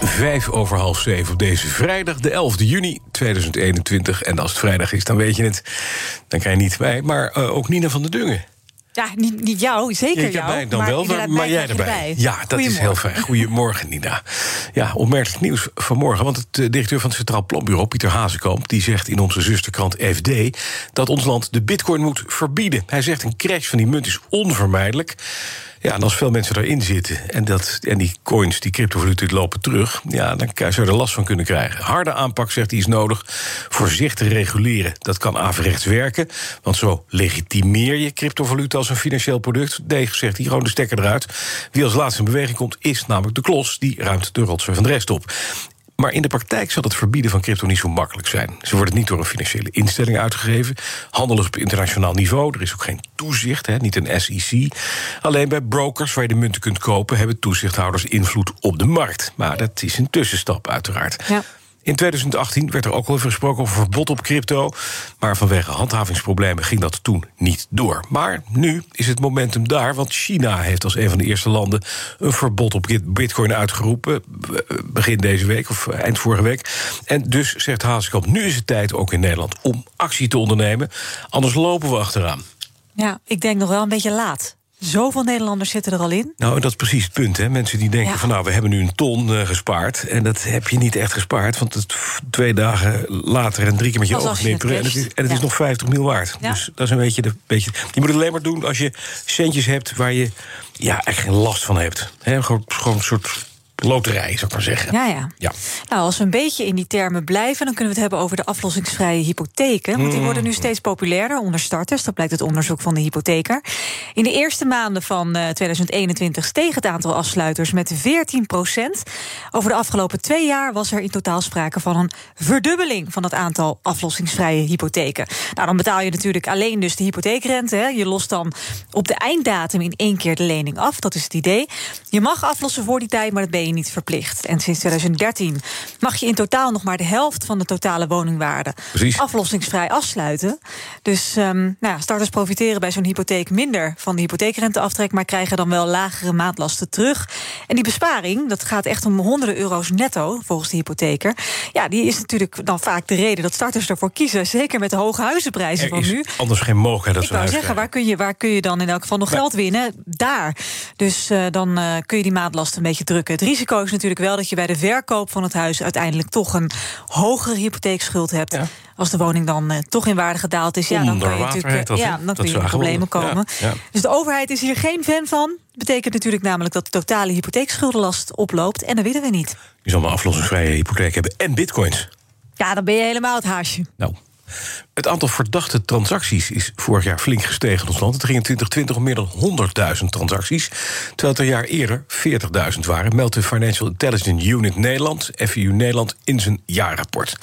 Vijf over half zeven op deze vrijdag, de 11 juni 2021. En als het vrijdag is, dan weet je het. Dan krijg je niet bij, maar uh, ook Nina van der Dungen. Ja, niet, niet jou, zeker ik jou. Mij dan wel, maar, maar jij erbij. erbij. Ja, dat is heel fijn. Goedemorgen, Nina. Ja, opmerkelijk nieuws vanmorgen. Want het uh, directeur van het Centraal Planbureau, Pieter Hazekamp... die zegt in onze zusterkrant FD dat ons land de bitcoin moet verbieden. Hij zegt een crash van die munt is onvermijdelijk. Ja, en als veel mensen erin zitten en, dat, en die coins, die cryptovaluta, lopen terug... ja, dan zou je er last van kunnen krijgen. Harde aanpak, zegt hij, is nodig. Voorzichtig reguleren, dat kan averechts werken. Want zo legitimeer je cryptovaluta als een financieel product. Nee, zegt hij, gewoon de stekker eruit. Wie als laatste in beweging komt, is namelijk de klos. Die ruimt de rotzooi van de rest op. Maar in de praktijk zal het verbieden van crypto niet zo makkelijk zijn. Ze worden niet door een financiële instelling uitgegeven. Handel is op internationaal niveau. Er is ook geen toezicht, hè, niet een SEC. Alleen bij brokers waar je de munten kunt kopen... hebben toezichthouders invloed op de markt. Maar dat is een tussenstap, uiteraard. Ja. In 2018 werd er ook al even gesproken over verbod op crypto. Maar vanwege handhavingsproblemen ging dat toen niet door. Maar nu is het momentum daar, want China heeft als een van de eerste landen een verbod op Bitcoin uitgeroepen. Begin deze week of eind vorige week. En dus zegt Hazekamp: nu is het tijd ook in Nederland om actie te ondernemen. Anders lopen we achteraan. Ja, ik denk nog wel een beetje laat. Zoveel Nederlanders zitten er al in. Nou, dat is precies het punt. Hè. Mensen die denken van nou, we hebben nu een ton uh, gespaard. En dat heb je niet echt gespaard. Want het twee dagen later en drie keer met je ogen knipperen. En het is, en het ja. is nog 50 mil waard. Ja. Dus dat is een beetje, de, beetje. Je moet het alleen maar doen als je centjes hebt waar je ja, echt geen last van hebt. He, gewoon, gewoon een soort loterij, zou ik maar zeggen. Ja, ja, ja. Nou, als we een beetje in die termen blijven... dan kunnen we het hebben over de aflossingsvrije hypotheken. Want die worden nu steeds populairder onder starters. Dat blijkt uit onderzoek van de hypotheker. In de eerste maanden van 2021 steeg het aantal afsluiters met 14 procent. Over de afgelopen twee jaar was er in totaal sprake van een verdubbeling... van het aantal aflossingsvrije hypotheken. Nou, dan betaal je natuurlijk alleen dus de hypotheekrente. Hè. Je lost dan op de einddatum in één keer de lening af. Dat is het idee. Je mag aflossen voor die tijd, maar dat ben je niet verplicht. En sinds 2013 mag je in totaal nog maar de helft van de totale woningwaarde Precies. aflossingsvrij afsluiten. Dus um, nou ja, starters profiteren bij zo'n hypotheek minder van de hypotheekrenteaftrek, maar krijgen dan wel lagere maatlasten terug. En die besparing, dat gaat echt om honderden euro's netto volgens de hypotheker. Ja, die is natuurlijk dan vaak de reden dat starters ervoor kiezen. Zeker met de hoge huizenprijzen van nu. Anders geen mogelijkheid dat Ik wou zeggen, waar kun, je, waar kun je dan in elk geval nog geld winnen? Daar. Dus uh, dan uh, kun je die maatlasten een beetje drukken. Het risico is natuurlijk wel dat je bij de verkoop van het huis uiteindelijk toch een hogere hypotheekschuld hebt. Ja. Als de woning dan uh, toch in waarde gedaald is, ja, dan kan je natuurlijk dat, ja, dan kun je in problemen komen. Ja. Dus de overheid is hier geen fan van. Betekent natuurlijk namelijk dat de totale hypotheekschuldenlast oploopt. En dat willen we niet. Je zal maar aflossingsvrije hypotheek hebben en bitcoins. Ja, dan ben je helemaal het haasje. Nou. Het aantal verdachte transacties is vorig jaar flink gestegen in ons land. Het ging in 2020 om meer dan 100.000 transacties. Terwijl het een jaar eerder 40.000 waren, meldt de Financial Intelligence Unit Nederland, FIU Nederland, in zijn jaarrapport.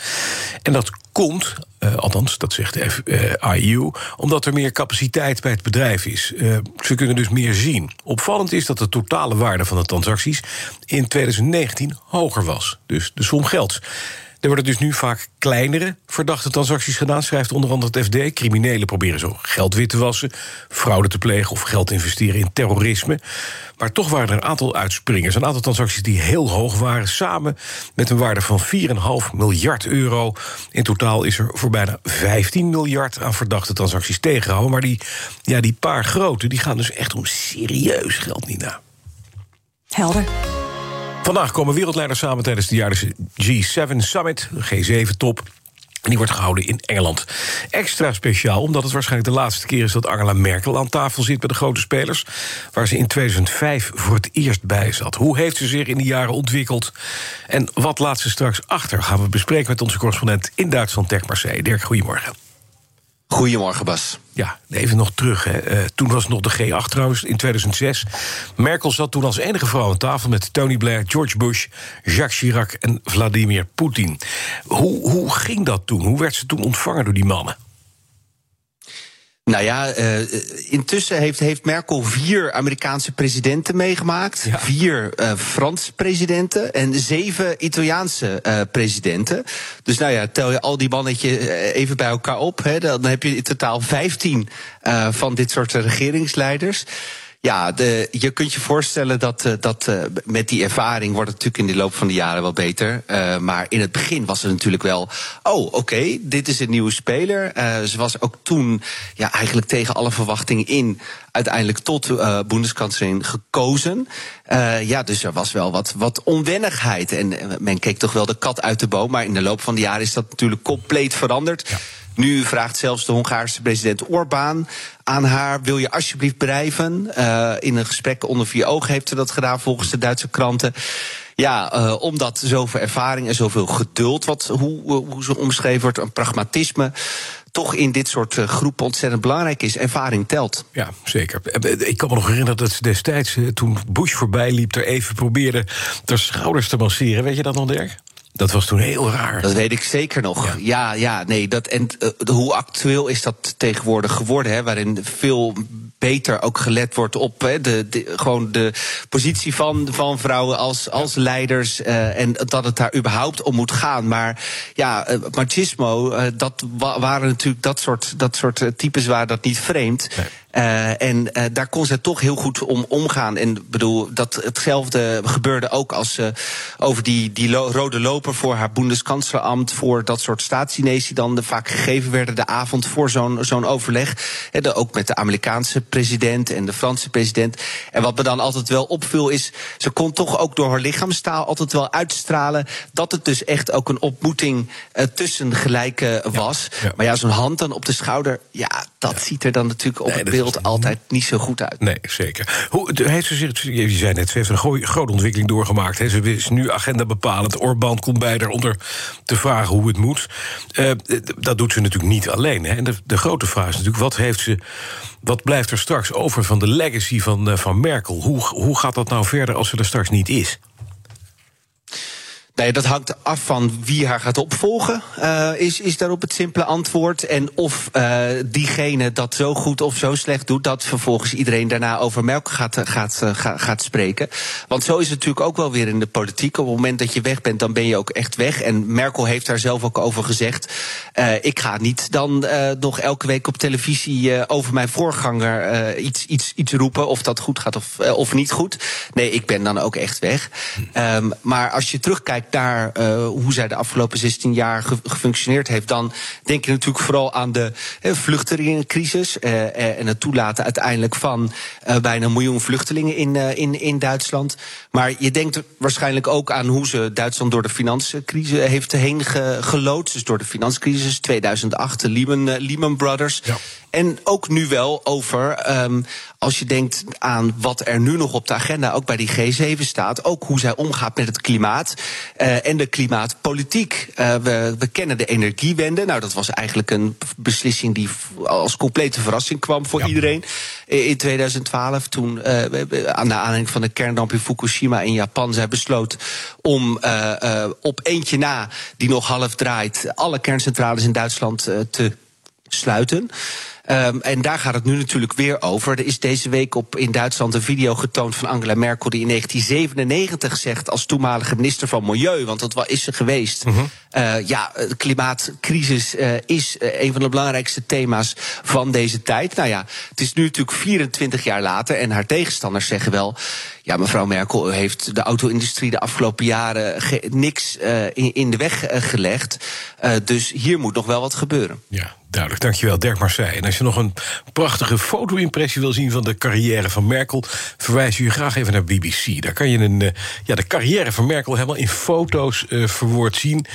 En dat komt, uh, althans, dat zegt de FIU, omdat er meer capaciteit bij het bedrijf is. Uh, ze kunnen dus meer zien. Opvallend is dat de totale waarde van de transacties in 2019 hoger was. Dus de som geldt. Er worden dus nu vaak kleinere verdachte transacties gedaan, schrijft onder andere het FD. Criminelen proberen zo geld wit te wassen, fraude te plegen of geld te investeren in terrorisme. Maar toch waren er een aantal uitspringers, een aantal transacties die heel hoog waren, samen met een waarde van 4,5 miljard euro. In totaal is er voor bijna 15 miljard aan verdachte transacties tegengehouden. Maar die, ja, die paar grote die gaan dus echt om serieus geld, Nina. Helder. Vandaag komen wereldleiders samen tijdens de jaarlijkse G7 Summit, de G7-top. En die wordt gehouden in Engeland. Extra speciaal, omdat het waarschijnlijk de laatste keer is dat Angela Merkel aan tafel zit bij de grote spelers. Waar ze in 2005 voor het eerst bij zat. Hoe heeft ze zich in die jaren ontwikkeld? En wat laat ze straks achter? Gaan we bespreken met onze correspondent in Duitsland, Dirk Marseille. Dirk, goedemorgen. Goedemorgen, Bas. Ja, even nog terug. Hè. Uh, toen was nog de G8 trouwens, in 2006. Merkel zat toen als enige vrouw aan tafel met Tony Blair, George Bush, Jacques Chirac en Vladimir Poetin. Hoe, hoe ging dat toen? Hoe werd ze toen ontvangen door die mannen? Nou ja, uh, intussen heeft, heeft Merkel vier Amerikaanse presidenten meegemaakt. Vier uh, Franse presidenten en zeven Italiaanse uh, presidenten. Dus nou ja, tel je al die mannetje even bij elkaar op. Hè, dan heb je in totaal vijftien van dit soort regeringsleiders. Ja, de, je kunt je voorstellen dat, uh, dat uh, met die ervaring wordt het natuurlijk in de loop van de jaren wel beter. Uh, maar in het begin was het natuurlijk wel. Oh, oké, dit is een nieuwe speler. ze was ook toen ja, eigenlijk tegen alle verwachtingen in uiteindelijk tot uh, Bundeskanzlerin gekozen. ja, dus er was wel wat, wat onwennigheid. En men keek toch wel de kat uit de boom. Maar in de loop van de jaren is dat natuurlijk compleet veranderd. Ja. Nu vraagt zelfs de Hongaarse president Orbán aan haar: wil je alsjeblieft bedrijven? Uh, in een gesprek onder vier ogen heeft ze dat gedaan volgens de Duitse kranten. Ja, uh, omdat zoveel ervaring en zoveel geduld, wat, hoe, hoe ze omschreven wordt, een pragmatisme toch in dit soort groepen ontzettend belangrijk is. Ervaring telt. Ja, zeker. Ik kan me nog herinneren dat ze destijds, toen Bush voorbij liep, er even probeerde ter schouders te masseren. Weet je dat nog, Dirk? Dat was toen heel raar. Dat weet ik zeker nog. Ja, ja, nee. Dat, en uh, hoe actueel is dat tegenwoordig geworden? Hè, waarin veel beter ook gelet wordt op hè, de, de, gewoon de positie van, van vrouwen als, als leiders. Uh, en dat het daar überhaupt om moet gaan. Maar ja, uh, machismo, dat waren natuurlijk dat soort, dat soort types waar dat niet vreemd. Nee. Uh, en uh, daar kon ze toch heel goed om omgaan. En bedoel, dat hetzelfde gebeurde ook als ze over die, die lo rode loper voor haar Bundeskanzlerambt, voor dat soort staatsdiners die dan vaak gegeven werden de avond voor zo'n zo'n overleg. En ook met de Amerikaanse president en de Franse president. En wat me dan altijd wel opviel is, ze kon toch ook door haar lichaamstaal altijd wel uitstralen dat het dus echt ook een ontmoeting uh, tussen gelijken was. Ja, ja. Maar ja, zo'n hand dan op de schouder, ja, dat ziet er dan natuurlijk op nee, het beeld altijd niet zo goed uit. Nee, zeker. Hoe, heeft ze zich, je zei net, ze heeft een grote ontwikkeling doorgemaakt. He. Ze is nu agenda bepalend. Orbán komt bij haar onder te vragen hoe het moet. Uh, dat doet ze natuurlijk niet alleen. En de, de, grote vraag is natuurlijk, wat heeft ze... Wat blijft er straks over van de legacy van, uh, van Merkel? Hoe, hoe gaat dat nou verder als ze er straks niet is? Nee, dat hangt af van wie haar gaat opvolgen, uh, is, is daarop het simpele antwoord. En of uh, diegene dat zo goed of zo slecht doet, dat vervolgens iedereen daarna over Merkel gaat, gaat, gaat, gaat spreken. Want zo is het natuurlijk ook wel weer in de politiek. Op het moment dat je weg bent, dan ben je ook echt weg. En Merkel heeft daar zelf ook over gezegd. Ik ga niet dan nog elke week op televisie over mijn voorganger iets, iets, iets roepen. Of dat goed gaat of, of niet goed. Nee, ik ben dan ook echt weg. Um, maar als je terugkijkt naar uh, hoe zij de afgelopen 16 jaar ge gefunctioneerd heeft, dan denk je natuurlijk vooral aan de uh, vluchtelingencrisis uh, en het toelaten uiteindelijk van bijna een miljoen vluchtelingen in, in, in Duitsland. Maar je denkt waarschijnlijk ook aan hoe ze Duitsland door de financiëncrisis heeft heen ge geloodst. Dus door de financiëncrisis 2008, de Lehman, Lehman Brothers. Ja. En ook nu wel over, um, als je denkt aan wat er nu nog op de agenda, ook bij die G7 staat, ook hoe zij omgaat met het klimaat uh, en de klimaatpolitiek. Uh, we, we kennen de energiewende. Nou, dat was eigenlijk een beslissing die als complete verrassing kwam voor ja. iedereen in 2012. Toen, aan de aanleiding van de kernramp in Fukushima in Japan, zij besloot om op eentje na, die nog half draait, alle kerncentrales in Duitsland te sluiten. Um, en daar gaat het nu natuurlijk weer over. Er is deze week op, in Duitsland een video getoond van Angela Merkel... die in 1997 zegt als toenmalige minister van Milieu... want dat is ze geweest... Mm -hmm. uh, ja, de klimaatcrisis uh, is uh, een van de belangrijkste thema's van deze tijd. Nou ja, het is nu natuurlijk 24 jaar later... en haar tegenstanders zeggen wel... Ja, mevrouw Merkel, u heeft de auto-industrie de afgelopen jaren niks uh, in, in, de weg gelegd. Dus hier moet nog wel wat gebeuren. Ja, duidelijk. Dankjewel, Dirk Marseille. En als je nog een prachtige foto-impressie wil zien van de carrière van Merkel, verwijs je graag even naar BBC. Daar kan je een, ja, de carrière van Merkel helemaal in foto's verwoord zien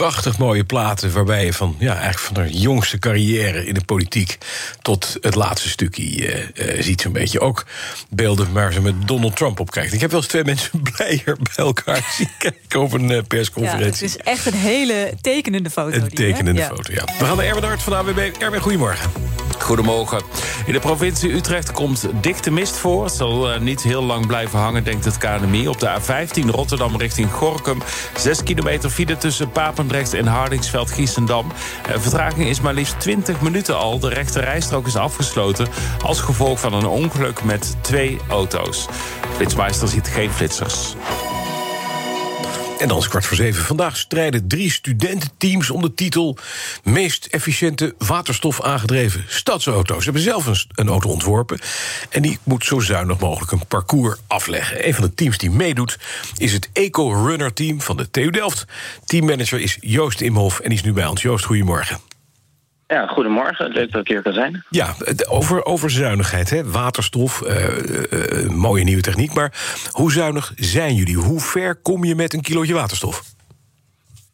prachtig mooie platen... waarbij je van, ja, eigenlijk van de jongste carrière in de politiek... tot het laatste stukje uh, ziet zo'n beetje. Ook beelden waar ze met Donald Trump op kijkt. Ik heb wel eens twee mensen blijer bij elkaar zien kijken... op een persconferentie. Ja, het is echt een hele tekenende foto. Een tekenende foto, ja. We gaan naar Erwin Hart van AWB. Erwin, goedemorgen. Goedemorgen. In de provincie Utrecht komt dikte mist voor. Het zal uh, niet heel lang blijven hangen, denkt het KNMI. Op de A15 Rotterdam richting Gorkum. 6 kilometer file tussen Papendrecht en Hardingsveld-Giessendam. Uh, vertraging is maar liefst 20 minuten al. De rechte rijstrook is afgesloten... als gevolg van een ongeluk met twee auto's. Flitsmeister ziet geen flitsers. En dan is kwart voor zeven. Vandaag strijden drie studententeams om de titel... meest efficiënte waterstof aangedreven stadsauto's. Ze hebben zelf een, een, auto ontworpen... en die moet zo zuinig mogelijk een parcours afleggen. Een van de teams die meedoet is het Eco-Runner-team van de TU Delft. Teammanager is Joost Imhoff en die is nu bij ons. Joost, goedemorgen. Ja, goedemorgen. Leuk dat ik hier kan zijn. Ja, over, over zuinigheid, hè? waterstof, uh, uh, mooie nieuwe techniek. Maar hoe zuinig zijn jullie? Hoe ver kom je met een kilootje waterstof?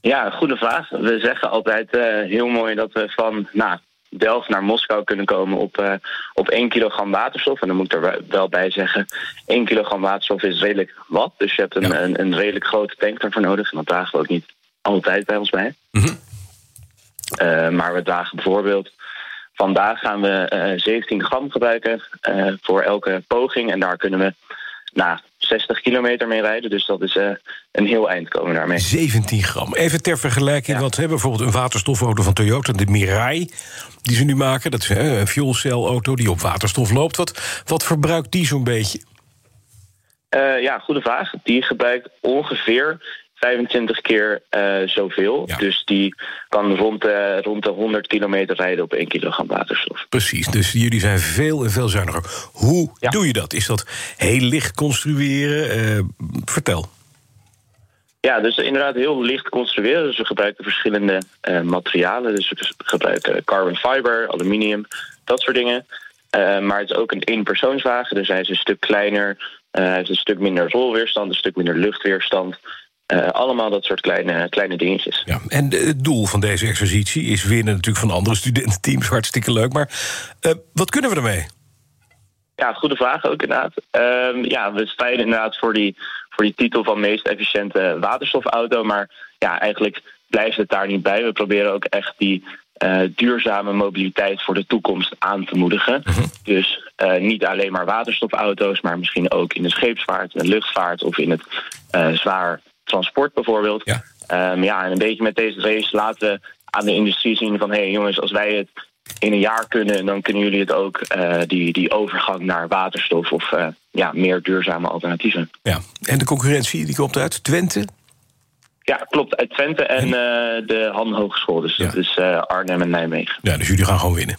Ja, goede vraag. We zeggen altijd uh, heel mooi dat we van nou, Delft naar Moskou kunnen komen op, op 1 kilogram waterstof. En dan moet ik er wel bij zeggen, 1 kilogram waterstof is redelijk wat. Dus je hebt een, een, een, redelijk grote tank daarvoor nodig. En dat dragen we ook niet altijd bij ons bij. Mm uh, maar we dragen bijvoorbeeld. Vandaag gaan we uh, eh, 17 gram gebruiken uh, voor elke poging. En daar kunnen we nou, 60 kilometer mee rijden. Dus dat is een heel eind komen daarmee. 17 gram. Even ter vergelijking, ja. wat hebben bijvoorbeeld een waterstofauto van Toyota, de Mirai, die ze nu maken. Dat is een fuelcelauto die op waterstof loopt. Wat, wat verbruikt die zo'n beetje? ja, goede vraag. Die gebruikt ongeveer 25 keer uh, zoveel. Dus die kan rond, uh, rond de 100 kilometer rijden op 1 kilogram waterstof. Precies, dus jullie zijn veel en veel zuiniger. Hoe doe je dat? Is dat heel licht construeren? Uh, vertel. Ja, dus inderdaad heel licht construeren. Dus we gebruiken verschillende materialen. Dus we gebruiken carbon fiber, aluminium, dat soort dingen. maar het is ook een eenpersoonswagen, dus hij is een stuk kleiner. hij heeft een stuk minder rolweerstand, een stuk minder luchtweerstand. Uh, allemaal dat soort kleine, kleine dingetjes. Ja, en het doel van deze exercitie is winnen natuurlijk van andere studententeams. Hartstikke leuk. Maar uh, wat kunnen we ermee? Ja, goede vraag ook inderdaad. Uh, ja, we strijden inderdaad voor die, voor die titel van meest efficiënte waterstofauto. Maar ja, eigenlijk blijft het daar niet bij. We proberen ook echt die uh, duurzame mobiliteit voor de toekomst aan te moedigen. -huh. Dus uh, niet alleen maar waterstofauto's, maar misschien ook in de scheepsvaart, de luchtvaart of in het uh, zwaar transport bijvoorbeeld. Ja. Um, ja, en een beetje met deze race laten we aan de industrie zien van... hé hey, jongens, als wij het in een jaar kunnen... dan kunnen jullie het ook, uh, die, die overgang naar waterstof... of uh, ja, meer duurzame alternatieven. Ja, en de concurrentie die komt uit Twente? Ja, klopt. Uit Twente en, en... Uh, de Han Hogeschool. Dus ja. dat is Arnhem en Nijmegen. Ja, dus jullie gaan gewoon winnen?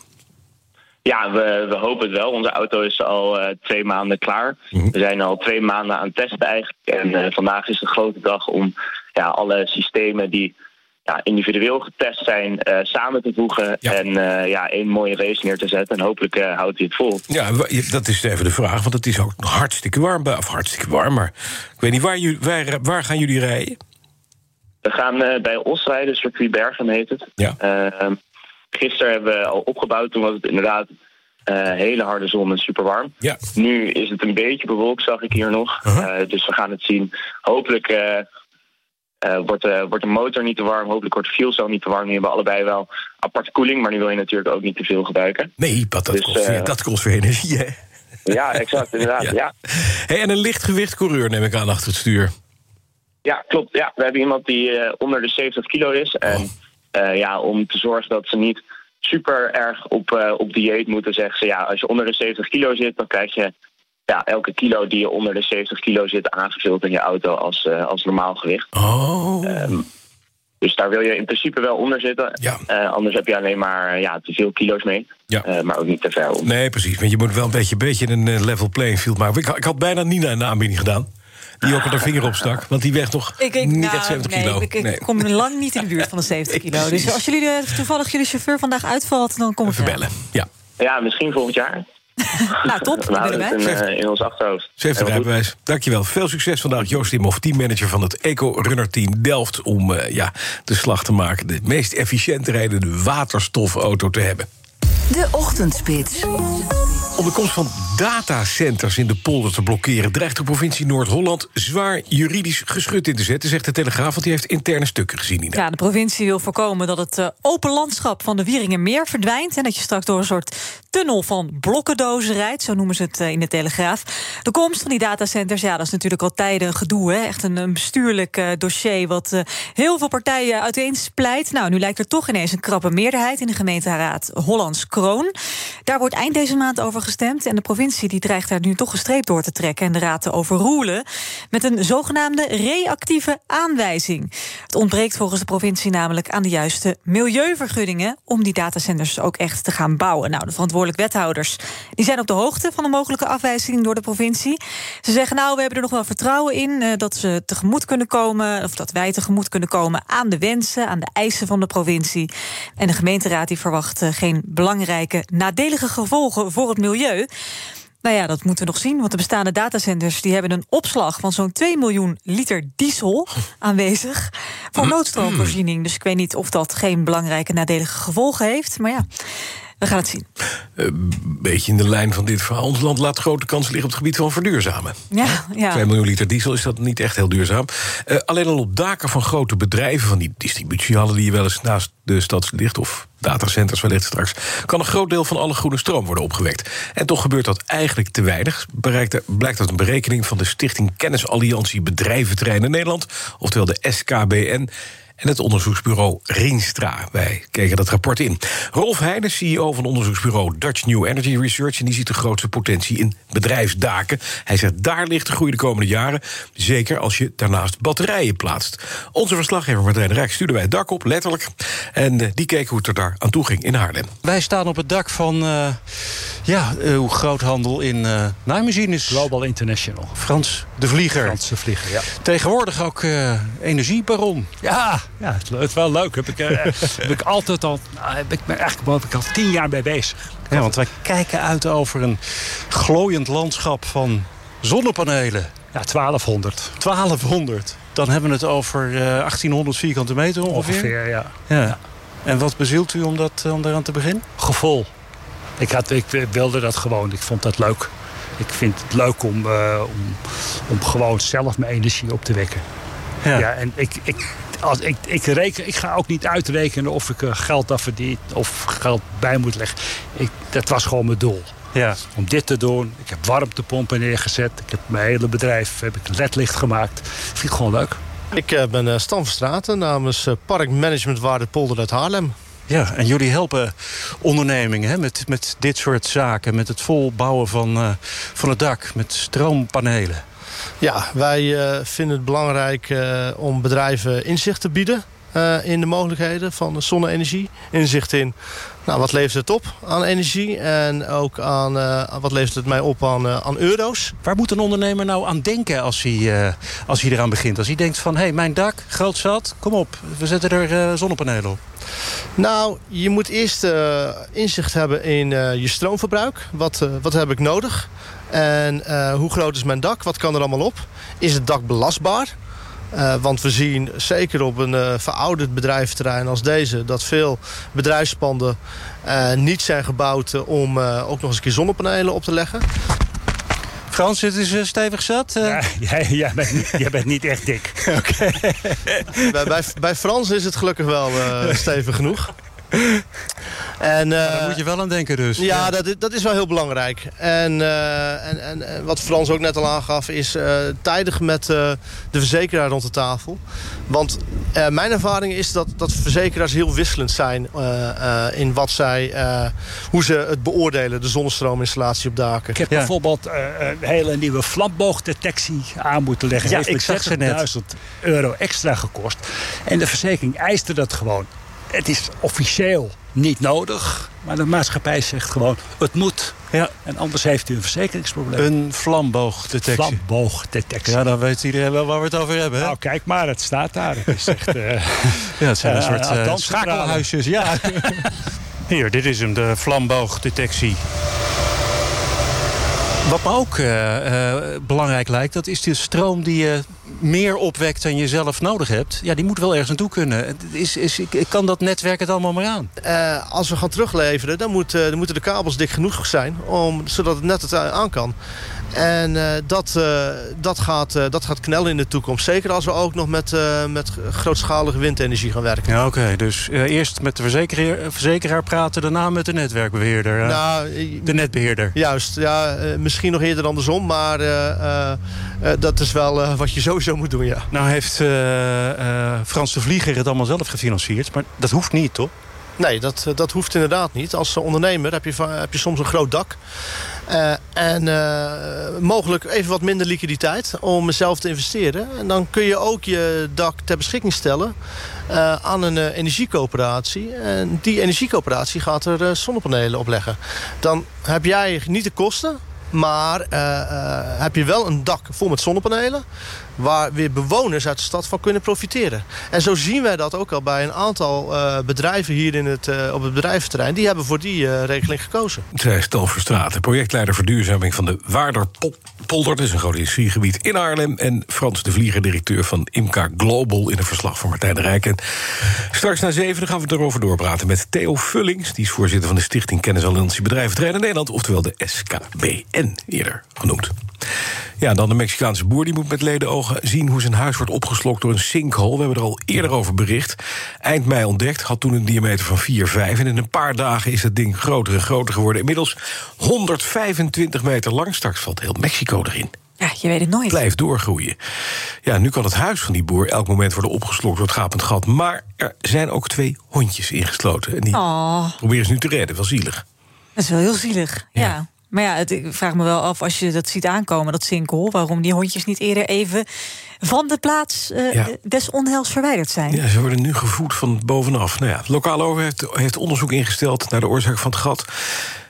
Ja, we, we hopen het wel. Onze auto is al uh, twee maanden klaar. -hmm. We zijn al twee maanden aan het testen eigenlijk. En uh, vandaag is een grote dag om ja, alle systemen die ja, individueel getest zijn uh, samen te voegen. Ja. En ja, één mooie race neer te zetten. En hopelijk houdt hij het vol. Ja, dat is even de vraag. Want het is ook hartstikke warm. Of hartstikke warm, maar ik weet niet, waar, waar, waar gaan jullie rijden? We gaan bij Os rijden, circuit Bergen heet het. Ja. Gisteren hebben we al opgebouwd. Toen was het inderdaad uh, hele harde zon en super warm. Ja. Nu is het een beetje bewolkt, zag ik hier nog. Uh -huh. uh, dus we gaan het zien. Hopelijk uh, wordt, wordt de motor niet te warm. Hopelijk wordt de fuel cell niet te warm. Die hebben allebei wel aparte koeling. Maar nu wil je natuurlijk ook niet te veel gebruiken. Nee, dat, dus, kost, weer, dat kost weer energie, hè? Ja, exact, inderdaad. ja. ja. Hey, en een lichtgewicht coureur neem ik aan achter het stuur. Ja, klopt. Ja, we hebben iemand die onder de 70 kilo is. En oh. Uh, ja, om te zorgen dat ze niet super erg op, uh, op dieet moeten, zeggen ze ja, als je onder de 70 kilo zit, dan krijg je ja, elke kilo die je onder de 70 kilo zit aangevuld in je auto als, uh, als normaal gewicht. Oh. Um, dus daar wil je in principe wel onder zitten. Ja. Uh, anders heb je alleen maar ja, te veel kilo's mee. Ja. Uh, maar ook niet te ver. Nee, precies. Want je moet wel een beetje, beetje een level playing field maken. Ik, ik had bijna Nina een aanbieding gedaan die ook er de vinger op stak. Want die weegt toch ik, ik, niet nou, echt 70 nee, kilo. Ik, ik nee. kom lang niet in de buurt van de 70 kilo. Dus als jullie de, toevallig jullie chauffeur vandaag uitvalt, dan kom ik Even bellen, ja. Ja, misschien volgend jaar. nou, top. We houden het in, in, ons achterhoofd. Ze heeft een rijbewijs. Dankjewel. Veel succes vandaag, Joost Timhoff, teammanager van het Eco-runner team Delft... om uh, ja, de slag te maken de meest efficiënt rijdende waterstofauto te hebben. De Ochtendspits. Om de komst van datacenters in de polder te blokkeren... dreigt de provincie Noord-Holland zwaar juridisch geschut in te zetten... zegt de Telegraaf, want die heeft interne stukken gezien. Ja, de provincie wil voorkomen dat het uh, open landschap van de Wieringermeer verdwijnt... en dat je straks door een soort tunnel van blokkendozen rijdt. Zo noemen ze het uh, in de Telegraaf. De komst van die datacenters, ja, dat is natuurlijk al tijden gedoe. Hè? Echt een, bestuurlijk uh, dossier wat heel veel partijen uiteensplijt. Nou, nu lijkt er toch ineens een krappe meerderheid... in de gemeenteraad Hollands Kroon. Daar wordt eind deze maand over gestemd. En de provincie die dreigt daar nu toch gestreept door te trekken... en de raad te overroelen met een zogenaamde reactieve aanwijzing. Het ontbreekt volgens de provincie namelijk aan de juiste milieuvergunningen... om die datacenters ook echt te gaan bouwen. Nou, de verantwoordelijk wethouders die zijn op de hoogte... van een mogelijke afwijzing door de provincie. Ze zeggen, nou, we hebben er nog wel vertrouwen in... Uh, dat ze tegemoet kunnen komen, of dat wij tegemoet kunnen komen... aan de wensen, aan de eisen van de provincie. En de gemeenteraad die verwacht uh, geen belangrijke nadelige gevolgen voor het milieu. Nou ja, dat moeten we nog zien. Want de bestaande datacenters die hebben een opslag van zo'n 2 miljoen liter diesel aanwezig. Voor noodstroomvoorziening. Dus ik weet niet of dat geen belangrijke nadelige gevolgen heeft. Maar ja. We gaan het zien. Een uh, beetje in de lijn van dit verhaal. Ons land laat grote kansen liggen op het gebied van verduurzamen. Ja, ja. 2 miljoen liter diesel is dat niet echt heel duurzaam. Uh, alleen al op daken van grote bedrijven, van die distributiehallen die je wel eens naast de stad ligt, of datacenters wellicht straks, kan een groot deel van alle groene stroom worden opgewekt. En toch gebeurt dat eigenlijk te weinig. Bereikte, blijkt uit een berekening van de Stichting Kennisalliantie Bedrijventerreinen Nederland, oftewel de SKBN en het onderzoeksbureau Rienstra. Wij keken dat rapport in. Rolf Heijnen, CEO van onderzoeksbureau Dutch New Energy Research... en die ziet de grootste potentie in bedrijfsdaken. Hij zegt, daar ligt de groei de komende jaren. Zeker als je daarnaast batterijen plaatst. Onze verslaggever Martijn Rijk stuurde wij het dak op, letterlijk. En uh, die keek hoe het er daar aan toe ging in Haarlem. Wij staan op het dak van... Uh, ja, uw groothandel in uh, naaimachines. Global International. Frans de Vlieger. Frans de Vlieger, ja. Tegenwoordig ook energiebaron. Ja, ja, het is wel leuk. Heb ik, uh, heb ik altijd al, nou, heb ik me eigenlijk ik al tien jaar mee bezig. Ja, want wij kijken uit over een glooiend landschap van zonnepanelen. Ja, 1200. 1200. Dan hebben we het over uh, 1800 vierkante meter ongeveer. Ongeveer, ja. ja. ja. En wat bezielt u om, dat, om daaraan te beginnen? Gevoel. Ik, had, ik wilde dat gewoon. Ik vond dat leuk. Ik vind het leuk om, uh, om, om gewoon zelf mijn energie op te wekken. Ja, ja en ik, ik, als ik, ik, reken, ik ga ook niet uitrekenen of ik geld af verdien of geld bij moet leggen. Ik, dat was gewoon mijn doel. Ja. Om dit te doen. Ik heb warmtepompen neergezet. Ik heb mijn hele bedrijf heb ik ledlicht gemaakt. Dat vind ik gewoon leuk. Ik uh, ben uh, Stan Verstraten namens uh, Parkmanagement Waardepolder uit Haarlem. Ja, en jullie helpen ondernemingen hè, met, met dit soort zaken. Met het volbouwen van, van het dak, met stroompanelen. Ja, wij uh, vinden het belangrijk uh, om bedrijven inzicht te bieden... Uh, in de mogelijkheden van zonne-energie. Inzicht in nou, wat levert het op aan energie en ook aan wat levert het mij op aan, aan euro's. Waar moet een ondernemer nou aan denken als hij, als hij eraan begint? Als hij denkt van, hé, hey, mijn dak, groot zat, kom op, we zetten er zonnepanelen op. Nou, je moet eerst inzicht hebben in je stroomverbruik. Wat, wat heb ik nodig? En uh, hoe groot is mijn dak? Wat kan er allemaal op? Is het dak belastbaar? Uh, want we zien zeker op een uh, verouderd bedrijventerrein als deze... dat veel bedrijfspanden niet zijn gebouwd om ook nog eens een keer zonnepanelen op te leggen. Frans, het is stevig zat. Ja, jij, jij, bent niet, jij, bent niet, echt dik. Oké. bij, bij, bij, Frans is het gelukkig wel stevig genoeg. En, uh, daar moet je wel aan denken dus. Ja, ja. Dat, dat is wel heel belangrijk. En, uh, en, en, wat Frans ook net al aangaf... is uh, tijdig met de verzekeraar rond de tafel. Want mijn ervaring is dat, dat verzekeraars heel wisselend zijn... in wat zij, hoe ze het beoordelen, de zonnestroominstallatie op daken. Ik heb ja. bijvoorbeeld een hele nieuwe flamboogdetectie aan moeten leggen. Ja, ik zag ze net. euro extra gekost. En de verzekering eiste dat gewoon. Het is officieel niet nodig. Maar de maatschappij zegt gewoon, het moet. Ja. En anders heeft u een verzekeringsprobleem. Een flamboogdetectie. Flamboogdetectie. Ja, dan weet iedereen wel waar we het over hebben. Hè? Nou, kijk maar, het staat daar. Het is echt... Uh, ja, het zijn een soort uh, schakelhuisjes. Ja. Hier, dit is hem, de flamboogdetectie. Wat me ook uh, belangrijk lijkt, dat is de stroom die je meer opwekt dan je zelf nodig hebt. Ja, die moet wel ergens naartoe kunnen. Is, is, kan dat netwerk het allemaal maar aan? Uh, als we gaan terugleveren, dan, moet, dan moeten de kabels dik genoeg zijn... Om, zodat het net het aan kan. En uh, dat, uh, dat, gaat, uh, dat gaat knellen in de toekomst. Zeker als we ook nog met, met grootschalige windenergie gaan werken. Ja, Oké, dus eerst met de verzekeraar, verzekeraar praten... daarna met de netwerkbeheerder, nou, de netbeheerder. Juist, ja, misschien nog eerder andersom. Maar dat is wel wat je sowieso moet doen, ja. Nou heeft Frans de Vlieger het allemaal zelf gefinancierd. Maar dat hoeft niet, toch? Nee, dat, dat hoeft inderdaad niet. Als ondernemer heb je, heb je soms een groot dak. Uh, en uh, mogelijk even wat minder liquiditeit om zelf te investeren. En dan kun je ook je dak ter beschikking stellen aan een energiecoöperatie. En die energiecoöperatie gaat er zonnepanelen op leggen. Dan heb jij niet de kosten, maar heb je wel een dak vol met zonnepanelen waar weer bewoners uit de stad van kunnen profiteren. En zo zien wij dat ook al bij een aantal uh, bedrijven hier in het, uh, op het bedrijventerrein. Die hebben voor die uh, regeling gekozen. Zij Stel Verstraten, projectleider verduurzaming van de Waarderpolder. Dat is een groot in Arnhem. En Frans de Vlieger, directeur van IMCA Global... in een verslag van Martijn de Rijk. En straks na zeven gaan we erover doorpraten met Theo Vullings. Die is voorzitter van de Stichting Kennisalliantie Bedrijventerrein in Nederland. Oftewel de SKBN, eerder genoemd. Ja, dan de Mexicaanse boer die moet met leden ogen zien hoe zijn huis wordt opgeslokt door een sinkhole. We hebben er al eerder over bericht. Eind mei ontdekt, had toen een diameter van 4, 5. En in een paar dagen is het ding groter en groter geworden. Inmiddels 125 meter lang. Straks valt heel Mexico erin. Ja, je weet het nooit. Blijft doorgroeien. Ja, nu kan het huis van die boer elk moment worden opgeslokt door het gapend gat. Maar er zijn ook twee hondjes ingesloten. En die oh. proberen ze nu te redden. Wel zielig. Dat is wel heel zielig, ja. Maar ja, het, ik vraag me wel af als je dat ziet aankomen, dat sinkhol, waarom die hondjes niet eerder even van de plaats uh, des onheils verwijderd zijn. Ja, ze worden nu gevoed van bovenaf. Nou ja, het lokale overheid heeft, onderzoek ingesteld naar de oorzaak van het gat.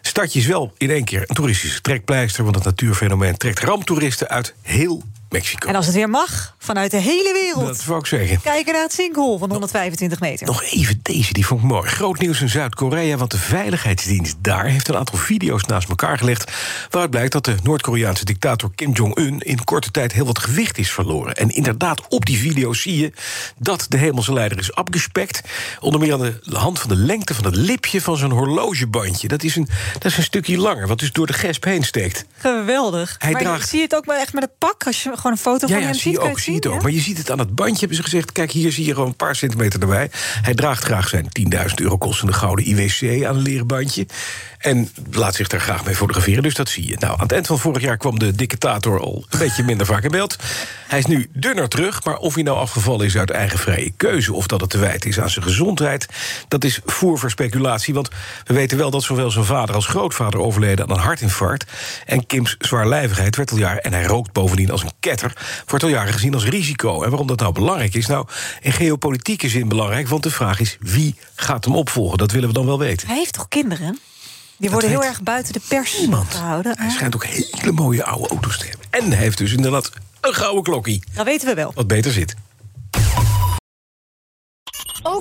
Stadje is wel in één keer een toeristische trekpleister, want het natuurfenomeen trekt ramptoeristen uit heel Mexico. En als het weer mag, vanuit de hele wereld. Dat wou ik zeggen. Kijken naar het sinkhol van 125 meter. Nog even deze, die vond ik mooi. Groot nieuws in Zuid-Korea, want de veiligheidsdienst daar... heeft een aantal video's naast elkaar gelegd... waaruit blijkt dat de Noord-Koreaanse dictator Kim Jong-un... in korte tijd heel wat gewicht is verloren. En inderdaad, op die video's zie je dat de hemelse leider is opgespekt. Onder meer aan de hand van de lengte van het lipje van zijn horlogebandje. Dat is een, dat is een stukje langer, wat dus door de gesp heen steekt. Geweldig. Hij maar draagt... zie je het ook maar echt met het pak... als je gewoon een foto ja, van hem zie ziet? ook, zie het ook. Maar je ziet het aan het bandje, hebben ze gezegd. Kijk, hier zie je gewoon een paar centimeter erbij. Hij draagt graag zijn 10.000 euro kostende gouden IWC aan een leren bandje. En laat zich daar graag mee fotograferen, dus dat zie je. Nou, aan het eind van vorig jaar kwam de dictator al een beetje minder vaak in beeld. Hij is nu dunner terug, maar of hij nou afgevallen is uit eigen vrije keuze... of dat het te wijten is aan zijn gezondheid, dat is voer voor speculatie. Want we weten wel dat zowel zijn vader als grootvader overleden aan een hartinfarct. En Kims zwaarlijvigheid werd al jaren, en hij rookt bovendien als een ketter... wordt al jaren gezien als risico. En waarom dat nou belangrijk is? Nou, in geopolitieke zin belangrijk, want de vraag is... wie gaat hem opvolgen? Dat willen we dan wel weten. Hij heeft toch kinderen? Die worden heel erg buiten de pers gehouden. Hij schijnt ook hele mooie oude auto's te hebben. En hij heeft dus inderdaad een gouden klokkie. Dat weten we wel. Wat beter zit.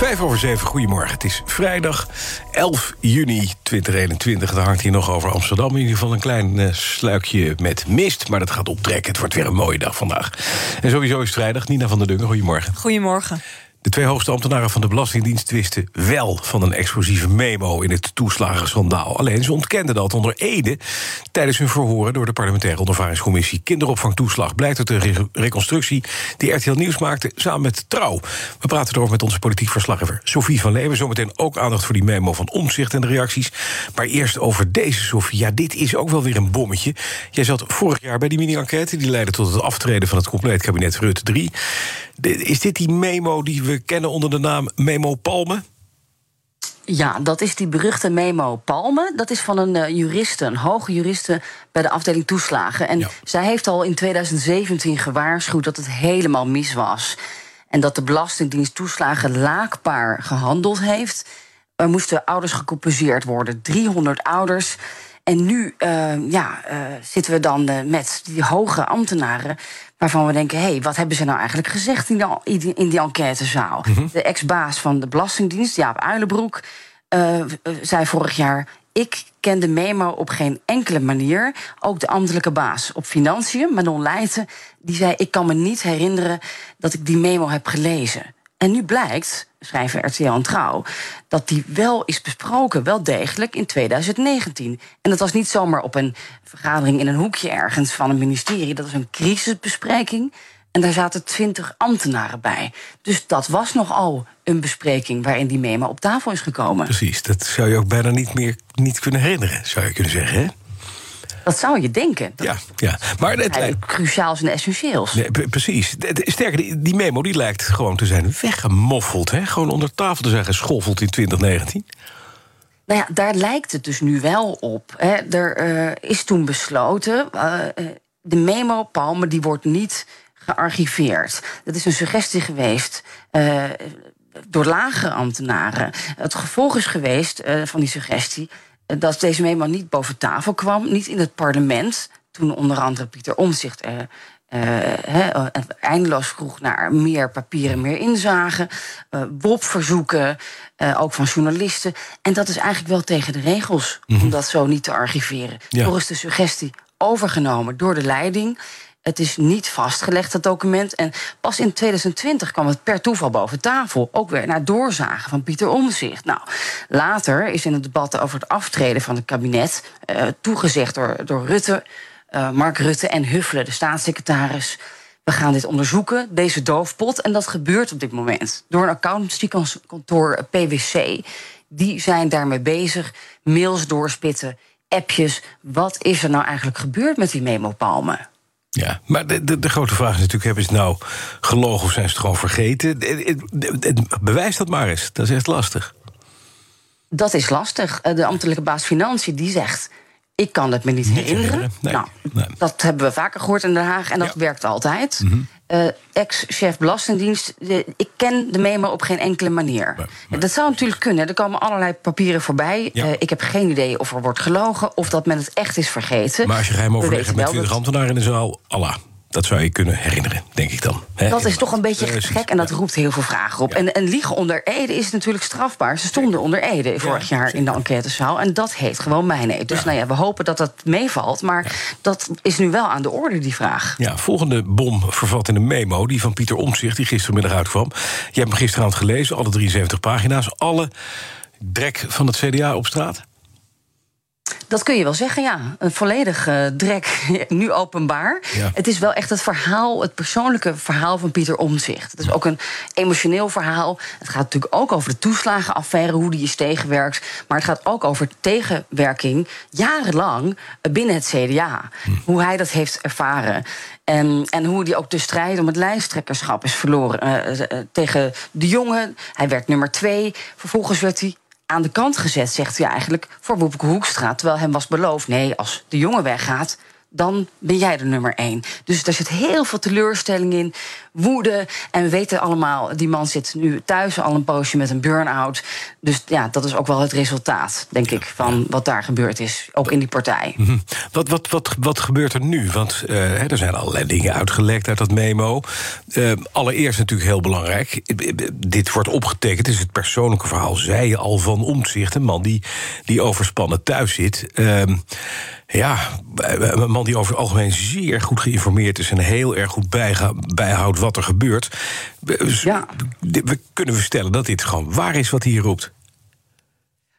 Vijf over zeven, goedemorgen. Het is vrijdag 11 juni 2021. Er hangt hier nog over Amsterdam. In ieder geval een klein uh, sluikje met mist. Maar dat gaat optrekken. Het wordt weer een mooie dag vandaag. En sowieso is het vrijdag. Nina van der Dungen, goedemorgen. Goedemorgen. De twee hoogste ambtenaren van de Belastingdienst wisten wel van een explosieve memo in het toeslagenschandaal. Alleen ze ontkenden dat onder Ede tijdens hun verhoren door de parlementaire ondervaringscommissie Kinderopvangtoeslag. Blijkt uit de reconstructie die RTL Nieuws maakte samen met Trouw. We praten erover met onze politiek verslaggever Sophie van Leeuwen. Zometeen ook aandacht voor die memo van omzicht en de reacties. Maar eerst over deze, Sophie. Ja, dit is ook wel weer een bommetje. Jij zat vorig jaar bij die mini-enquête. Die leidde tot het aftreden van het compleet kabinet Rutte 3. Is dit die memo die we kennen onder de naam Memo Palme? Ja, dat is die beruchte memo Palme. Dat is van een uh, juriste, een hoge juriste bij de afdeling toeslagen. En zij heeft al in 2017 gewaarschuwd dat het helemaal mis was. En dat de Belastingdienst toeslagen laakbaar gehandeld heeft. Er moesten ouders gecompenseerd worden. 300 ouders. En nu uh, ja, uh, zitten we dan uh, met die hoge ambtenaren. Waarvan we denken: hé, hey, wat hebben ze nou eigenlijk gezegd in, de, in die enquêtezaal? Mm -hmm. De ex-baas van de Belastingdienst, Jaap Uilenbroek, zei vorig jaar: ik ken de memo op geen enkele manier. Ook de ambtelijke baas op financiën, Manon Leijten, die zei: Ik kan me niet herinneren dat ik die memo heb gelezen. En nu blijkt, schrijven RTL en Trouw, dat die wel is besproken, wel degelijk in 2019. En dat was niet zomaar op een vergadering in een hoekje ergens van een ministerie. Dat was een crisisbespreking. En daar zaten twintig ambtenaren bij. Dus dat was nogal een bespreking waarin die memo op tafel is gekomen. Precies, dat zou je ook bijna niet meer niet kunnen herinneren, zou je kunnen zeggen. Hè? Dat zou je denken. Ja, ja. maar het lijkt cruciaals en essentieels. Nee, precies. Sterker, die memo die lijkt gewoon te zijn weggemoffeld. Hè? Gewoon onder tafel te zijn geschoffeld in 2019. Nou ja, daar lijkt het dus nu wel op. Hè. Er uh, is toen besloten. Uh, de memo, Palme, die wordt niet gearchiveerd. Dat is een suggestie geweest. Uh, door lagere ambtenaren. Het gevolg is geweest uh, van die suggestie dat deze memo niet boven tafel kwam, niet in het parlement. Toen onder andere Pieter Omzicht uh, uh, eindeloos vroeg naar meer papieren, meer inzagen. Uh, WOP-verzoeken, ook van journalisten. En dat is eigenlijk wel tegen de regels mm -hmm. om dat zo niet te archiveren. Ja. Toch is de suggestie overgenomen door de leiding. Het is niet vastgelegd, dat document. En pas in 2020 kwam het per toeval boven tafel. Ook weer naar doorzagen van Pieter Omzicht. Nou, later is in het debat over het aftreden van het kabinet... Uh, toegezegd door, door Rutte, uh, Mark Rutte en Huffelen, de staatssecretaris... we gaan dit onderzoeken, deze doofpot. En dat gebeurt op dit moment door een accountancykantoor PwC. Die zijn daarmee bezig, mails doorspitten, appjes. Wat is er nou eigenlijk gebeurd met die memo-palmen? Ja, maar de, de, de, grote vraag is natuurlijk: hebben ze nou gelogen of zijn ze het gewoon vergeten? Bewijs dat maar eens, dat is echt lastig. Dat is lastig. De ambtelijke baas Financiën die zegt. Ik kan het me niet, niet herinneren. Nee, nou, nee. Dat hebben we vaker gehoord in Den Haag en dat ja. werkt altijd. Mm -hmm. uh, Ex-chef Belastingdienst, de, ik ken de memo op geen enkele manier. Dat zou natuurlijk kunnen. Er komen allerlei papieren voorbij. Ja. Uh, ik heb geen idee of er wordt gelogen of dat men het echt is vergeten. Maar als je geheim overleg met 20 ambtenaren in de zaal, Allah. Dat zou je kunnen herinneren, denk ik dan. He? Dat is toch een beetje Precies. gek en dat roept heel veel vragen op. Ja. En, en, liegen onder Ede is natuurlijk strafbaar. Ze stonden onder Ede vorig ja, jaar in de enquêtezaal. En dat heet gewoon mijn Ede. Dus ja. nou ja, we hopen dat dat meevalt. Maar dat is nu wel aan de orde, die vraag. Ja, volgende bom vervat in een memo, die van Pieter Omtzigt... die gistermiddag uitkwam. Je hebt hem gisteravond gelezen, alle 73 pagina's. Alle drek van het CDA op straat. Dat kun je wel zeggen, ja. Een volledig uh, drek, nu openbaar. Ja. Het is wel echt het verhaal, het persoonlijke verhaal van Pieter Omzicht. Het is ook een emotioneel verhaal. Het gaat natuurlijk ook over de toeslagenaffaire, hoe die is tegenwerkt. Maar het gaat ook over tegenwerking jarenlang binnen het CDA. Hm. Hoe hij dat heeft ervaren. En, en hoe hij ook de strijd om het lijsttrekkerschap is verloren. Uh, uh, tegen de jongen. Hij werd nummer twee. Vervolgens werd hij aan de kant gezet, zegt hij eigenlijk, voor Wopke Hoekstra. Terwijl hem was beloofd, nee, als de jongen weggaat, dan ben jij de nummer één. Dus er zit heel veel teleurstelling in, woede. En we weten allemaal, die man zit nu thuis al een poosje met een burn-out. Dus ja, dat is ook wel het resultaat, denk ja, ik, van wat daar gebeurd is. Ook in die partij. -hmm. wat, wat, wat, wat gebeurt er nu? Want uh, er zijn allerlei dingen uitgelekt uit dat memo. Uh, allereerst natuurlijk heel belangrijk. Dit wordt opgetekend, het is het persoonlijke verhaal. Zei je al van omzicht, een man die, die overspannen thuis zit. Uh, ja, een man die over het algemeen zeer goed geïnformeerd is... en heel erg goed bijhoudt wat er gebeurt. Ja. We kunnen we stellen dat dit gewoon waar is wat hij hier roept.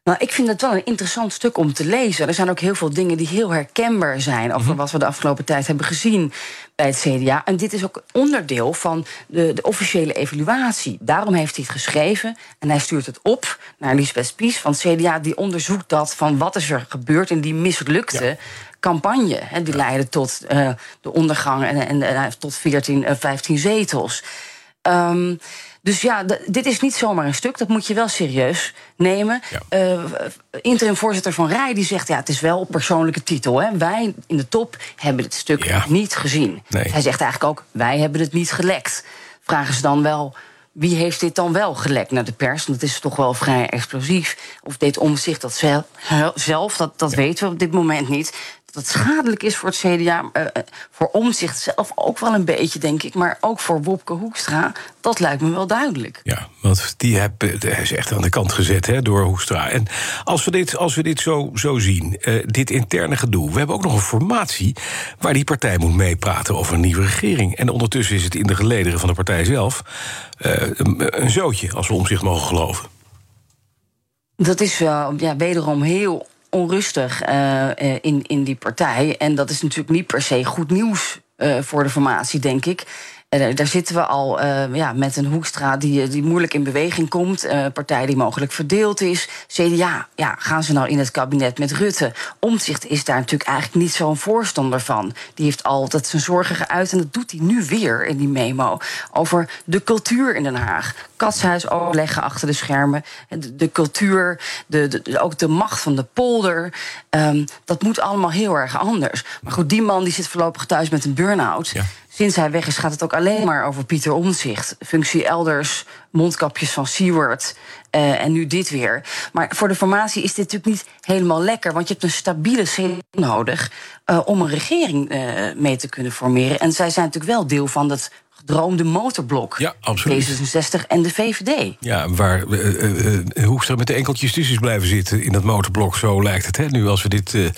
Nou, ik vind het wel een interessant stuk om te lezen. Er zijn ook heel veel dingen die heel herkenbaar zijn... over -hmm. wat we de afgelopen tijd hebben gezien bij het CDA. En dit is ook onderdeel van de, de, officiële evaluatie. Daarom heeft hij het geschreven en hij stuurt het op naar Lisbeth Spies van het CDA... die onderzoekt dat van wat is er gebeurd in die mislukte... Ja campagne. Hè, die leidde tot uh, de ondergang en, en, en, tot 14, uh, 15 zetels. Um, Dus ja, dit is niet zomaar een stuk. Dat moet je wel serieus nemen. Ja. Uh, interim voorzitter van Rij die zegt... ja, het is wel op persoonlijke titel. Hè. Wij in de top hebben het stuk niet gezien. Hij zegt eigenlijk ook, wij hebben het niet gelekt. Vragen ze dan wel wie heeft dit dan wel gelekt naar de pers? Want het is toch wel vrij explosief. Of deed Omzicht dat zelf? Dat, dat weten we op dit moment niet dat schadelijk is voor het CDA, uh, eh, voor omzicht zelf ook wel een beetje, denk ik. Maar ook voor Wopke Hoekstra, dat lijkt me wel duidelijk. Ja, want die heb, is echt aan de kant gezet hè, door Hoekstra. En als we dit, als we dit zo, zo zien, uh, dit interne gedoe... we hebben ook nog een formatie waar die partij moet meepraten over een nieuwe regering. En ondertussen is het in de gelederen van de partij zelf uh, een, een zootje, als we omzicht mogen geloven. Dat is wel ja, wederom heel onrustig uh, in, in die partij. En dat is natuurlijk niet per se goed nieuws uh, voor de formatie, denk ik. Uh, daar zitten we al uh, ja, met een Hoekstra die, die moeilijk in beweging komt. Uh, partij die mogelijk verdeeld is. CDA, ja, gaan ze nou in het kabinet met Rutte? Omzicht is daar natuurlijk eigenlijk niet zo'n voorstander van. Die heeft altijd zijn zorgen geuit en dat doet hij nu weer in die memo. Over de cultuur in Den Haag. Katshuis overleggen achter de schermen. De, cultuur, de, ook de macht van de polder. Um, dat moet allemaal heel erg anders. Maar goed, die man die zit voorlopig thuis met een burn-out. Ja. Sinds hij weg is, gaat het ook alleen maar over Pieter Omzicht. Functie elders, mondkapjes van Seward. Uh, en nu dit weer. Maar voor de formatie is dit natuurlijk niet helemaal lekker. Want je hebt een stabiele CD nodig uh, om een regering uh, mee te kunnen formeren. En zij zijn natuurlijk wel deel van dat gedroomde motorblok. Ja, absoluut. D66 en de VVD. Ja, waar uh, uh, Hoekstra met de enkeltjes tussen blijven zitten in dat motorblok. Zo lijkt het hè, nu als we dit, uh,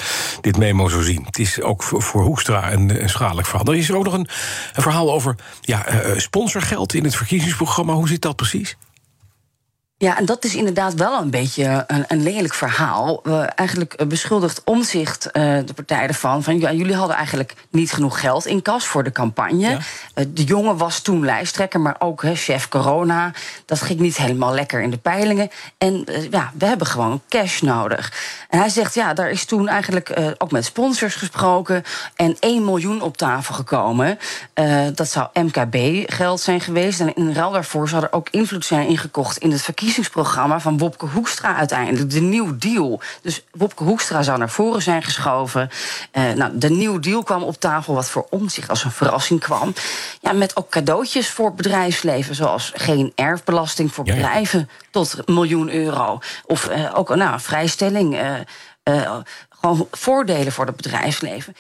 dit memo zo zien. Het is ook voor, Hoekstra een, een schadelijk verhaal. Dan is er ook nog een, een verhaal over ja, sponsorgeld in het verkiezingsprogramma. Hoe zit dat precies? Ja, en dat is inderdaad wel een beetje een, een lelijk verhaal. Uh, eigenlijk beschuldigt Omzicht uh, de partij ervan van... Ja, jullie hadden eigenlijk niet genoeg geld in kas voor de campagne. Ja. Uh, de jongen was toen lijsttrekker, maar ook he, chef corona. Dat ging niet helemaal lekker in de peilingen. En ja, we hebben gewoon cash nodig. En hij zegt, ja, daar is toen eigenlijk ook met sponsors gesproken... en 1 miljoen op tafel gekomen. dat zou MKB-geld zijn geweest. En in ruil daarvoor zou er ook invloed zijn ingekocht in het verkiezingsprogramma verkiezingsprogramma van Wopke Hoekstra uiteindelijk. De Nieuw Deal. Dus Wopke Hoekstra zou naar voren zijn geschoven. Uh, nou, de Nieuw Deal kwam op tafel, wat voor zich als een verrassing kwam. Ja, met ook cadeautjes voor bedrijfsleven, zoals geen erfbelasting voor bedrijven tot een miljoen euro. Of uh, ook nou, vrijstelling. Uh, gewoon voordelen voor het bedrijfsleven.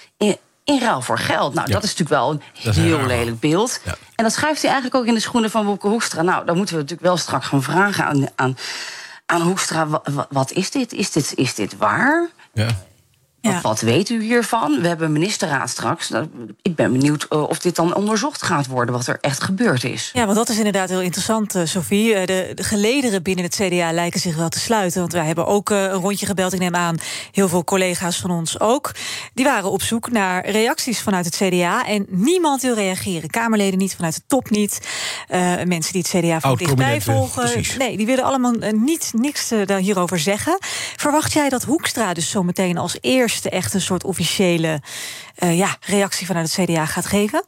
In, ruil voor geld. Nou, dat is natuurlijk wel een heel lelijk beeld. En dat schuift hij eigenlijk ook in de schoenen van Wopke Hoekstra. Nou, dan moeten we natuurlijk wel straks gaan vragen aan, aan, aan Hoekstra... wat is dit? Is dit, is dit waar? Ja. Ja. Wat, weet u hiervan? We hebben een ministerraad straks. Nou, ik ben benieuwd eh, of dit dan onderzocht gaat worden, wat er echt gebeurd is. Ja, want dat is inderdaad heel interessant, uh, Sophie. Uh, de, de, gelederen binnen het CDA lijken zich wel te sluiten. Want wij hebben ook een rondje gebeld. Ik neem aan, heel veel collega's van ons ook. Die waren op zoek naar reacties vanuit het CDA. En niemand wil reageren. Kamerleden niet, vanuit de top niet. mensen die het CDA van dichtbij volgen. Precies. Nee, die willen allemaal niet, niks hierover zeggen. Verwacht jij dat Hoekstra dus zometeen als eerste echt een soort officiële uh, ja, reactie vanuit het CDA gaat geven?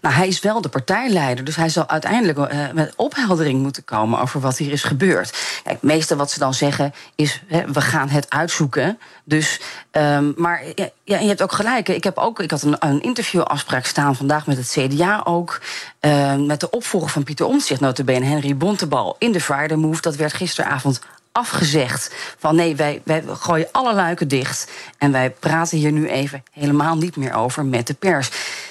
Nou, hij is wel de partijleider, dus hij zal uiteindelijk uh, met opheldering moeten komen over wat hier is gebeurd. Kijk, het meeste wat ze dan zeggen is: hè, we gaan het uitzoeken. Dus, um, maar ja, je hebt ook gelijk. Ik, heb ook, ik had een, een interviewafspraak staan vandaag met het CDA ook. Uh, met de opvolger van Pieter Omtzigt, notabene Henry Bontebal, in de Friday Move. Dat werd gisteravond afgezegd. Van nee, wij, wij gooien alle luiken dicht. En wij praten hier nu even helemaal niet meer over met de pers.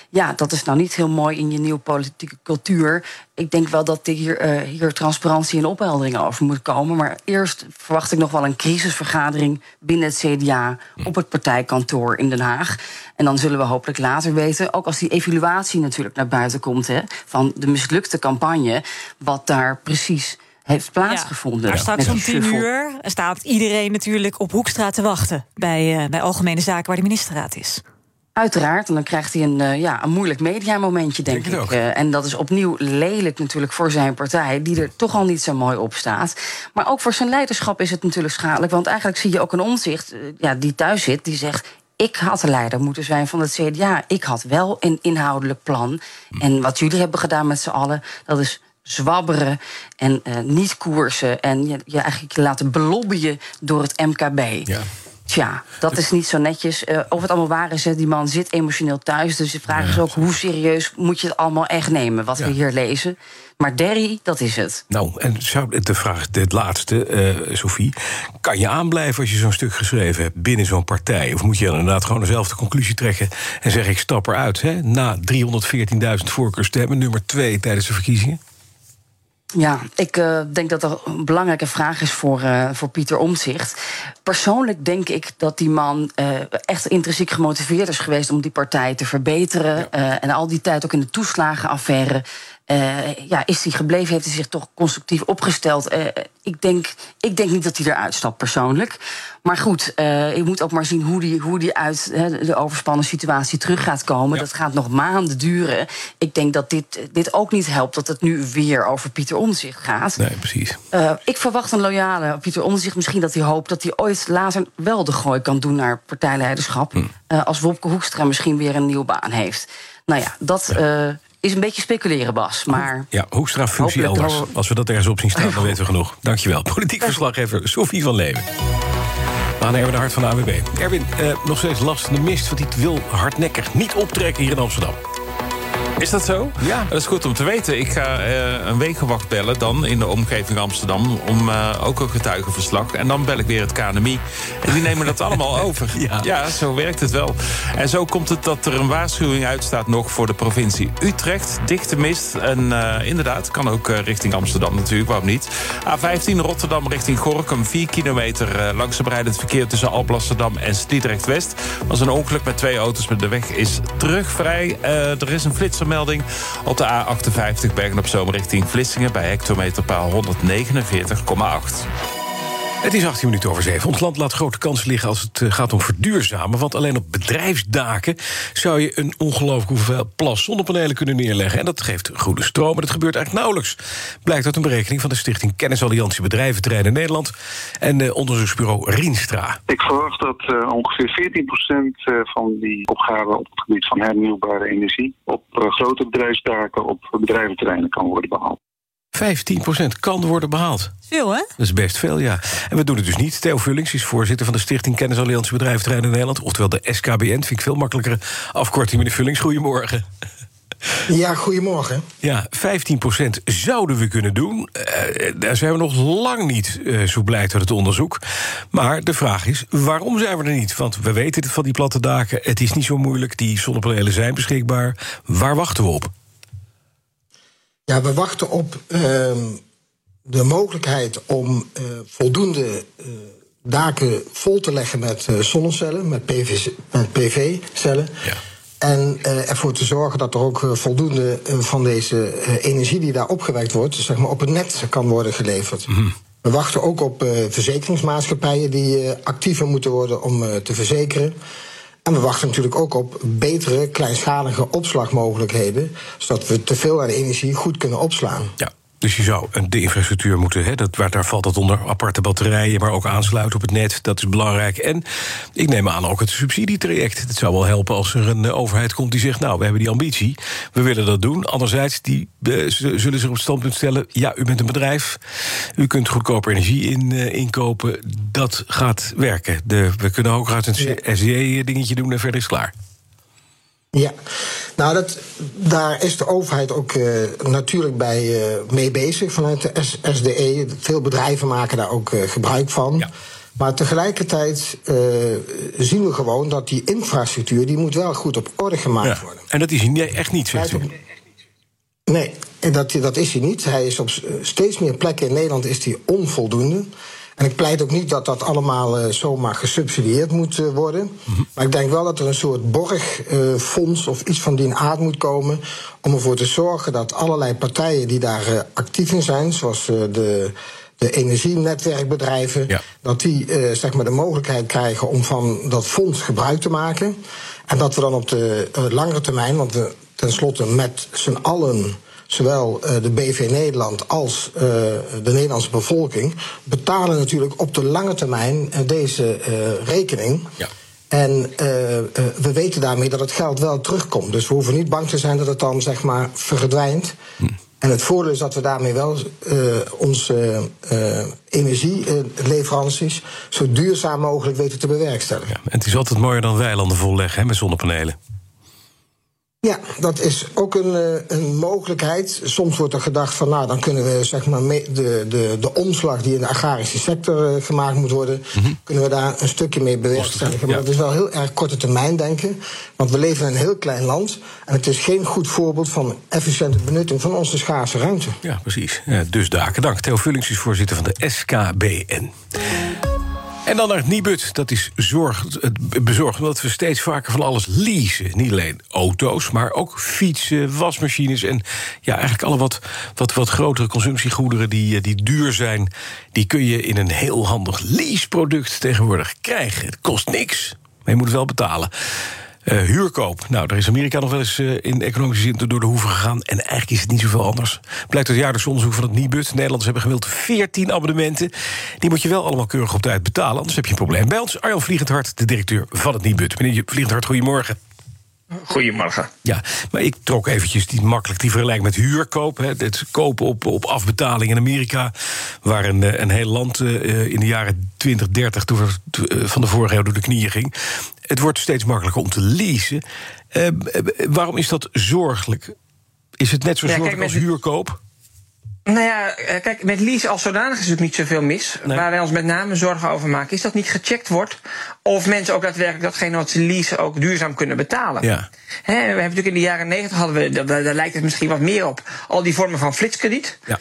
Ja, dat is nou niet heel mooi in je nieuwe politieke cultuur. Ik denk wel dat hier, uh, hier transparantie en opheldering over moet komen. Maar eerst verwacht ik nog wel een crisisvergadering binnen het CDA op het partijkantoor in Den Haag. En dan zullen we hopelijk later weten, ook als die evaluatie natuurlijk naar buiten komt hè, van de mislukte campagne, wat daar precies heeft plaatsgevonden. Ja, maar straks om tien uur staat iedereen natuurlijk op Hoekstraat te wachten... bij, uh, bij Algemene Zaken waar de ministerraad is. Uiteraard, en dan krijgt hij een, uh, ja, een moeilijk mediamomentje, denk, denk ik. Uh, en dat is opnieuw lelijk natuurlijk voor zijn partij, die er toch al niet zo mooi op staat. Maar ook voor zijn leiderschap is het natuurlijk schadelijk. Want eigenlijk zie je ook een omzicht uh, ja, die thuis zit, die zegt. Ik had de leider moeten zijn van het CDA. Ik had wel een inhoudelijk plan. En wat jullie hebben gedaan met z'n allen, dat is zwabberen en niet koersen. En je, je eigenlijk je laten belobbyen door het MKB. Ja. Tja, dat is niet zo netjes. Uh, of het allemaal waar is, hè, die man zit emotioneel thuis. Dus de vraag is ook, hoe serieus moet je het allemaal echt nemen... wat we hier lezen? Maar Derry, dat is het. Nou, en zou de vraag, dit laatste, uh, Sophie... kan je aanblijven als je zo'n stuk geschreven hebt binnen zo'n partij? Of moet je dan inderdaad gewoon dezelfde conclusie trekken... en zeg ik stap eruit, hè? na 314.000 voorkeurstemmen... nummer twee tijdens de verkiezingen? Ja, ik uh, denk dat dat een belangrijke vraag is voor, uh, voor Pieter Omtzigt. Persoonlijk denk ik dat die man uh, echt intrinsiek gemotiveerd is geweest om die partij te verbeteren. Ja. en al die tijd ook in de toeslagenaffaire uh, ja, is hij gebleven? Heeft hij zich toch constructief opgesteld? Uh, ik, denk, ik denk niet dat hij eruit stapt persoonlijk. Maar goed, uh, je moet ook maar zien hoe die, hoe die uit he, de overspannen situatie terug gaat komen. Ja. Dat gaat nog maanden duren. Ik denk dat dit, dit ook niet helpt dat het nu weer over Pieter Omzicht gaat. Nee, precies. ik verwacht een loyale Pieter Omzicht. Misschien dat hij hoopt dat hij ooit later wel de gooi kan doen naar partijleiderschap. Hm. als Wopke Hoekstra misschien weer een nieuwe baan heeft. Nou ja, dat. Ja is een beetje speculeren, Bas. Maar ja, Hoekstra functie elders. Als we dat ergens op zien staan, dan weten we genoeg. Dankjewel. Politiek verslaggever Sophie van Leeuwen. We gaan even de Hart van de AWB. Erwin, eh, nog steeds last van de mist, want die wil hardnekkig niet optrekken hier in Amsterdam. Is dat zo? Ja. Dat is goed om te weten. Ik ga uh, een wegenwacht bellen dan in de omgeving Amsterdam... om uh, ook een getuigenverslag. En dan bel ik weer het KNMI. En die nemen dat allemaal over. Ja. ja. zo werkt het wel. En zo komt het dat er een waarschuwing uitstaat nog voor de provincie Utrecht. Dichte mist. En uh, inderdaad, kan ook richting Amsterdam natuurlijk, waarom niet. A15 Rotterdam richting Gorkum. 4 kilometer langs het verkeer tussen Alblasserdam en Sliedrecht-West. was een ongeluk met twee auto's, maar de weg is terugvrij. er is een flitser melding op de A58 Bergen op Zoom richting Vlissingen... bij hectometerpaal 149,8. Het is 18 minuten over 7. Ons land laat grote kansen liggen als het eh, gaat om verduurzamen. Want alleen op bedrijfsdaken zou je een ongelooflijk hoeveel plas zonnepanelen kunnen neerleggen. En dat geeft groene stroom. Maar dat gebeurt eigenlijk nauwelijks. Blijkt uit een berekening van de Stichting Kennisalliantie Bedrijventerreinen Nederland. En uh, onderzoeksbureau Rienstra. Ik verwacht dat uh, ongeveer 14% van die opgaven op het gebied van hernieuwbare energie. op grote bedrijfsdaken op bedrijventerreinen kan worden behaald. 15% kan worden behaald. Veel, hè? Dat is best veel, ja. En we doen het dus niet. Theo Vullings is voorzitter van de Stichting Kennisalliantie Bedrijventerreinen Nederland. Oftewel de SKBN. Vind ik veel makkelijkere afkorting, meneer Vullings. Goedemorgen. Ja, goedemorgen. Ja, 15% zouden we kunnen doen. Uh, daar zijn we nog lang niet, uh, zo blijkt uit het onderzoek. Maar de vraag is, waarom zijn we er niet? Want we weten het van die platte daken. Het is niet zo moeilijk. Die zonnepanelen zijn beschikbaar. Waar wachten we op? Ja, we wachten op uh, de mogelijkheid om uh, voldoende uh, daken vol te leggen met uh, zonnecellen, met, PV, met PV-cellen. Ja. En ervoor te zorgen dat er ook voldoende van deze energie die daar opgewekt wordt, zeg maar, op het net kan worden geleverd. Mm -hmm. We wachten ook op verzekeringsmaatschappijen die actiever moeten worden om te verzekeren. En we wachten natuurlijk ook op betere, kleinschalige opslagmogelijkheden, zodat we te veel aan energie goed kunnen opslaan. Ja. Dus je zou de infrastructuur moeten, hè, dat, waar, daar valt dat onder, aparte batterijen, maar ook aansluiten op het net, dat is belangrijk. En ik neem aan ook het subsidietraject. Het zou wel helpen als er een eh, overheid komt die zegt, nou, we hebben die ambitie, we willen dat doen. Anderzijds, die uh, zullen zich op het standpunt stellen, ja, u bent een bedrijf, u kunt goedkope energie in, uh, inkopen, dat gaat werken. De, we kunnen ook uit een SDE-dingetje doen en verder is klaar. Ja, nou, dat, daar is de overheid ook uh, natuurlijk bij uh, mee bezig vanuit de SDE. Veel bedrijven maken daar ook uh, gebruik van. Ja. Maar tegelijkertijd zien we gewoon dat die infrastructuur... die moet wel goed op orde gemaakt ja. worden. En dat is hij echt niet, zegt u? Nee, dat, dat is hij niet. Hij is op steeds meer plekken in Nederland is hij onvoldoende... En ik pleit ook niet dat dat allemaal uh, zomaar gesubsidieerd moet uh, worden. Mm -hmm. Maar ik denk wel dat er een soort borgfonds uh, of iets van die aard moet komen. om ervoor te zorgen dat allerlei partijen die daar actief in zijn, zoals de de energienetwerkbedrijven, ja. dat die uh, zeg maar de mogelijkheid krijgen om van dat fonds gebruik te maken. En dat we dan op de uh, langere termijn, want we tenslotte met z'n allen zowel uh, de BV Nederland als uh, de Nederlandse bevolking betalen natuurlijk op de lange termijn uh, deze rekening. Ja. En we weten daarmee dat het geld wel terugkomt. Dus we hoeven niet bang te zijn dat het dan zeg maar verdwijnt. Hm. En het voordeel is dat we daarmee wel uh, onze energieleveranties zo duurzaam mogelijk weten te bewerkstelligen. Ja, en het is altijd mooier dan weilanden volleggen hè, met zonnepanelen. Ja, dat is ook een, eh, een mogelijkheid. Soms wordt er gedacht van, nou, dan kunnen we zeg maar de, de, de omslag die in de agrarische sector uh, gemaakt moet worden, mhm. kunnen we daar een stukje mee bewerkstelligen. Maar dat is wel heel erg korte termijn denken, want we leven in een heel klein land en het is geen goed voorbeeld van efficiënte benutting van onze schaarse ruimte. Ja, precies. Ja, dus daken. Dank. Theo Vullings is voorzitter van de SKBN. En dan naar het Nibud. Dat is zorg, het bezorgd omdat we steeds vaker van alles leasen. Niet alleen auto's, maar ook fietsen, wasmachines... en ja, eigenlijk alle wat, wat, wat grotere consumptiegoederen die, eh, die duur zijn... die kun je in een heel handig leaseproduct tegenwoordig krijgen. Het kost niks, maar je moet het wel betalen. Uh, huurkoop. Nou, daar is Amerika nog wel eens uh, in economische zin door de hoeven gegaan. En eigenlijk is het niet zoveel anders. Blijkt uit jaarlijks onderzoek van het Nibud. Nederlanders hebben gemiddeld 14 abonnementen. Die moet je wel allemaal keurig op tijd betalen, anders heb je een probleem. Bij ons Arjan Vliegendhart, de directeur van het Nibud. Meneer Vliegendhart, goedemorgen. Goedemorgen. Ja, maar ik trok eventjes die makkelijk die vergelijking met huurkoop. Hè, het kopen op, op afbetaling in Amerika. Waar een, eh, een heel land uh, in de jaren 20, 30 door, van de vorige eeuw door de knieën ging. Het wordt steeds makkelijker om te leasen. Uh, waarom is dat zorgelijk? Is het net zo zorgelijk als huurkoop? Nou ja, eh, kijk, met lease als zodanig is het niet zoveel mis. Waar wij ons met name zorgen over maken, is dat niet gecheckt wordt of mensen ook daadwerkelijk datgene wat ze leasen ook duurzaam kunnen betalen. Ja. we hebben natuurlijk in de jaren negentig hadden we, daar, daar, lijkt het misschien wat meer op, al die vormen van flitskrediet. Ja.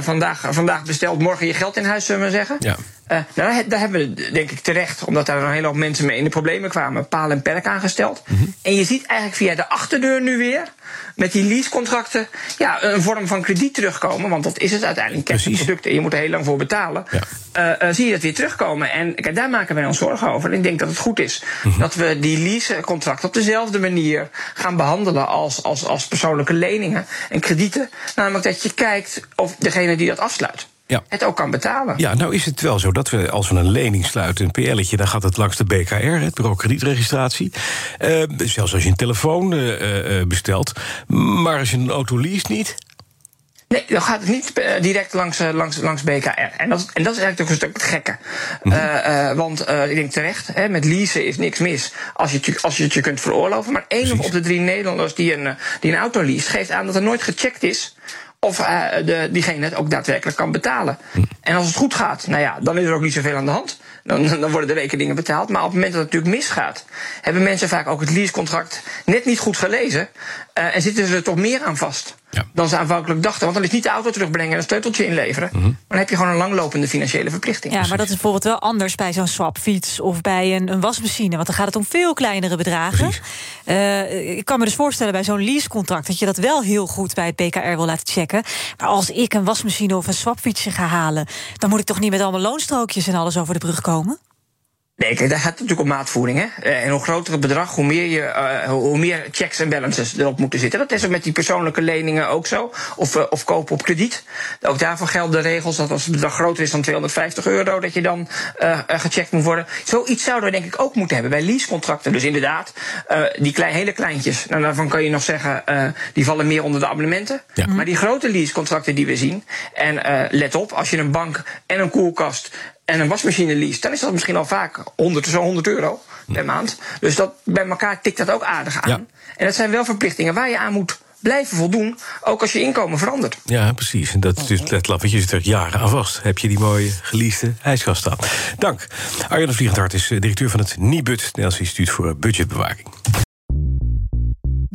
Vandaag, vandaag besteld, morgen je geld in huis, zullen we zeggen. Ja. Uh, nou, daar hebben we denk ik terecht, omdat daar een hele hoop mensen mee in de problemen kwamen, paal en perk aangesteld. Mm -hmm. En je ziet eigenlijk via de achterdeur nu weer met die leasecontracten ja, een vorm van krediet terugkomen. Want dat is het uiteindelijk. producten en je moet er heel lang voor betalen. Ja. Uh, uh, zie je dat weer terugkomen. En kijk, daar maken wij ons zorgen over. En ik denk dat het goed is mm -hmm. dat we die leasecontracten op dezelfde manier gaan behandelen als, als, als persoonlijke leningen en kredieten. Namelijk dat je kijkt of degene die dat afsluit ja. het ook kan betalen. Ja, nou is het wel zo dat we als we een lening sluiten, een PL'tje, dan gaat het langs de BKR, het bureau kredietregistratie. Uh, zelfs als je een telefoon uh, uh, bestelt. Maar als je een auto leest niet. Nee, dan gaat het niet direct langs, langs, langs BKR. En dat, en dat is eigenlijk toch een stuk gekke. Mm -hmm. want ik denk terecht, hè, met leasen is niks mis als je, het, als je het je kunt veroorloven. Maar één op de drie Nederlanders die een, die een auto leest, geeft aan dat er nooit gecheckt is of uh, de, diegene het ook daadwerkelijk kan betalen. Hm. En als het goed gaat, nou ja, dan is er ook niet zoveel aan de hand. Dan, dan worden de rekeningen betaald. Maar op het moment dat het natuurlijk misgaat, hebben mensen vaak ook het leasecontract net niet goed gelezen. Uh, en zitten ze er toch meer aan vast ja. dan ze aanvankelijk dachten. Want dan is niet de auto terugbrengen en een sleuteltje inleveren. Mm -hmm. Maar dan heb je gewoon een langlopende financiële verplichting. Ja, maar dat is bijvoorbeeld wel anders bij zo'n swapfiets of bij een, een, wasmachine. Want dan gaat het om veel kleinere bedragen. Uh, ik kan me dus voorstellen bij zo'n leasecontract dat je dat wel heel goed bij het BKR wil laten checken. Maar als ik een wasmachine of een swapfietsje ga halen, dan moet ik toch niet met allemaal loonstrookjes en alles over de brug komen? Nee, kijk, daar gaat het natuurlijk om maatvoering. Hè? Eh, en hoe groter het bedrag, hoe meer, je, uh, hoe meer checks en balances erop moeten zitten. Dat is ook met die persoonlijke leningen ook zo. Of, uh, of kopen op krediet. Ook daarvoor gelden de regels dat als het bedrag groter is dan 250 euro, dat je dan uh, gecheckt moet worden. Zoiets zouden we denk ik ook moeten hebben bij leasecontracten. Dus inderdaad, die klein, hele kleintjes, nou, daarvan kan je nog zeggen, die vallen meer onder de abonnementen. Ja. Maar die grote leasecontracten die we zien, en let op, als je een bank en een koelkast en een wasmachine lease, dan is dat misschien al vaak 100, zo 100 euro per maand. Dus dat, bij elkaar tikt dat ook aardig aan. En dat zijn wel verplichtingen waar je aan moet blijven voldoen, ook als je inkomen verandert. Ja, precies. En dat is dus let je zit er jaren aan vast. Heb je die mooie geliefde ijskast staan. Dank. Arjan Vliegendhart is eh, directeur van het NIBUD, Nederlands Instituut voor Budgetbewaking.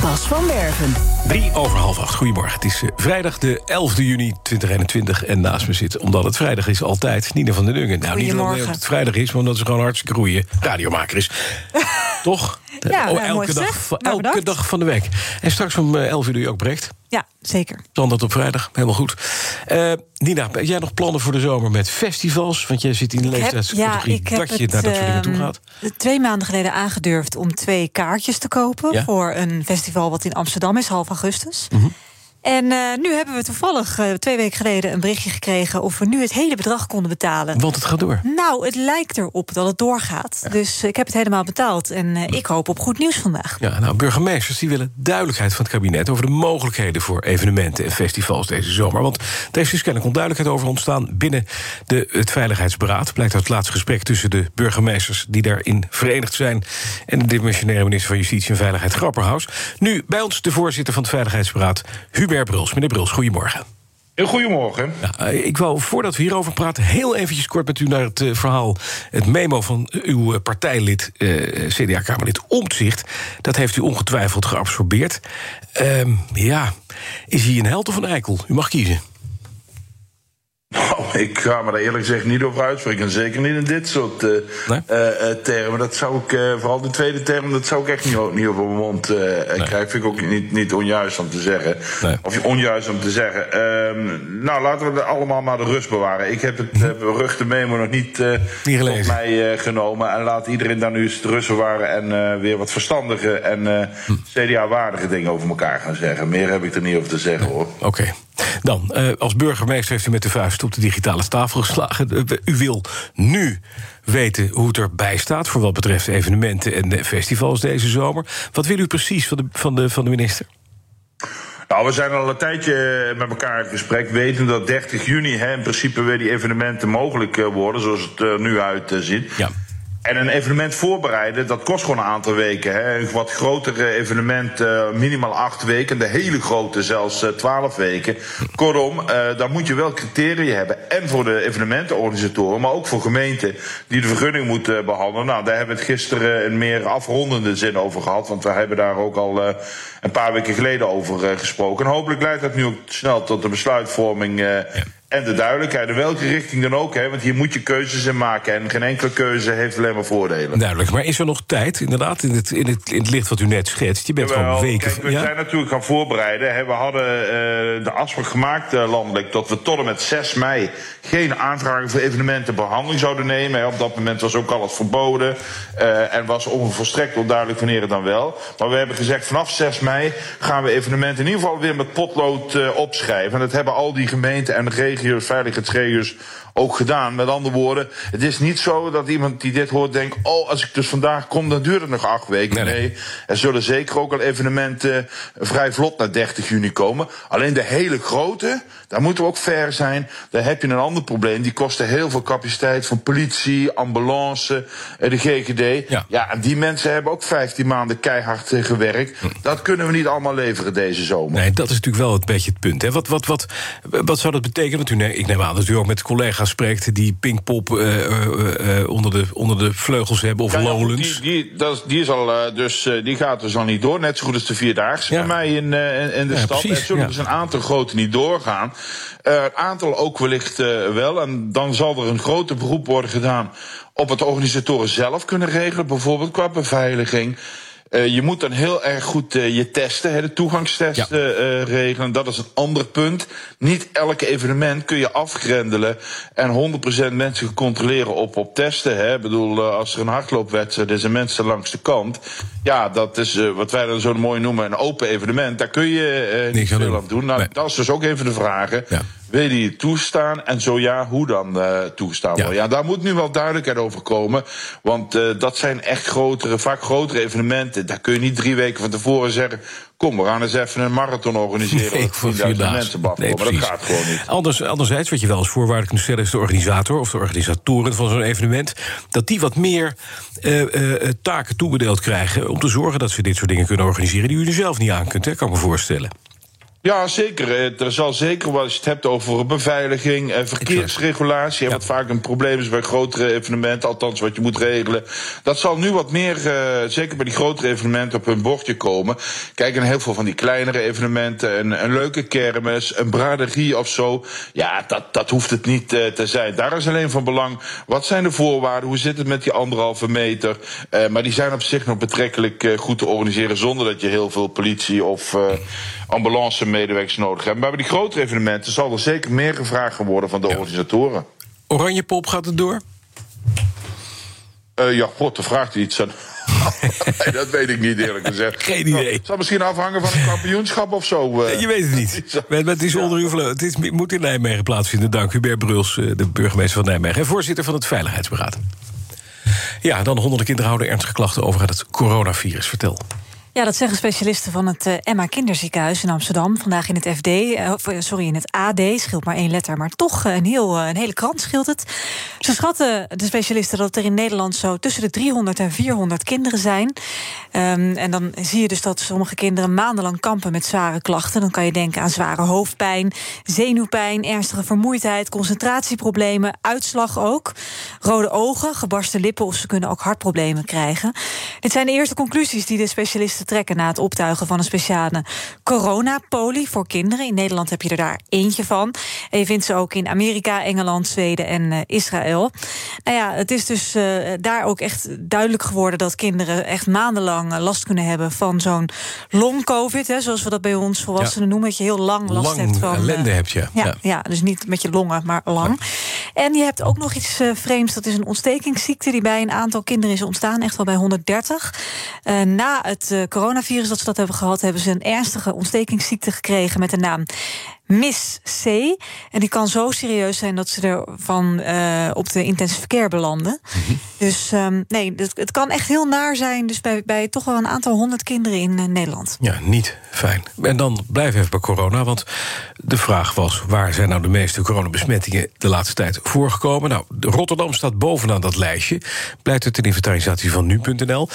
Bas van Werven. Drie over half acht. Goedemorgen. Het is eh, vrijdag de 11 juni 2021. En naast me zit, omdat het vrijdag is, altijd Nina van den Dungen. Nou, niet omdat het vrijdag is, maar omdat ze gewoon hartstikke goede radiomaker is. Toch? Ja, oh, elke, dag, van, elke dag van de week. En straks om 11 uur doe je ook Brecht. Ja, zeker. Standaard op vrijdag, helemaal goed. Uh, Nina, heb jij nog plannen voor de zomer met festivals? Want jij zit in de leeftijdscategorie ja, dat je naar dat soort dingen toe gaat. twee maanden geleden aangedurfd om twee kaartjes te kopen... voor een festival wat in Amsterdam is, half augustus. Mm -hmm. En uh, nu hebben we toevallig uh, twee weken geleden een berichtje gekregen of we nu het hele bedrag konden betalen. Want het gaat door. Nou, het lijkt erop dat het doorgaat. Dus ik heb het helemaal betaald en uh, ik hoop op goed nieuws vandaag. Ja, nou, burgemeesters die willen duidelijkheid van het kabinet over de mogelijkheden voor evenementen en festivals deze zomer. Want er heeft dus kennelijk onduidelijkheid over ontstaan binnen de, het Veiligheidsberaad. Blijkt uit het laatste gesprek tussen de burgemeesters die daarin verenigd zijn en de dimensionaire minister van Justitie en Veiligheid Grapperhaus. Nu bij ons de voorzitter van het Veiligheidsberaad, Hubert Bruls. Meneer Bruls, goedemorgen. Goedemorgen. Ja, ik wou, voordat we hierover praten, heel eventjes kort met u naar het uh, verhaal... het memo van uw eh, partijlid, uh, CDA-Kamerlid Omtzigt. Dat heeft u ongetwijfeld geabsorbeerd. Uh, ja, is hij een held of een eikel? U mag kiezen. Nou, ik ga me daar eerlijk gezegd niet over uitspreken. Zeker niet in dit soort uh, nee? uh, termen. Dat zou ik, uh, vooral de tweede term, dat zou ik echt niet, niet over mijn mond nee. krijgen. Vind ik ook niet, niet onjuist om te zeggen. Nee. Of onjuist om te zeggen. Ehm, nou, laten we allemaal maar de rust bewaren. Ik heb het hm. beruchte memo nog niet, niet op mij genomen. En laat iedereen dan nu eens de rust bewaren en weer wat verstandige en hm. CDA-waardige dingen over elkaar gaan zeggen. Meer heb ik er niet over te zeggen hoor. Oké. Dan, uh, als burgemeester heeft u met de vuist op de digitale tafel geslagen. Uh, u wil nu weten hoe het erbij staat voor wat betreft evenementen en festivals deze zomer. Wat wil u precies van de, van de, van de minister? Nou, we zijn al een tijdje met elkaar in gesprek, weten dat 30 juni hè, in principe weer die evenementen mogelijk eh, worden, zoals het er nu uitziet. Ja. En een evenement voorbereiden, dat kost gewoon een aantal weken. Hè. Een wat grotere evenement, uh, minimaal acht weken. De hele grote zelfs uh, twaalf weken. Kortom, uh, daar moet je wel criteria hebben. En voor de evenementenorganisatoren, maar ook voor gemeenten die de vergunning moeten behandelen. Nou, daar hebben we het gisteren in meer afrondende zin over gehad. Want we hebben daar ook al een paar weken geleden over gesproken. En hopelijk leidt dat nu ook snel tot de besluitvorming. En de duidelijkheid, in welke richting dan ook. Hè, want hier moet je keuzes in maken. En geen enkele keuze heeft alleen maar voordelen. Duidelijk. Maar is er nog tijd, inderdaad, in het, in het, in het licht wat u net schetst? Je bent Jawel, gewoon weken... Kijk, we zijn natuurlijk gaan voorbereiden. Hè. We hadden uh, de afspraak gemaakt uh, landelijk... dat we tot en met 6 mei geen aanvragen voor evenementen behandeling zouden nemen. Hè. Op dat moment was ook alles verboden. Uh, en was onvolstrekt onduidelijk wanneer het dan wel. Maar we hebben gezegd, vanaf 6 mei gaan we evenementen in ieder geval weer met potlood opschrijven. En dat hebben al die gemeenten en de regio's regio's, veiligheidsregio's ook gedaan. Met andere woorden, het is niet zo dat iemand die dit hoort denkt: oh, als ik dus vandaag kom, dan duurt het nog acht weken. Nee, nee. er zullen zeker ook al evenementen vrij vlot naar 30 juni komen. Alleen de hele grote, daar moeten we ook ver zijn. Daar heb je een ander probleem. Die kosten heel veel capaciteit van politie, ambulance, eh, de GGD. Ja, ja en die mensen hebben ook 15 maanden keihard eh, gewerkt. Hm. Dat kunnen we niet allemaal leveren deze zomer. Nee, dat is natuurlijk wel een beetje het punt. Hè. Wat, wat, wat, wat zou dat betekenen? Want u, ik neem aan dat u ook met collega's spreekt die Pinkpop uh, onder, de, onder de vleugels hebben of ja, Lowlands. Die, die, dat, die, is al, dus, die gaat dus al niet door. Net zo goed als de Vierdaagse ja. bij mij in, in de stad. Precies, er zullen dus een aantal grote niet doorgaan. een aantal ook wellicht wel. En dan zal er een grote beroep worden gedaan op het organisatoren zelf kunnen regelen. Bijvoorbeeld qua beveiliging. Uh, je moet dan heel erg goed uh, je testen, hè, de toegangstest ja. uh, regelen. Dat is een ander punt. Niet elke evenement kun je afgrendelen en 100% mensen controleren op, op testen. Hè. Ik bedoel, als er een hardloopwedstrijd is en mensen langs de kant. Ja, dat is wat wij dan zo mooi noemen een open evenement. Daar kun je niet veel aan doen. Nou, nee. Dat is dus ook even de vraag. Ja. Wil je die toestaan? En zo ja, hoe dan uh, toestaan? Ja. ja, daar moet nu wel duidelijkheid over komen. Want uh, dat zijn echt grotere, vaak grotere evenementen. Daar kun je niet drie weken van tevoren zeggen. Kom, we gaan eens even een marathon organiseren. Nee, voor mensen nee, maar dat gaat gewoon niet. Anders, anderzijds, wat je wel als voorwaarde kunt stellen... is de organisator of de organisatoren van zo'n evenement... dat die wat meer uh, taken toebedeeld krijgen... om te zorgen dat ze dit soort dingen kunnen organiseren... die u er zelf niet aan kunt, hè, kan ik me voorstellen. Ja, zeker. Eh, er zal zeker, als je het hebt over beveiliging, en verkeersregulatie, wat vaak een probleem is bij grotere evenementen, althans wat je moet regelen. Dat zal nu wat meer, uh, zeker bij die grotere evenementen, op hun bordje komen. Kijk, en heel veel van die kleinere evenementen, een, een leuke kermis, een braderie of zo. Ja, dat, dat hoeft het niet uh, te zijn. Daar is alleen van belang, wat zijn de voorwaarden, hoe zit het met die anderhalve meter. Uh, maar die zijn op zich nog betrekkelijk goed te organiseren zonder dat je heel veel politie of ambulance medewerkers nodig hebben. Maar bij die grotere evenementen zal er zeker meer gevraagd worden van de organisatoren. Oranje pop gaat het door? Uh, ja, god, er vraagt iets aan. nee, dat weet ik niet eerlijk gezegd. Geen idee. Het zal misschien afhangen van een kampioenschap of zo. Uh. Je weet het niet. Maar het is onder uw vleugel. Het is, moet in Nijmegen plaatsvinden. Dank Hubert Bruls, eh, de burgemeester van Nijmegen... en voorzitter van het Veiligheidsberaad. Ja, dan honderden kinderen houden ernstige klachten over het coronavirus. Vertel. Ja, dat zeggen specialisten van het uh, Emma Kinderziekenhuis in Amsterdam. Vandaag in het FD, uh, eh, sorry, in het AD, scheelt maar één letter, maar toch een, heel, een hele krant scheelt het. Ze schatten, de specialisten, dat er in Nederland zo tussen de 300 en 400 kinderen zijn. Um, en dan zie je dus dat sommige kinderen maandenlang kampen met zware klachten. Dan kan je denken aan zware hoofdpijn, zenuwpijn, ernstige vermoeidheid, concentratieproblemen, uitslag ook. Rode ogen, gebarsten lippen of ze kunnen ook hartproblemen krijgen. Dit zijn de eerste conclusies die de specialisten te trekken na het optuigen van een speciale coronapolie voor kinderen. In Nederland heb je er daar eentje van. En je vindt ze ook in Amerika, Engeland, Zweden en uh, Israël. Nou ja, het is dus uh, daar ook echt duidelijk geworden dat kinderen echt maandenlang eh, last kunnen hebben van zo'n long-covid, zoals we dat bij ons volwassenen ja. noemen, dat je heel lang last lang hebt van. ellende heb je. Ja, ja, ja. dus niet met je longen, maar lang. En je hebt ook nog iets vreemds, dat is een ontstekingsziekte die bij een aantal kinderen is ontstaan, echt wel bij 130. na het coronavirus dat ze dat hebben gehad, hebben ze een ernstige ontstekingsziekte gekregen met de naam Miss C. En die kan zo serieus zijn dat ze ervan uh, op de intensive care belanden. Mhm. Dus um, nee, het, het, kan echt heel naar zijn. Dus bij, bij toch wel een aantal honderd kinderen in uh, Nederland. Ja, niet fijn. En dan blijf even bij corona. Want de vraag was: waar zijn nou de meeste coronabesmettingen de laatste tijd voorgekomen? Nou, Rotterdam staat bovenaan dat lijstje. Blijkt uit de inventarisatie van nu.nl.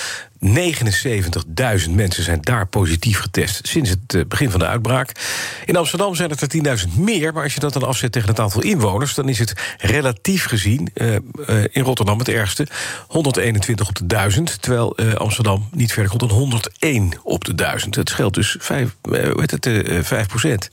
79.000 mensen zijn daar positief getest sinds het uh, begin van de uitbraak. In Amsterdam zijn het er 10.000 meer, maar als je dat dan afzet tegen het aantal inwoners, dan is het relatief gezien uh, uh, in Rotterdam het ergste. 121 op de 1000, terwijl Amsterdam niet verder komt dan 101 op de 1000. Het scheelt dus 5, weet het, 5 procent.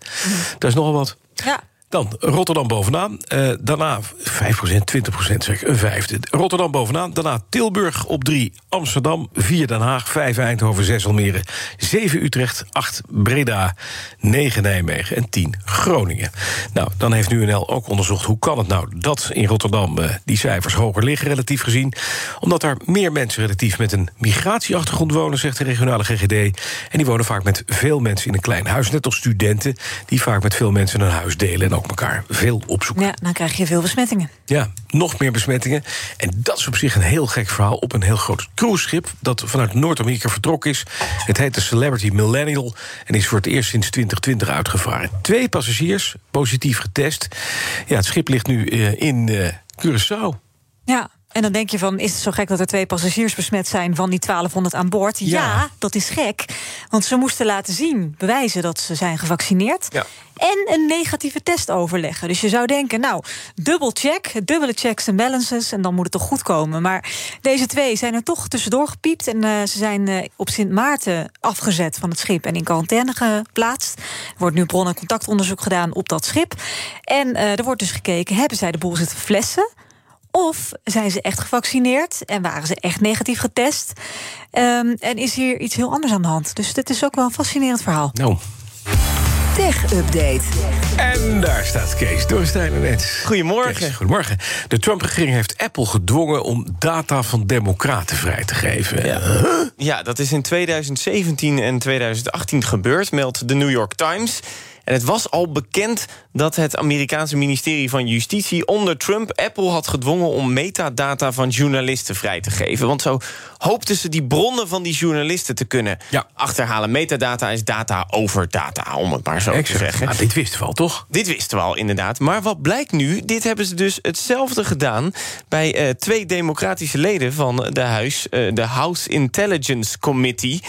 Dat is nogal wat. Ja. Dan Rotterdam bovenaan. Uh, daarna 5%, 20% zeg een vijfde. Rotterdam bovenaan. Daarna Tilburg op 3. Amsterdam, 4 Den Haag, 5 Eindhoven, 6 Almere, 7 Utrecht, 8 Breda, 9 Nijmegen en 10 Groningen. Nou, dan heeft UNL ook onderzocht hoe kan het nou dat in Rotterdam uh, die cijfers hoger liggen, relatief gezien. Omdat daar meer mensen relatief met een migratieachtergrond wonen, zegt de regionale GGD. En die wonen vaak met veel mensen in een klein huis, net als studenten die vaak met veel mensen een huis delen en ook elkaar veel opzoeken. Ja, dan krijg je veel besmettingen. Ja, nog meer besmettingen. En dat is op zich een heel gek verhaal op een heel groot cruiseschip... dat vanuit Noord-Amerika vertrokken is. Het heet de Celebrity Millennial en is voor het eerst sinds 2020 uitgevaren. Twee passagiers, positief getest. Ja, het schip ligt nu uh, in uh, Curaçao. Ja, en dan denk je van, is het zo gek dat er twee passagiers besmet zijn van die 1200 aan boord? Ja, dat is gek. Want ze moesten laten zien, bewijzen dat ze zijn gevaccineerd. Ja. En een negatieve test overleggen. Dus je zou denken, nou, dubbel check, dubbele checks en balances, en dan moet het toch goed komen. Maar deze twee zijn er toch tussendoor gepiept. En uh, ze zijn uh, op Sint Maarten afgezet van het schip en in quarantaine geplaatst. Er wordt nu bron- en contactonderzoek gedaan op dat schip. En uh, er wordt dus gekeken, hebben zij de boel zitten flessen? Of zijn ze echt gevaccineerd en waren ze echt negatief getest? Um, en is hier iets heel anders aan de hand? Dus dit is ook wel een fascinerend verhaal. Nou. Tech-update. En daar staat Kees Dorstein net. Goedemorgen. Kees, goedemorgen. De Trump-regering heeft Apple gedwongen om data van democraten vrij te geven. Ja. ja, dat is in 2017 en 2018 gebeurd, meldt de New York Times. En het was al bekend dat het Amerikaanse ministerie van Justitie onder Trump Apple had gedwongen om metadata van journalisten vrij te geven. Want zo hoopten ze die bronnen van die journalisten te kunnen achterhalen. Metadata is data over data, om het maar zo te zeggen. Ah, dit wisten we al, toch? Dit wisten we al, inderdaad. Maar wat blijkt nu? Dit hebben ze dus hetzelfde gedaan bij uh, twee democratische leden van de, huis, uh, de House Intelligence Committee, uh,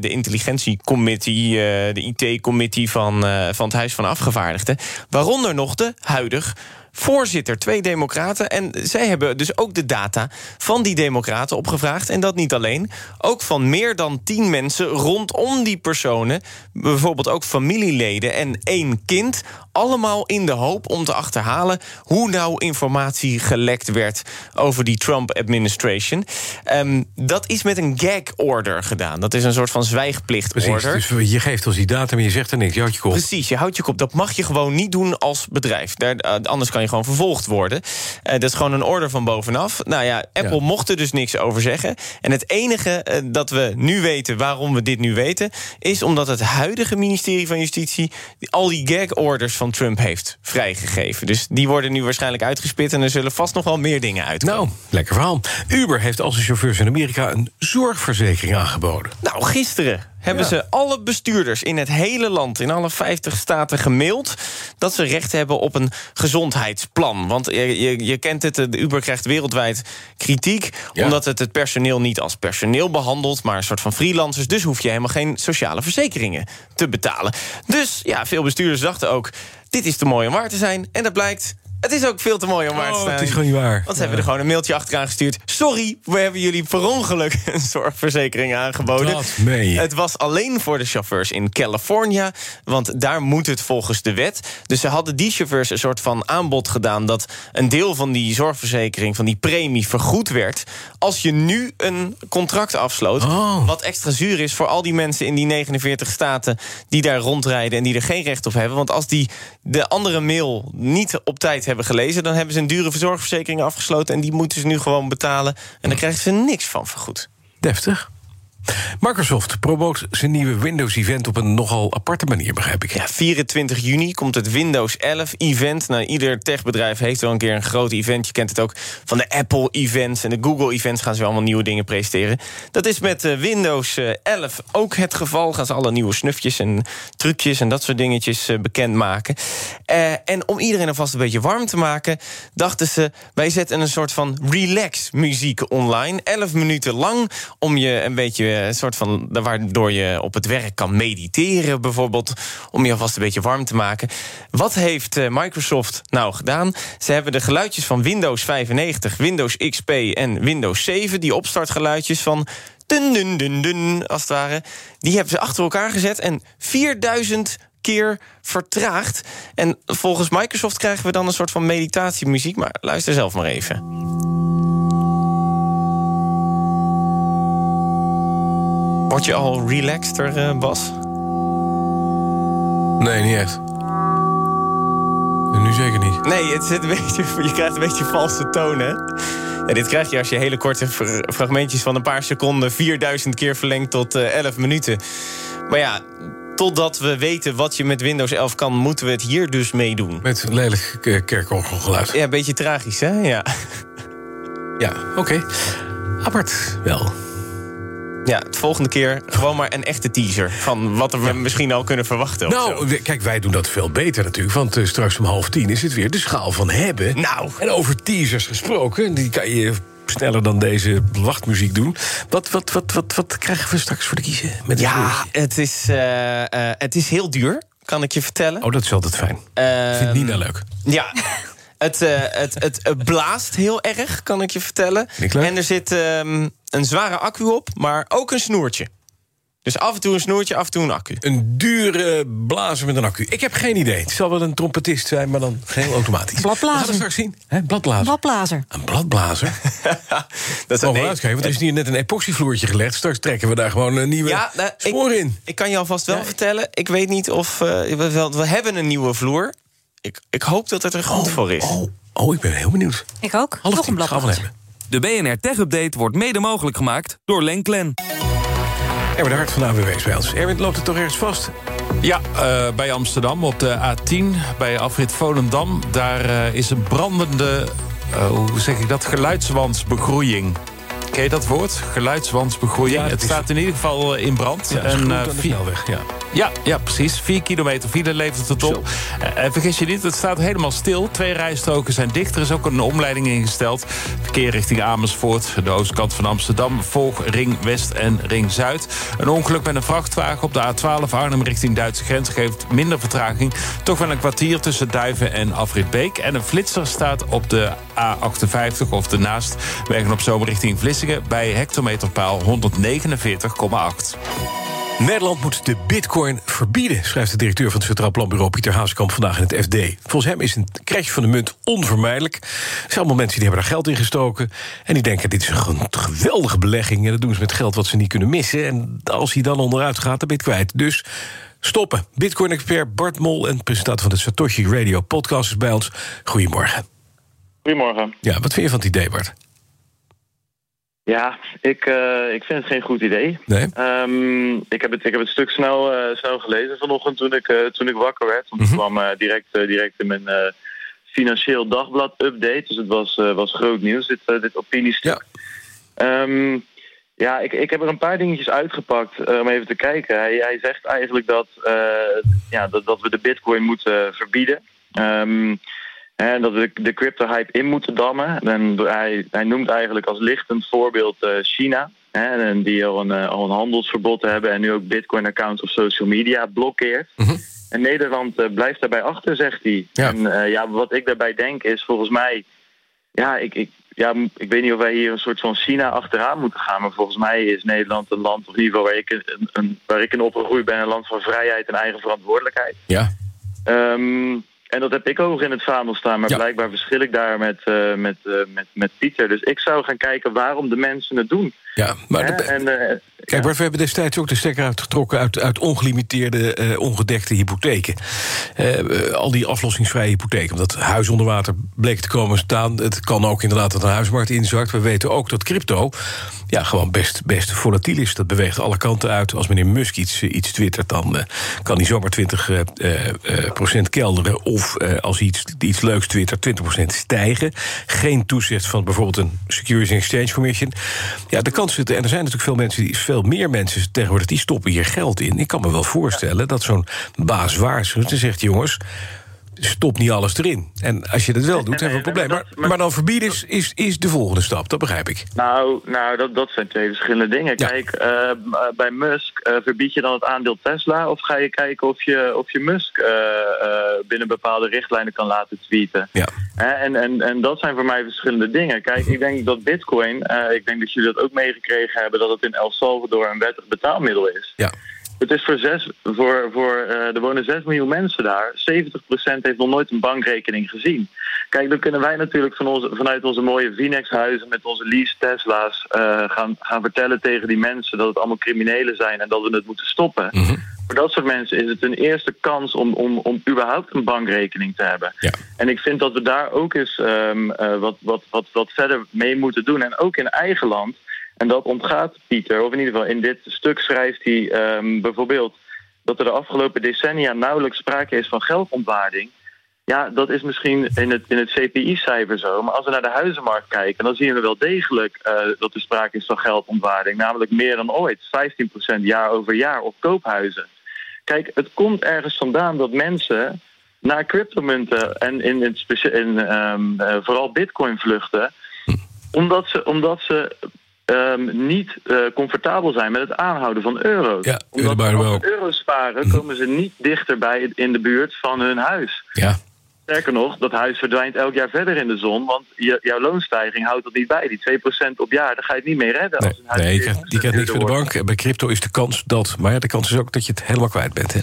de intelligentiecommittee, de IT-committee van, van het Huis van Afgevaardigden. Waaronder nog de huidig voorzitter, twee democraten. En zij hebben dus ook de data van die democraten opgevraagd. En dat niet alleen. Ook van meer dan tien mensen rondom die personen. Bijvoorbeeld ook familieleden en één kind. Allemaal in de hoop om te achterhalen hoe nou informatie gelekt werd over die Trump-administration. Um, dat is met een gag-order gedaan. Dat is een soort van zwijgplicht-order. Precies, dus je geeft ons die data, maar je zegt er niks. Je houdt je kop. Precies, je houdt je kop. Dat mag je gewoon niet doen als bedrijf. Daar, uh, anders kan je gewoon vervolgd worden. Uh, dat is gewoon een order van bovenaf. Nou ja, Apple mocht er dus niks over zeggen. En het enige uh, dat we nu weten, waarom we dit nu weten... is omdat het huidige ministerie van Justitie... al die gag-orders van Trump heeft vrijgegeven. Dus die worden nu waarschijnlijk uitgespit... en er zullen vast nog wel meer dingen uitkomen. Nou, lekker verhaal. Uber heeft als de chauffeurs in Amerika een zorgverzekering aangeboden. Nou, gisteren hebben ze alle bestuurders in het hele land, in alle 50 staten, gemaild dat ze recht hebben op een gezondheidsplan. Want je, je, je kent het, de Uber krijgt wereldwijd kritiek, omdat het het personeel niet als personeel behandelt, maar een soort van freelancers. Dus hoef je helemaal geen sociale verzekeringen te betalen. Dus ja, veel bestuurders dachten ook: dit is te mooi om waar te zijn. En dat blijkt. Het is ook veel te mooi om waar te zijn. Het is gewoon niet waar. Want ze hebben er gewoon een mailtje achteraan gestuurd. Sorry, we hebben jullie per ongeluk een zorgverzekering aangeboden. Dat. Het was alleen voor de chauffeurs in California. Want daar moet het volgens de wet. Dus ze hadden die chauffeurs een soort van aanbod gedaan... dat een deel van die zorgverzekering, van die premie, vergoed werd. Als je nu een contract afsloot... Oh. wat extra zuur is voor al die mensen in die 49 staten... die daar rondrijden en die er geen recht op hebben. Want als die de andere mail niet op tijd hebben gelezen... dan hebben ze een dure zorgverzekering afgesloten... en die moeten ze nu gewoon betalen. En daar krijgen ze niks van vergoed. Deftig. Microsoft promoot zijn nieuwe Windows-event op een nogal aparte manier, begrijp ik. Ja, 24 juni komt het Windows 11-event. Nou, ieder techbedrijf heeft wel een keer een groot event. Je kent het ook van de Apple-events en de Google-events... gaan ze allemaal nieuwe dingen presenteren. Dat is met uh, Windows 11 ook het geval. Gaan ze alle nieuwe snufjes en trucjes en dat soort dingetjes uh, bekendmaken. Uh, en om iedereen alvast een beetje warm te maken... dachten ze, wij zetten een soort van relax-muziek online. 11 minuten lang, om je een beetje een soort van waardoor je op het werk kan mediteren, bijvoorbeeld, om je alvast een beetje warm te maken. Wat heeft Microsoft nou gedaan? Ze hebben de geluidjes van Windows 95, Windows XP en Windows 7, die opstartgeluidjes van dun dun dun dun, als het ware, die hebben ze achter elkaar gezet en 4000 keer vertraagd. En volgens Microsoft krijgen we dan een soort van meditatiemuziek, maar luister zelf maar even. Word je al relaxter, uh, Bas? Nee, niet echt. Nu zeker niet. Nee, het zit een beetje, je krijgt een beetje valse tonen. Ja, dit krijg je als je hele korte fragmentjes van een paar seconden... 4000 keer verlengt tot uh, 11 minuten. Maar ja, totdat we weten wat je met Windows 11 kan... moeten we het hier dus meedoen. Met lelijk kerkorgelgeluid. Ja, een beetje tragisch, hè? Ja, ja oké. Okay. Apart wel. Ja, het volgende keer gewoon maar een echte teaser... van wat we ja. misschien al kunnen verwachten. Nou, kijk, wij doen dat veel beter natuurlijk. Want uh, straks om half tien is het weer de schaal van hebben. Nou. En over teasers gesproken, die kan je sneller dan deze wachtmuziek doen. Wat, wat, wat, wat, wat krijgen we straks voor de kiezen? Met ja, het is, uh, uh, het is heel duur, kan ik je vertellen. Oh, dat is altijd fijn. Uh, Vindt Nina leuk. Ja. Het, uh, het, het, het, blaast heel erg, kan ik je vertellen. En er zit um, een zware accu op, maar ook een snoertje. Dus af en toe een snoertje, af en toe een accu. Een dure blazer met een accu. Ik heb geen idee. Het zal wel een trompetist zijn, maar dan geen automatisch. Bladblazer. We gaan het straks zien. He, bladblazer. Bladblazer. Een bladblazer? dat is nee. uitkijken, want er is hier net een epoxyvloertje gelegd. Straks trekken we daar gewoon een nieuwe ja, nou, spoor ik, in. Ik kan je alvast wel ja. vertellen. Ik weet niet of... Uh, we, wel, we hebben een nieuwe vloer. Ik, ik hoop dat het er goed oh, voor is. Oh, oh, ik ben heel benieuwd. Ik ook. Half Nog een blad. De BNR Tech Update wordt mede mogelijk gemaakt door Lenklen. Erwin de Hart van de is bij ons. Erwin, loopt het toch ergens vast? Ja, uh, bij Amsterdam op de A10, bij afrit Volendam. Daar uh, is een brandende, uh, hoe zeg ik dat, geluidswandsbegroeiing. Ken je dat woord? Geluidswandsbegroeiing. Ja, het, staat in ieder geval in brand. Ja, en, uh, snelweg, ja. Ja, ja, precies. Vier kilometer file levert het op. En eh, vergis je niet, het staat helemaal stil. Twee rijstroken zijn dicht. Er is ook een omleiding ingesteld. Verkeer richting Amersfoort, de oostkant van Amsterdam. Volg Ring West en Ring Zuid. Een ongeluk met een vrachtwagen op de A12 Arnhem richting Duitse grens... geeft minder vertraging. Toch wel een kwartier tussen Duiven en Afritbeek. En een flitser staat op de A58 of de naast... wegen op zomer richting Vlissingen... bij hectometerpaal 149,8. Nederland moet de bitcoin verbieden, schrijft de directeur van het Centraal Planbureau Pieter Haaskamp vandaag in het FD. Volgens hem is een krijgje van de munt onvermijdelijk. Er zijn allemaal mensen die hebben daar geld in gestoken. En die denken, dit is een geweldige belegging. En dat doen ze met geld wat ze niet kunnen missen. En als hij dan onderuit gaat, dan ben je het kwijt. Dus stoppen. Bitcoin-expert Bart Mol en presentator van de Satoshi Radio podcast is bij ons. Goedemorgen. Goedemorgen. Ja, wat vind je van het idee, Bart? Ja, ik, uh, ik vind het geen goed idee. Nee? Um, ik, heb het, ik heb het stuk snel, uh, snel gelezen vanochtend toen ik, uh, toen ik wakker werd. Want mm -hmm. kwam direct, direct in mijn financieel dagblad update. Dus het was, was groot nieuws, dit, dit opiniestuk. Ja. Um, ja, ik, ik heb er een paar dingetjes uitgepakt om even te kijken. Hij, hij zegt eigenlijk dat, ja, dat, dat we de bitcoin moeten verbieden. Um, en dat we de crypto-hype in moeten dammen. En hij, hij noemt eigenlijk als lichtend voorbeeld uh, China. Hè, en die al een, uh, al een handelsverbod hebben en nu ook bitcoin-accounts op social media blokkeert. Mm -hmm. En Nederland uh, blijft daarbij achter, zegt hij. Ja. En ja, wat ik daarbij denk is volgens mij... Ja ik, ik, ja, ik weet niet of wij hier een soort van China achteraan moeten gaan. Maar volgens mij is Nederland een land, of in ieder geval waar ik, een, een, waar ik in opgegroeid ben... een land van vrijheid en eigen verantwoordelijkheid. Ja. Um, en dat heb ik ook in het vaandel staan. Maar ja. blijkbaar verschil ik daar met, uh, met, uh, met, met Pieter. Dus ik zou gaan kijken waarom de mensen het doen. Ja, maar de, en, uh, Kijk, Bart, we hebben destijds ook de stekker uitgetrokken... uit, uit ongelimiteerde, uh, ongedekte hypotheken. Uh, al die aflossingsvrije hypotheken. Omdat huis onder water bleek te komen staan. Het kan ook inderdaad dat de huismarkt inzakt. We weten ook dat crypto ja, gewoon best, best volatiel is. Dat beweegt alle kanten uit. Als meneer Musk iets, iets twittert, dan kan hij zomaar 20 procent kelderen. Of als hij iets, iets leuks twittert, 20 procent stijgen. Geen toezicht van bijvoorbeeld een Securities Exchange Commission. Ja, de kans zit, en er zijn natuurlijk veel mensen die veel meer mensen tegenwoordig die stoppen hier geld in. Ik kan me wel voorstellen dat zo'n baas waarschuwt en zegt: jongens, stop niet alles erin. En als je dat wel doet, hebben we een probleem. Maar, maar, dan verbieden is, is, is de volgende stap, dat begrijp ik. Nou, nou dat, dat zijn twee verschillende dingen. Ja. Kijk, uh, bij Musk uh, verbied je dan het aandeel Tesla... of ga je kijken of je, of je Musk uh, binnen bepaalde richtlijnen kan laten tweeten? Ja. en, en, en dat zijn voor mij verschillende dingen. Kijk, ik denk dat bitcoin, ik denk dat jullie dat ook meegekregen hebben... dat het in El Salvador een wettig betaalmiddel is. Ja. Het is voor zes, voor, voor, uh, er wonen 6 miljoen mensen daar. 70% heeft nog nooit een bankrekening gezien. Kijk, dan kunnen wij natuurlijk van onze, vanuit onze mooie Vinex-huizen met onze lease Tesla's uh, gaan, gaan vertellen tegen die mensen dat het allemaal criminelen zijn en dat we het moeten stoppen. Mm -hmm. Voor dat soort mensen is het een eerste kans om, om, om überhaupt een bankrekening te hebben. Ja. En ik vind dat we daar ook eens um, uh, wat, wat, wat, wat verder mee moeten doen. En ook in eigen land. En dat ontgaat Pieter, of in ieder geval in dit stuk schrijft hij um, bijvoorbeeld dat er de afgelopen decennia nauwelijks sprake is van geldontwaarding. Ja, dat is misschien in het, in het CPI-cijfer zo. Maar als we naar de huizenmarkt kijken, dan zien we wel degelijk uh, dat er sprake is van geldontwaarding. Namelijk meer dan ooit, 15% jaar over jaar op koophuizen. Kijk, het komt ergens vandaan dat mensen naar cryptomunten en in, in, in um, uh, vooral bitcoin vluchten. Omdat ze, omdat ze Um, niet uh, comfortabel zijn met het aanhouden van euro's. Ja, Omdat als ze euro's sparen, komen ze niet dichterbij in de buurt van hun huis. Ja. Sterker nog, dat huis verdwijnt elk jaar verder in de zon. Want je, jouw loonstijging houdt dat niet bij. Die 2% op jaar, daar ga je het niet mee redden. Nee, als een huis nee je krijgt, die krijgt niks voor de bank. Bij crypto is de kans dat... Maar ja, de kans is ook dat je het helemaal kwijt bent, hè?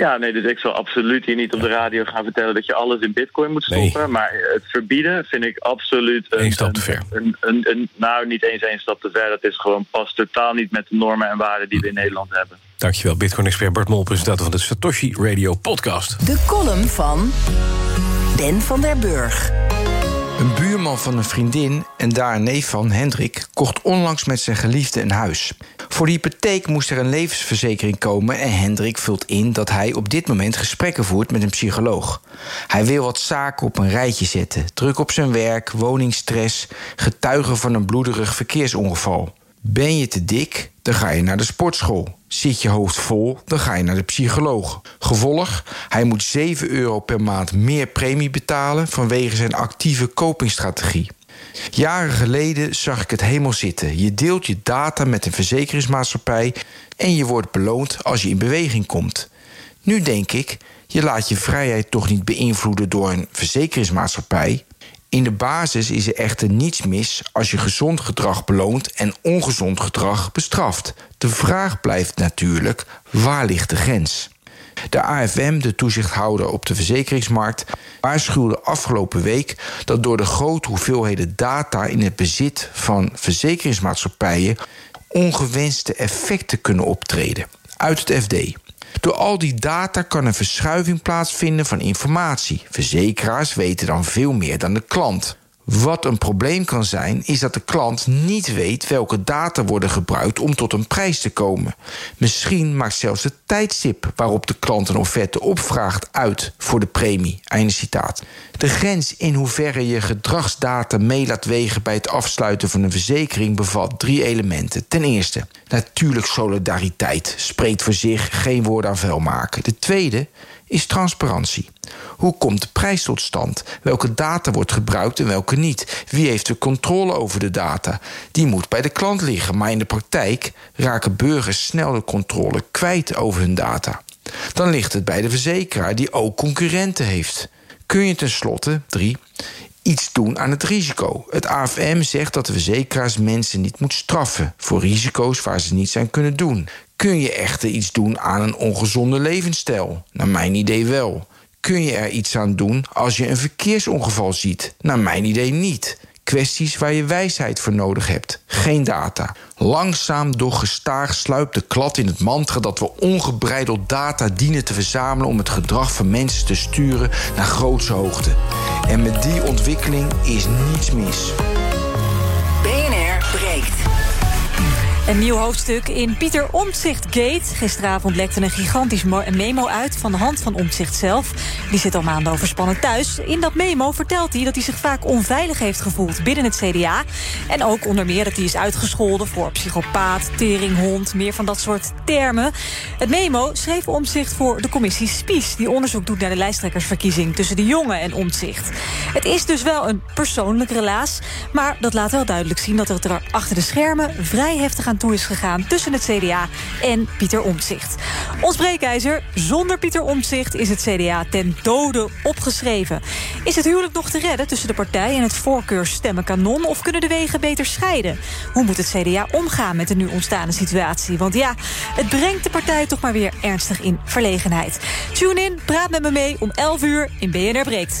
Ja, nee, dus ik zal absoluut hier niet op de radio gaan vertellen dat je alles in bitcoin moet stoppen. Nee. Maar het verbieden vind ik absoluut een, Eén stap te ver. Een, een, een, nou, niet eens één stap te ver. Dat is gewoon past totaal niet met de normen en waarden die we in Nederland hebben. Dankjewel, Bitcoin-expert Bart Mol, presentator van de Satoshi Radio Podcast. De column van Ben van der Burg. Buurman van een vriendin en daar een neef van, Hendrik, kocht onlangs met zijn geliefde een huis. Voor de hypotheek moest er een levensverzekering komen en Hendrik vult in dat hij op dit moment gesprekken voert met een psycholoog. Hij wil wat zaken op een rijtje zetten: druk op zijn werk, woningstress, getuigen van een bloederig verkeersongeval. Ben je te dik, dan ga je naar de sportschool. Zit je hoofd vol, dan ga je naar de psycholoog. Gevolg, hij moet 7 euro per maand meer premie betalen vanwege zijn actieve copingstrategie. Jaren geleden zag ik het helemaal zitten. Je deelt je data met een verzekeringsmaatschappij en je wordt beloond als je in beweging komt. Nu denk ik, je laat je vrijheid toch niet beïnvloeden door een verzekeringsmaatschappij. In de basis is er echter niets mis als je gezond gedrag beloont en ongezond gedrag bestraft. De vraag blijft natuurlijk: waar ligt de grens? De AFM, de toezichthouder op de verzekeringsmarkt, waarschuwde afgelopen week dat door de grote hoeveelheden data in het bezit van verzekeringsmaatschappijen ongewenste effecten kunnen optreden. Uit het FD. Door al die data kan een verschuiving plaatsvinden van informatie. Verzekeraars weten dan veel meer dan de klant. Wat een probleem kan zijn, is dat de klant niet weet welke data worden gebruikt om tot een prijs te komen. Misschien maakt zelfs het tijdstip waarop de klant een offerte opvraagt uit voor de premie. Einde citaat. De grens in hoeverre je gedragsdata mee laat wegen bij het afsluiten van een verzekering bevat drie elementen. Ten eerste, natuurlijk solidariteit. Spreekt voor zich, geen woorden aan vuil maken. De tweede is transparantie. Hoe komt de prijs tot stand? Welke data wordt gebruikt en welke niet? Wie heeft de controle over de data? Die moet bij de klant liggen, maar in de praktijk raken burgers snel de controle kwijt over hun data. Dan ligt het bij de verzekeraar die ook concurrenten heeft. Kun je tenslotte, 3, iets doen aan het risico. Het AFM zegt dat de verzekeraars mensen niet moet straffen voor risico's waar ze niets aan kunnen doen. Kun je echter iets doen aan een ongezonde levensstijl? Naar mijn idee wel. Kun je er iets aan doen als je een verkeersongeval ziet? Naar mijn idee niet. Kwesties waar je wijsheid voor nodig hebt, geen data. Langzaam doch gestaag sluipt de klad in het mantra dat we ongebreideld data dienen te verzamelen om het gedrag van mensen te sturen naar grootse hoogte. En met die ontwikkeling is niets mis. Een nieuw hoofdstuk in Pieter Omtzigt Gate. Gisteravond lekte een gigantisch memo uit van de hand van Omtzigt zelf. Die zit al maanden overspannen thuis. In dat memo vertelt hij dat hij zich vaak onveilig heeft gevoeld binnen het CDA. En ook onder meer dat hij is uitgescholden voor psychopaat, teringhond, meer van dat soort termen. Het memo schreef Omtzigt voor de commissie Spies... die onderzoek doet naar de lijsttrekkersverkiezing tussen de jongen en Omtzigt. Het is dus wel een persoonlijk relaas, maar dat laat wel duidelijk zien... dat het er achter de schermen vrij heftig aan toe is gegaan tussen het CDA en Pieter Omtzigt. Ons breekijzer, zonder Pieter Omtzigt is het CDA ten dode opgeschreven. Is het huwelijk nog te redden tussen de partij en het voorkeursstemmenkanon... of kunnen de wegen beter scheiden? Hoe moet het CDA omgaan met de nu ontstaande situatie? Want ja, het brengt de partij toch maar weer ernstig in verlegenheid. Tune in, praat met me mee om 11 uur in BNR Breekt.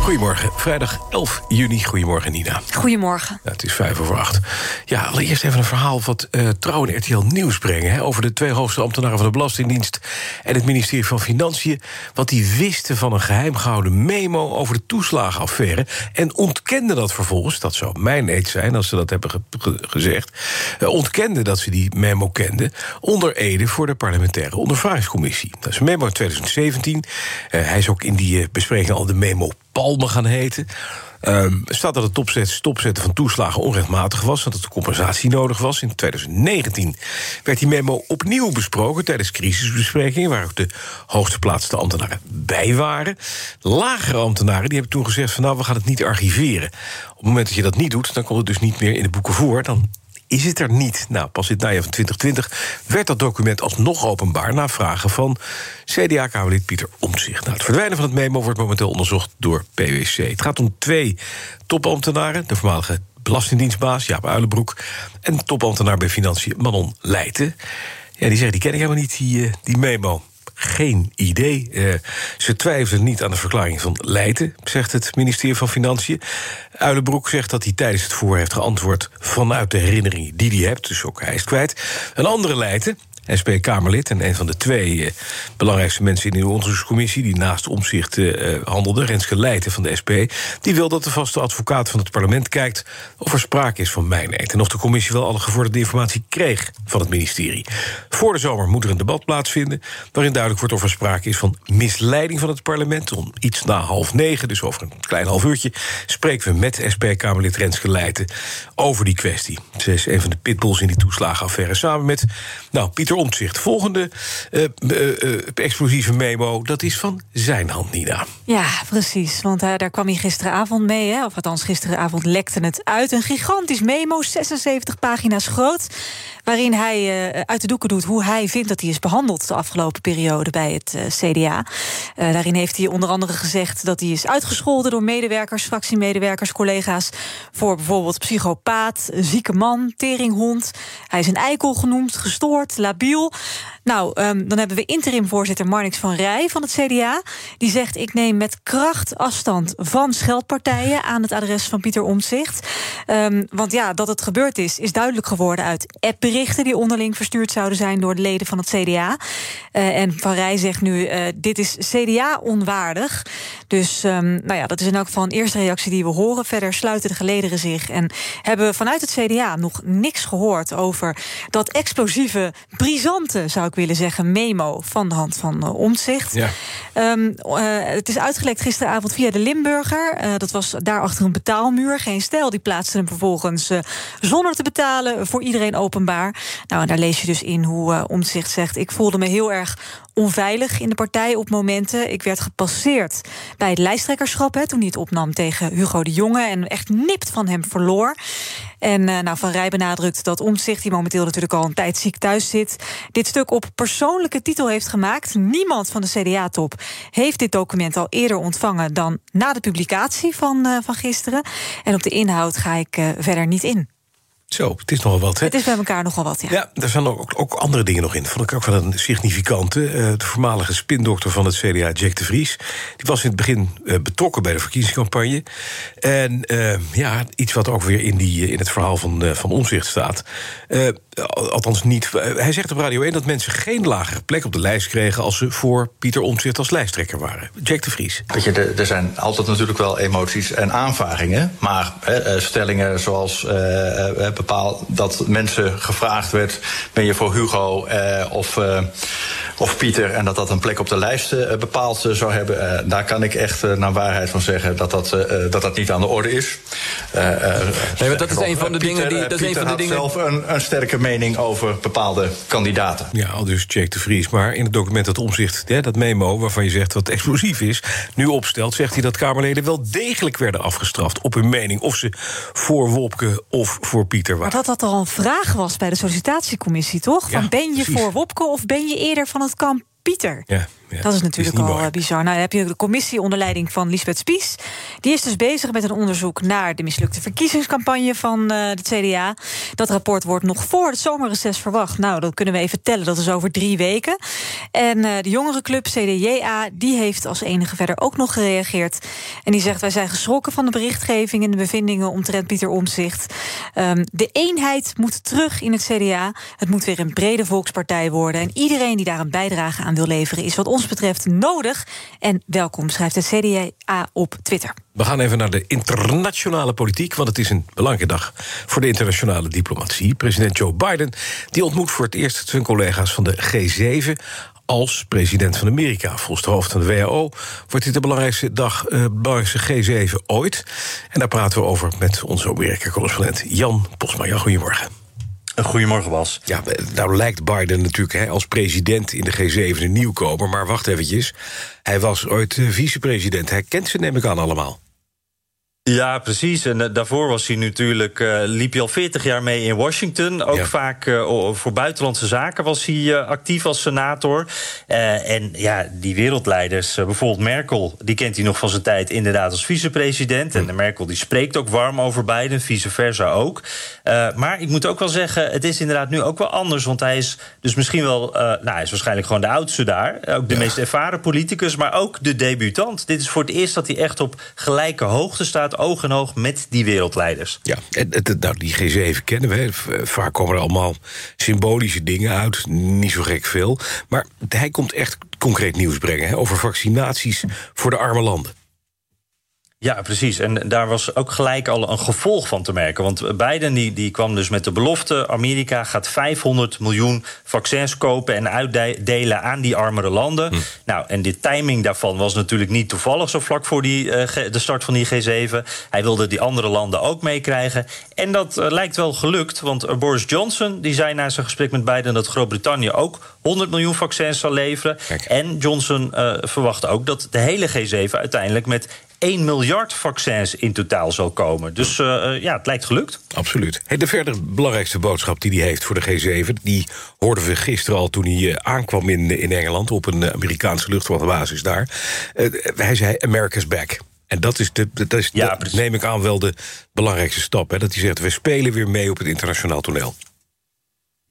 Goedemorgen, vrijdag 11 juni. Goedemorgen, Nina. Goedemorgen. Ja, het is vijf over acht. Ja, allereerst even een verhaal wat uh, Trouw en RTL Nieuws brengen... Hè, over de twee hoogste ambtenaren van de Belastingdienst... en het ministerie van Financiën... wat die wisten van een geheim gehouden memo over de toeslagenaffaire... en ontkenden dat vervolgens, dat zou mijn eet zijn... als ze dat hebben ge ge gezegd... Uh, ontkenden dat ze die memo kenden... onder Ede voor de parlementaire ondervragingscommissie. Dat is een memo in 2017. Uh, hij is ook in die bespreking al de memo Palme gaan heten. Um, staat dat het topzet, stopzetten van toeslagen onrechtmatig was... dat het compensatie nodig was. In 2019 werd die memo opnieuw besproken... tijdens crisisbesprekingen... waar ook de hoogste plaatste ambtenaren bij waren. Lagere ambtenaren die hebben toen gezegd... van nou, we gaan het niet archiveren. Op het moment dat je dat niet doet... dan komt het dus niet meer in de boeken voor... dan is het er niet. Nou, pas in het najaar van 2020 werd dat document alsnog openbaar... na vragen van CDA-kamerlid Pieter Omtzigt. Nou, het verdwijnen van het memo wordt momenteel onderzocht door PwC. Het gaat om twee topambtenaren, de voormalige belastingdienstbaas Jaap Uilenbroek... en topambtenaar bij Financiën Manon Leijten. Ja, die zeggen, die ken ik helemaal niet, die, die memo geen idee. Uh, ze twijfelen niet aan de verklaring van Leiden, zegt het ministerie van Financiën. Uilenbroek zegt dat hij tijdens het voor heeft geantwoord vanuit de herinneringen die hij hebt, dus ook hij is kwijt. Een andere Leiden, SP-Kamerlid en een van de twee uh, belangrijkste mensen in de onderzoekscommissie... die naast omzicht uh, handelde, Renske Leijten van de SP... die wil dat de vaste advocaat van het parlement kijkt... of er sprake is van mijnheid... en of de commissie wel alle gevorderde informatie kreeg van het ministerie. Voor de zomer moet er een debat plaatsvinden... waarin duidelijk wordt of er sprake is van misleiding van het parlement. Om iets na half negen, dus over een klein half uurtje... spreken we met SP-Kamerlid Renske over die kwestie. Ze is een van de pitbulls in die toeslagenaffaire... samen met nou, Pieter Volgende uh, uh, explosieve memo, dat is van zijn hand, Nina. Ja, precies. Want daar kwam hij gisteravond mee. Hè? Of althans, gisteravond lekte het uit. Een gigantisch memo, 76 pagina's groot waarin hij uit de doeken doet hoe hij vindt dat hij is behandeld de afgelopen periode bij het CDA. Daarin heeft hij onder andere gezegd dat hij is uitgescholden door medewerkers, fractiemedewerkers, collega's voor bijvoorbeeld psychopaat, zieke man, teringhond. Hij is een eikel genoemd, gestoord, labiel. abril Nou, um, dan hebben we interim-voorzitter Marnix van Rij van het CDA. Die zegt: Ik neem met kracht afstand van scheldpartijen aan het adres van Pieter Omtzigt. Um, want ja, dat het gebeurd is, is duidelijk geworden uit appberichten die onderling verstuurd zouden zijn door de leden van het CDA. Uh, en Van Rij zegt nu: uh, Dit is CDA-onwaardig. Dus um, nou ja, dat is in elk geval een eerste reactie die we horen. Verder sluiten de gelederen zich en hebben we vanuit het CDA nog niks gehoord over dat explosieve, brisante, zou ik willen zeggen, memo van de hand van uh, Omtzigt. Ja. Um, uh, het is uitgelekt gisteravond via de Limburger. Uh, dat was daar achter een betaalmuur. Geen stijl. Die plaatste hem vervolgens zonder te betalen voor iedereen openbaar. Nou, en daar lees je dus in hoe Omtzigt zegt: Ik voelde me heel erg onveilig in de partij op momenten. Ik werd gepasseerd bij het lijsttrekkerschap, toen hij het opnam tegen Hugo de Jonge en echt nipt van hem verloor. En uh, nou, Van Rij benadrukt dat Omtzigt, die momenteel natuurlijk al een tijd ziek thuis zit, dit stuk op persoonlijke titel heeft gemaakt. Niemand van de CDA-top heeft dit document al eerder ontvangen dan na de publicatie van, uh, van gisteren. En op de inhoud ga ik uh, verder niet in. Zo, het is nogal wat, hè? Het is bij elkaar nogal wat, ja. Ja, er zijn ook, ook andere dingen nog in. Dat vond ik ook wel een significante. Uh, de voormalige spindokter van het CDA, Jack de Vries... die was in het begin uh, betrokken bij de verkiezingscampagne. En uh, ja, iets wat ook weer in, die, in het verhaal van, van Omzicht staat... althans niet... hij zegt op Radio 1 dat mensen geen lagere plek op de lijst kregen... als ze voor Pieter Omtzigt als lijsttrekker waren. Jack de Vries. Weet je, er zijn altijd natuurlijk wel emoties en aanvaringen. Maar stellingen zoals bepaal dat mensen gevraagd werd: ben je voor Hugo uh, of, uh, of Pieter? En dat dat een plek op de lijst uh, bepaald zou hebben. daar kan ik echt naar waarheid van zeggen dat dat, dat, dat niet aan de orde is. nee, maar dat is een van de Pieter, dingen die. Dat Pieter is een van de dingen... zelf een, een, sterke mening over bepaalde kandidaten. Ja, al dus Jake de Vries. Maar in het document dat omzicht, hè, dat memo waarvan je zegt wat explosief is, nu opstelt, zegt hij dat Kamerleden wel degelijk werden afgestraft op hun mening. Of ze voor Wopke of voor Pieter maar dat dat al een vraag was bij de sollicitatiecommissie, toch? Van ben je voor Wopke of ben je eerder van het kamp Pieter? Ja. Ja, dat is natuurlijk is al mooi. bizar. Nou, dan heb je de commissie onder leiding van Lisbeth Spies. Die is dus bezig met een onderzoek naar de mislukte verkiezingscampagne van uh, de CDA. Dat rapport wordt nog voor het zomerreces verwacht. Nou, dat kunnen we even tellen. Dat is over drie weken. En uh, de jongerenclub CDJA, die heeft als enige verder ook nog gereageerd. En die zegt: Wij zijn geschrokken van de berichtgeving en de bevindingen omtrent Pieter Omzicht. Um, de eenheid moet terug in het CDA. Het moet weer een brede volkspartij worden. En iedereen die daar een bijdrage aan wil leveren, is wat ons betreft nodig. En welkom, schrijft de CDA op Twitter. We gaan even naar de internationale politiek, want het is een belangrijke dag voor de internationale diplomatie. President Joe Biden die ontmoet voor het eerst zijn collega's van de G7 als president van Amerika. Volgens de hoofd van de WHO wordt dit de belangrijkste dag, uh, belangrijkste G7 ooit. En daar praten we over met onze Amerika-correspondent Jan Posma. Goedemorgen. Goedemorgen, Bas. Ja, nou lijkt Biden natuurlijk hè, als president in de G7 een nieuwkomer. Maar wacht eventjes, hij was ooit uh, vicepresident. Hij kent ze, neem ik aan, allemaal. Ja, precies. En uh, daarvoor was hij natuurlijk, uh, liep hij al 40 jaar mee in Washington. Ook ja. vaak uh, voor buitenlandse zaken was hij actief als senator. en ja, die wereldleiders, bijvoorbeeld Merkel, die kent hij nog van zijn tijd inderdaad als vicepresident. En de Merkel die spreekt ook warm over Biden, vice versa ook. maar ik moet ook wel zeggen, het is inderdaad nu ook wel anders. Want hij is dus misschien wel, nou, hij is waarschijnlijk gewoon de oudste daar. Ook de ja. meest ervaren politicus, maar ook de debutant. Dit is voor het eerst dat hij echt op gelijke hoogte staat oog in oog met die wereldleiders. Ja, en nou, die G7 kennen we. Vaak komen er allemaal symbolische dingen uit. Niet zo gek veel. Maar hij komt echt concreet nieuws brengen hè, over vaccinaties voor de arme landen. Ja, precies. En daar was ook gelijk al een gevolg van te merken. Want Biden die, die kwam dus met de belofte... Amerika gaat 500 miljoen vaccins kopen en uitdelen aan die armere landen. Hm. Nou, en de timing daarvan was natuurlijk niet toevallig... zo vlak voor die, uh, de start van die G7. Hij wilde die andere landen ook meekrijgen. En dat uh, lijkt wel gelukt, want uh, Boris Johnson... die zei na zijn gesprek met Biden dat Groot-Brittannië ook 100 miljoen vaccins zal leveren. Kijk. En Johnson verwacht ook dat de hele G7 uiteindelijk met 1 miljard vaccins in totaal zal komen. Dus ja, het lijkt gelukt. Absoluut. Hey, de verder belangrijkste boodschap die hij heeft voor de G7... die hoorden we gisteren al toen hij aankwam in, in Engeland... op een Amerikaanse luchtmachtbasis daar. Hij zei, America's back. En dat is, de, dat is ja, de, neem ik aan, wel de belangrijkste stap. Hè? Dat hij zegt, we spelen weer mee op het internationaal toneel.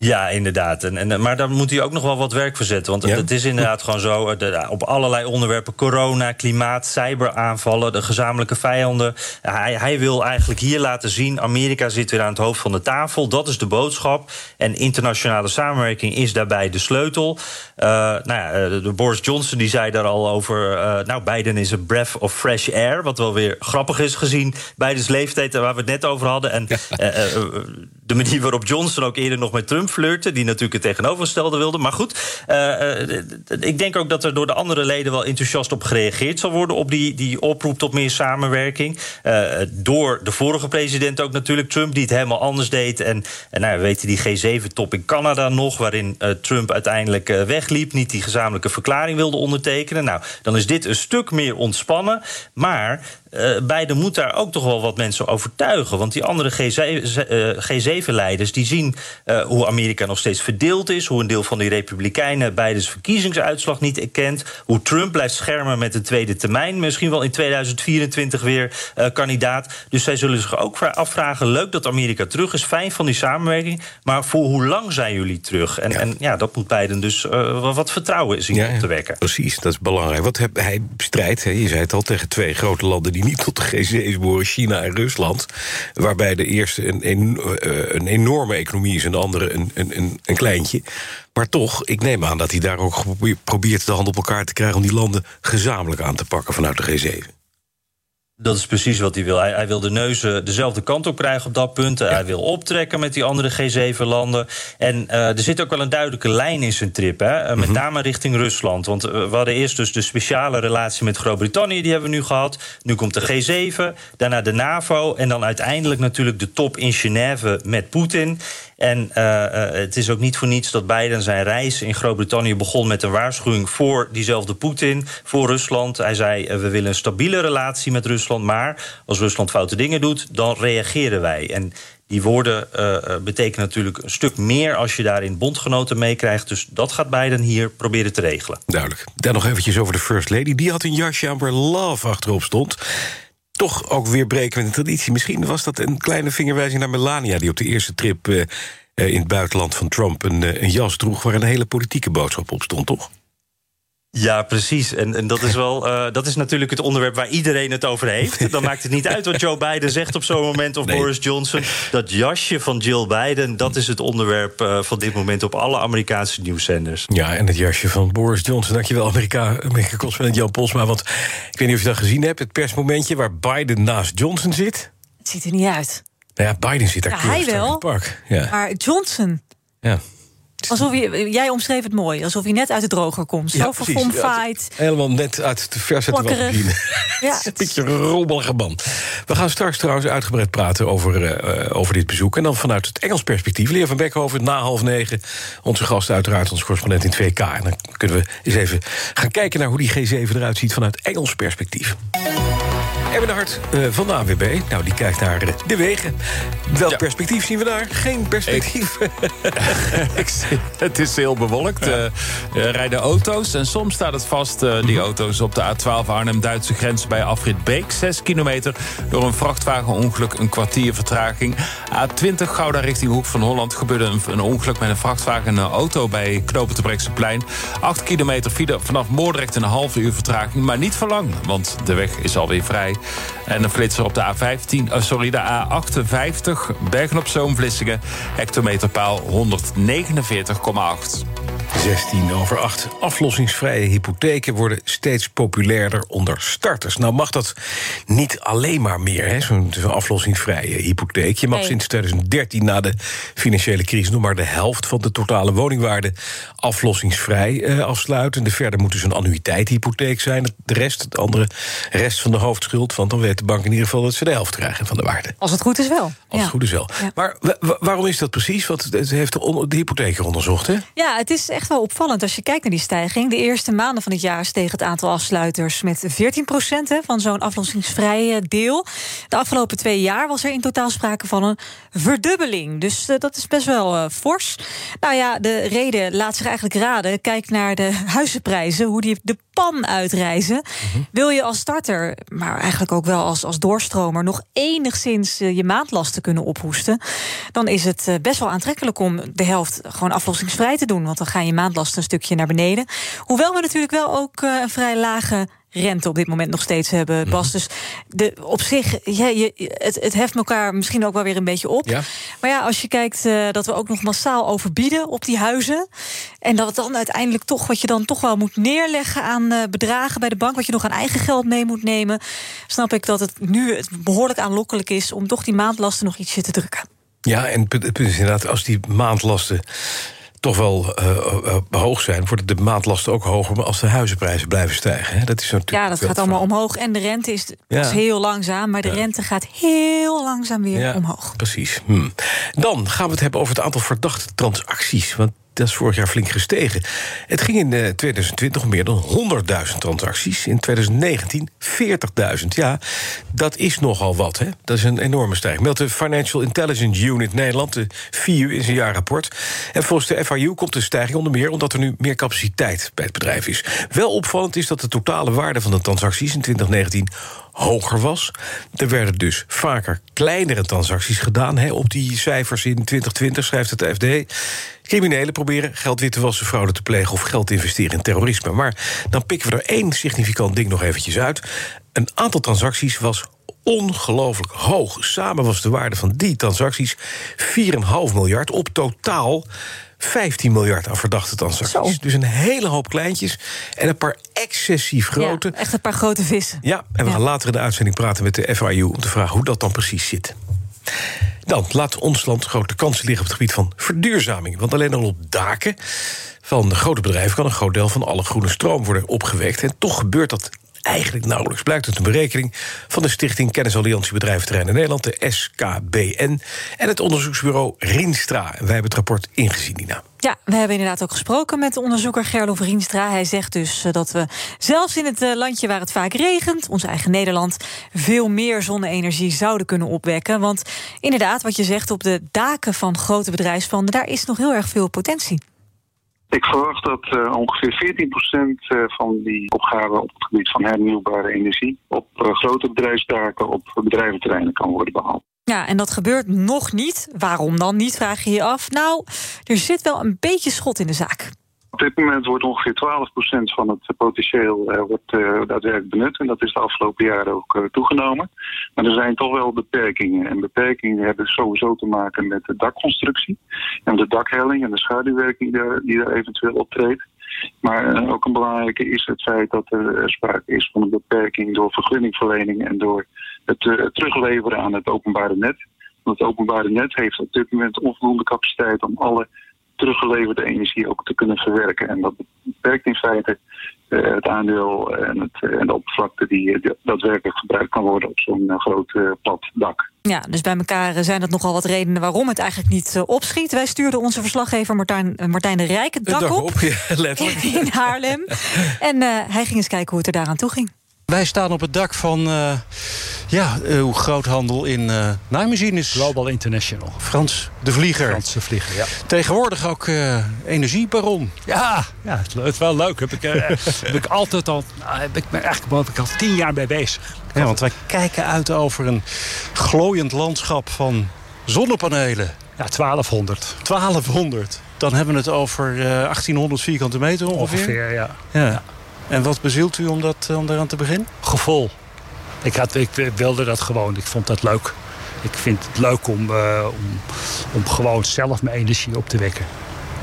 Ja, inderdaad. En, en, maar daar moet hij ook nog wel wat werk voor zetten. Want ja? het is inderdaad gewoon zo, de, op allerlei onderwerpen... corona, klimaat, cyberaanvallen, de gezamenlijke vijanden. Hij, hij wil eigenlijk hier laten zien... Amerika zit weer aan het hoofd van de tafel. Dat is de boodschap. En internationale samenwerking is daarbij de sleutel. Uh, nou ja, de Boris Johnson die zei daar al over... Uh, nou, Biden is een breath of fresh air. Wat wel weer grappig is gezien Bidens leeftijd... waar we het net over hadden. En ja. uh, de manier waarop Johnson ook eerder nog met Trump flirte... die natuurlijk het tegenovergestelde wilde. Maar goed, uh, ik denk ook dat er door de andere leden... wel enthousiast op gereageerd zal worden... op die, die oproep tot meer samenwerking. Uh, door de vorige president ook natuurlijk, Trump... die het helemaal anders deed. En, en nou, we weten die G7-top in Canada nog... waarin Trump uiteindelijk wegliep... niet die gezamenlijke verklaring wilde ondertekenen. Nou, dan is dit een stuk meer ontspannen. Maar uh, Biden moet daar ook toch wel wat mensen overtuigen. Want die andere G7-leiders die zien uh, hoe Amerika nog steeds verdeeld is. Hoe een deel van die Republikeinen Bidens verkiezingsuitslag niet erkent. Hoe Trump blijft schermen met een tweede termijn. Misschien wel in 2024 weer uh, kandidaat. Dus zij zullen zich ook afvragen: leuk dat Amerika terug is. Fijn van die samenwerking. Maar voor hoe lang zijn jullie terug? En ja, en, ja dat moet Biden dus wat vertrouwen zien ja, op te wekken. Precies, dat is belangrijk. Wat heb, hij strijdt, je zei het al, tegen twee grote landen die niet tot de G7 behoren, China en Rusland. Waarbij de eerste een, een, een enorme economie is en de andere een, een, een kleintje. Maar toch, ik neem aan dat hij daar ook probeert de hand op elkaar te krijgen... om die landen gezamenlijk aan te pakken vanuit de G7. Dat is precies wat hij wil. Hij, hij, wil de neuzen dezelfde kant op krijgen op dat punt. Ja. Hij wil optrekken met die andere G7-landen. En uh, er zit ook wel een duidelijke lijn in zijn trip. Hè? Uh, met mm -hmm. name richting Rusland. Want uh, we hadden eerst dus de speciale relatie met Groot-Brittannië. Die hebben we nu gehad. Nu komt de G7, daarna de NAVO... en dan uiteindelijk natuurlijk de top in Genève met Poetin. En uh, het is ook niet voor niets dat Biden zijn reis in Groot-Brittannië begon met een waarschuwing voor diezelfde Poetin, voor Rusland. Hij zei: uh, we willen een stabiele relatie met Rusland, maar als Rusland foute dingen doet, dan reageren wij. En die woorden betekenen natuurlijk een stuk meer als je daarin bondgenoten meekrijgt. Dus dat gaat Biden hier proberen te regelen. Duidelijk. Dan nog eventjes over de First Lady. Die had een jasje aan waar love achterop stond toch ook weer breken met een traditie. Misschien was dat een kleine vingerwijzing naar Melania... die op de eerste trip uh, in het buitenland van Trump een, uh, een jas droeg... waar een hele politieke boodschap op stond, toch? Ja, precies. En, en dat, is wel, uh, dat is natuurlijk het onderwerp waar iedereen het over heeft. Dan maakt het niet uit wat Joe Biden zegt op zo'n moment of nee. Boris Johnson. Dat jasje van Jill Biden, dat is het onderwerp uh, van dit moment op alle Amerikaanse nieuwszenders. Ja, en het jasje van Boris Johnson. Dankjewel, Amerika, Amerika-correspondent Jan Posma. Want ik weet niet of je dat gezien hebt, het persmomentje waar Biden naast Johnson zit. Het ziet er niet uit. Nou ja, Biden zit daar ja, hij wel, in het park. Ja. Maar Johnson. Ja. Alsof je, jij omschreef het mooi, alsof hij net uit de droger komt. Zo verfomfaaid. Ja, helemaal net uit de vers uit de Ja, een beetje een rommelige man. We gaan straks trouwens uitgebreid praten over, uh, over dit bezoek. En dan vanuit het Engels perspectief. Leer van Beckhoven, na half negen. Onze gast uiteraard, onze correspondent in 2K. En dan kunnen we eens even gaan kijken naar hoe die G7 eruit ziet vanuit Engels perspectief. Erwin Hart uh, van de AWB. Nou, die kijkt naar de wegen. Welk ja. perspectief zien we daar? Geen perspectief. Ik, het is heel bewolkt. Ja. Uh, rijden auto's en soms staat het vast, die mhm. auto's... op de A12 Arnhem-Duitse grens bij Afrit Beek. 6 kilometer door een vrachtwagenongeluk, een kwartier vertraging. A20 Gouda richting Hoek van Holland gebeurde een, een ongeluk... met een vrachtwagen en een auto bij Knopen te plein. 8 kilometer file vanaf Moordrecht een halve uur vertraging. Maar niet voor lang, want de weg is alweer vrij. En een flitser op de A15, uh, sorry, de A58, Bergen op Zoom, Vlissingen. Hectometerpaal 149,8. 16 over 8. Aflossingsvrije hypotheken worden steeds populairder onder starters. Nou mag dat niet alleen maar meer, zo'n aflossingsvrije hypotheek. Je mag sinds 2013 na de financiële crisis nog maar de helft van de totale woningwaarde aflossingsvrij eh, afsluiten. De verder moet dus een annuïteithypotheek zijn. De rest, de andere rest van de hoofdschuld, want dan weet de bank in ieder geval dat ze de helft krijgen van de waarde. Als het goed is wel. Als het goed is wel. Maar waarom is dat precies? Want het heeft de, de hypotheker onderzocht, hè? Ja, het is echt wel opvallend als je kijkt naar die stijging. De eerste maanden van het jaar steeg het aantal afsluiters met 14 procent van zo'n aflossingsvrije deel. De afgelopen twee jaar was er in totaal sprake van een verdubbeling. Dus uh, dat is best wel uh, fors. Nou ja, de reden laat zich eigenlijk raden. Kijk naar de huizenprijzen, hoe die de pan uitreizen. Mhm. Wil je als starter, maar eigenlijk ook wel als, als doorstromer, nog enigszins uh, je maandlasten kunnen ophoesten, dan is het best wel aantrekkelijk om de helft gewoon aflossingsvrij te doen. Want dan gaan je maandlasten een stukje naar beneden. Hoewel we natuurlijk wel ook een vrij lage rente op dit moment nog steeds hebben, mhm. Bas. Dus de, op zich, ja, je, het, het heft elkaar misschien ook wel weer een beetje op. Ja. Maar ja, als je kijkt uh, dat we ook nog massaal overbieden op die huizen... en dat het dan uiteindelijk toch wat je dan toch wel moet neerleggen aan uh, bedragen bij de bank... wat je nog aan eigen geld mee moet nemen... snap ik dat het nu behoorlijk aanlokkelijk is... om toch die maandlasten nog ietsje te drukken. Ja, en het punt is inderdaad, als die maandlasten toch wel uh, hoog zijn, worden de maandlasten ook hoger als de huizenprijzen blijven stijgen. Dat is ja, dat gaat allemaal omhoog. En de rente is, ja. heel langzaam, maar de rente gaat heel langzaam weer ja, omhoog. Precies. Hm. Dan gaan we het hebben over het aantal verdachte transacties. Want dat is vorig jaar flink gestegen. Het ging in 2020 eh, meer dan 100.000 transacties. In 2019 40.000. Ja, dat is nogal wat. Hè? Dat is een enorme stijging. Meldt de Financial Intelligence Unit Nederland, de FIU, in zijn jaarrapport. En volgens de FIU komt de stijging onder meer... omdat er nu meer capaciteit bij het bedrijf is. Wel opvallend is dat de totale waarde van de transacties in 2019 hoger was. Er werden dus vaker kleinere transacties gedaan op die cijfers in 2020, schrijft het FD. Criminelen proberen geld wit te wassen, fraude te plegen of geld te investeren in terrorisme. Maar dan pikken we er één significant ding nog eventjes uit. Een aantal transacties was ongelooflijk hoog. Samen was de waarde van die transacties 4,5 miljard op totaal 15 miljard aan verdachte transacties. Dus een hele hoop kleintjes en een paar excessief grote. echt een paar grote vissen. Ja, en we gaan later in de uitzending praten met de FIU... om te vragen hoe dat dan precies zit. Dan laat ons land grote kansen liggen op het gebied van verduurzaming. Want alleen al op daken van grote bedrijven... kan een groot deel van alle groene stroom worden opgewekt. En toch gebeurt dat eigenlijk nauwelijks. Blijkt uit een berekening van de Stichting Kennisalliantie Bedrijventerreinen Nederland, de SKBN, en het onderzoeksbureau Rienstra. wij hebben het rapport ingezien, Nina. Ja, we hebben inderdaad ook gesproken met de onderzoeker Gerlof Rienstra. Hij zegt dus eh, dat we zelfs in het eh, landje waar het vaak regent, ons eigen Nederland, veel meer zonne-energie zouden kunnen opwekken. Want inderdaad, wat je zegt, op de daken van grote bedrijfspanden, daar is nog heel erg veel potentie. Ik verwacht dat uh, ongeveer 14% uh, van die opgaven op het gebied van hernieuwbare energie op uh, grote bedrijfstaken op bedrijventerreinen kan worden behaald. Ja, en dat gebeurt nog niet. Waarom dan niet, vraag je je af. Nou, er zit wel een beetje schot in de zaak. Op dit moment wordt ongeveer 12% van het potentieel uh, wordt, uh, daadwerkelijk benut. En dat is de afgelopen jaren ook uh, toegenomen. Maar er zijn toch wel beperkingen. En beperkingen hebben sowieso te maken met de dakconstructie. En de dakhelling en de schaduwwerking die die daar eventueel optreedt. Maar ook een belangrijke is het feit dat er sprake is van een beperking door vergunningverlening en door het terugleveren aan het openbare net. Want het openbare net heeft op dit moment onvoldoende capaciteit om alle teruggeleverde energie ook te kunnen verwerken. En dat beperkt in feite uh, het aandeel en, het, en de oppervlakte die, die daadwerkelijk gebruikt kan worden op zo'n uh, groot uh, plat dak. Ja, dus bij elkaar zijn dat nogal wat redenen waarom het eigenlijk niet opschiet. Wij stuurden onze verslaggever Martijn, Martijn de Rijk het dak, op, op ja, letterlijk. in Haarlem. en hij ging eens kijken hoe het er daaraan toe ging. Wij staan op het dak van uh, ja, uh, groothandel in uh, naaimachines. Global International. Frans de Vlieger. Frans de Vlieger, ja. Tegenwoordig ook energiebaron. Ja, ja het, is wel leuk. Heb ik, heb ik altijd al, nou, heb ik ben eigenlijk ik al tien jaar bij bezig. Ja, want wij kijken uit over een glooiend landschap van zonnepanelen. Ja, 1200. 1200. Dan hebben we het over 1800 vierkante meter ongeveer. Ongeveer, ja. ja. ja. En wat bezielt u om, dat, om daaraan te beginnen? Gevoel. Ik, had, ik wilde dat gewoon. Ik vond dat leuk. Ik vind het leuk om, uh, om, om gewoon zelf mijn energie op te wekken.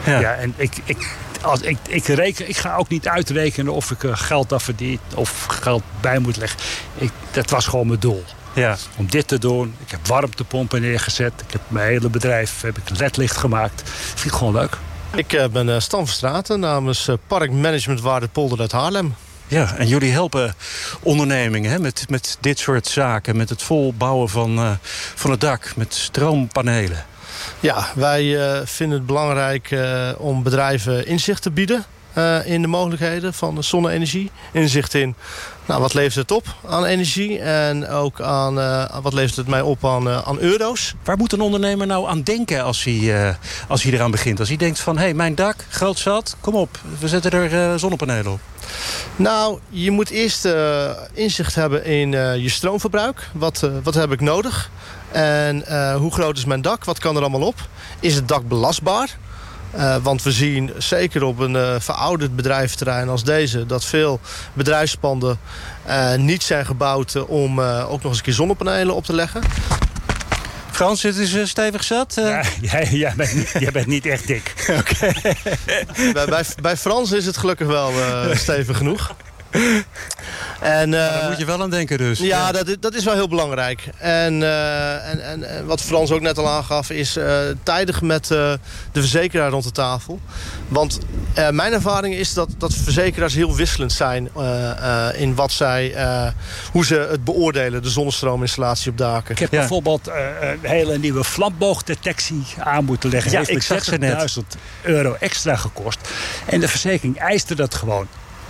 Ja. ja en ik, ik, als, ik, ik, reken, ik ga ook niet uitrekenen of ik er geld af verdien of geld bij moet leggen. Ik, dat was gewoon mijn doel. Ja. Om dit te doen. Ik heb warmtepompen neergezet. Ik heb mijn hele bedrijf heb ik ledlicht gemaakt. Vind ik gewoon leuk. Ik eh, ben uh, Stan Verstraten namens uh, Parkmanagement Waardepolder uit Haarlem. Ja, en jullie helpen ondernemingen hè, met, met dit soort zaken. Met het volbouwen van, van het dak, met stroompanelen. Ja, wij vinden het belangrijk om bedrijven inzicht te bieden... in de mogelijkheden van zonne-energie. Inzicht in nou, wat levert het op aan energie en ook aan uh, wat levert het mij op aan, uh, aan euro's. Waar moet een ondernemer nou aan denken als hij, uh, als hij eraan begint? Als hij denkt van, hé, hey, mijn dak, groot zat, kom op, we zetten er zonnepanelen op. Nou, je moet eerst inzicht hebben in je stroomverbruik. Wat, wat heb ik nodig? En hoe groot is mijn dak? Wat kan er allemaal op? Is het dak belastbaar? Uh, want we zien zeker op een uh, verouderd bedrijfterrein als deze... dat veel bedrijfspanden uh, niet zijn gebouwd om ook nog eens een keer zonnepanelen op te leggen. Frans, het is stevig zat. Ja, jij, jij, bent niet, jij, bent niet, echt dik. Oké. bij, bij, bij, Frans is het gelukkig wel stevig genoeg. En, uh, daar moet je wel aan denken dus. Ja, ja. Dat, dat is wel heel belangrijk. En, uh, en, en, wat Frans ook net al aangaf... is uh, tijdig met de verzekeraar rond de tafel. Want mijn ervaring is dat, dat verzekeraars heel wisselend zijn... in wat zij, hoe ze het beoordelen, de zonnestroominstallatie op daken. Ik heb bijvoorbeeld een hele nieuwe flamboogdetectie aan moeten leggen. Ja, ik zag ze net. euro extra gekost. En de verzekering eiste dat gewoon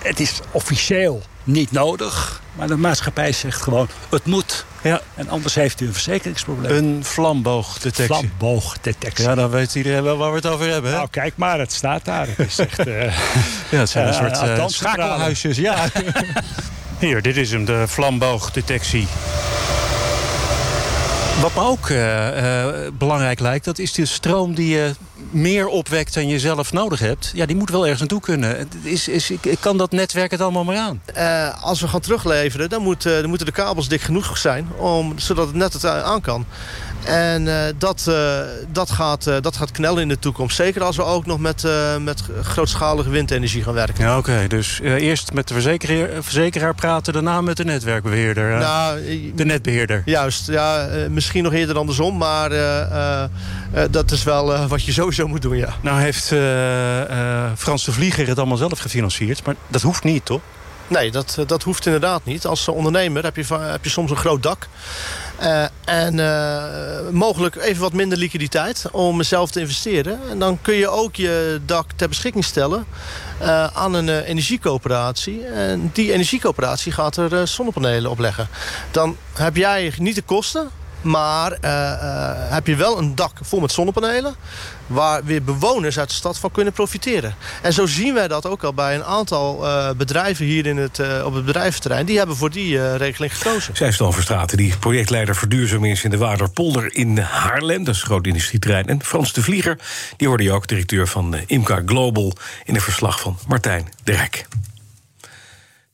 het is officieel niet nodig. Maar de maatschappij zegt gewoon, het moet. Ja. En anders heeft u een verzekeringsprobleem. Een flamboogdetectie. Flamboogdetectie. Ja, dan weet iedereen wel waar we het over hebben. Hè? Nou, kijk maar, het staat daar. Het is echt... Uh, ja, het zijn een soort uh, schakelhuisjes. Ja. Hier, dit is hem, de flamboogdetectie. Wat me ook uh, belangrijk lijkt, dat is de stroom die je meer opwekt dan je zelf nodig hebt. Ja, die moet wel ergens naartoe kunnen. Is, is, kan dat netwerk het allemaal maar aan? Uh, als we gaan terugleveren, dan, moet, dan moeten de kabels dik genoeg zijn... Om, zodat het net het aan kan. En uh, dat, uh, dat, gaat, uh, dat gaat knellen in de toekomst. Zeker als we ook nog met, met grootschalige windenergie gaan werken. Ja, oké. Okay. Dus eerst met de verzekeraar, verzekeraar, praten, daarna met de netwerkbeheerder. Nou, de netbeheerder. Juist, ja. misschien nog eerder andersom, maar dat is wel wat je sowieso moet doen, ja. Nou heeft Frans de Vlieger het allemaal zelf gefinancierd, maar dat hoeft niet, toch? Nee, dat, dat hoeft inderdaad niet. Als ondernemer heb je, heb je soms een groot dak. Uh, en mogelijk even wat minder liquiditeit om zelf te investeren. En dan kun je ook je dak ter beschikking stellen aan een energiecoöperatie. En die energiecoöperatie gaat er zonnepanelen op leggen. Dan heb jij niet de kosten, maar uh, uh, heb je wel een dak vol met zonnepanelen... waar weer bewoners uit de stad van kunnen profiteren. En zo zien wij dat ook al bij een aantal uh, bedrijven hier in het, op het bedrijventerrein. Die hebben voor die regeling gekozen. Zij Stan Verstraten, die projectleider verduurzaming in de Waarderpolder in Haarlem. Dat is een groot industrieterrein. En Frans de Vlieger, die hoorde je ook, directeur van IMCA Global... in een verslag van Martijn de Rijk.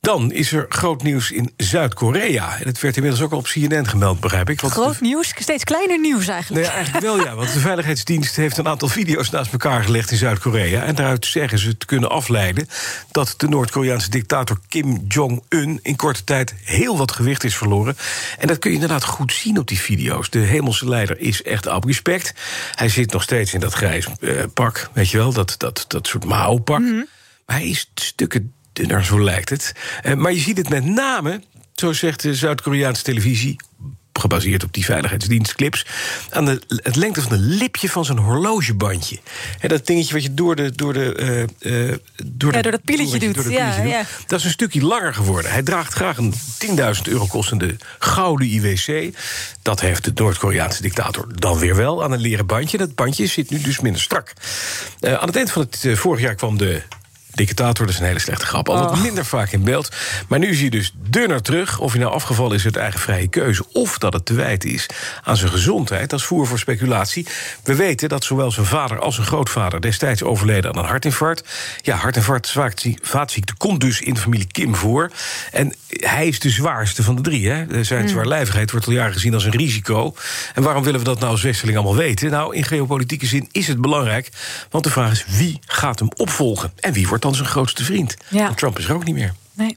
Dan is er groot nieuws in Zuid-Korea. En het werd inmiddels ook al op CNN gemeld, begrijp ik. Want groot nieuws? Steeds kleiner nieuws eigenlijk. Nee, eigenlijk wel, ja. Want de Veiligheidsdienst heeft een aantal video's naast elkaar gelegd in Zuid-Korea. En daaruit zeggen ze te kunnen afleiden dat de Noord-Koreaanse dictator Kim Jong-un in korte tijd heel wat gewicht is verloren. En dat kun je inderdaad goed zien op die video's. De hemelse leider is echt respect. Hij zit nog steeds in dat grijs uh, pak, weet je wel, dat, dat, dat soort Mao-pak. Mm -hmm. Maar hij is stukken dunner, zo lijkt het. Uh, maar je ziet het met name, zo zegt de Zuid-Koreaanse televisie... gebaseerd op die veiligheidsdienstclips, aan de, het lengte van de lipje van zo'n horlogebandje. Dat dingetje wat je door de. Door de uh, door, ja, door dat pilletje doet. Door ja, doet. Ja. Dat is een stukje langer geworden. Hij draagt graag een 10.000 euro kostende gouden IWC. Dat heeft de Noord-Koreaanse dictator dan weer wel aan een leren bandje. Dat bandje zit nu dus minder strak. Uh, aan het eind van het vorig jaar kwam de dictator, dat is een hele slechte grap. Altijd oh. minder vaak in beeld. Maar nu zie je dus dunner terug. Of hij nou afgevallen is uit eigen vrije keuze... of dat het te wijten is aan zijn gezondheid. als voer voor speculatie. We weten dat zowel zijn vader als zijn grootvader... destijds overleden aan een hartinfarct. Ja, hartinfarct, vaatziekte komt dus in de familie Kim voor. En hij is de zwaarste van de drie. Hè? Zijn mm. zwaarlijvigheid wordt al jaren gezien als een risico. En waarom willen we dat nou als Westerling allemaal weten? Nou, in geopolitieke zin is het belangrijk. Want de vraag is, wie gaat hem opvolgen? En wie wordt dan zijn grootste vriend. Ja. Trump is er ook niet meer. Nee.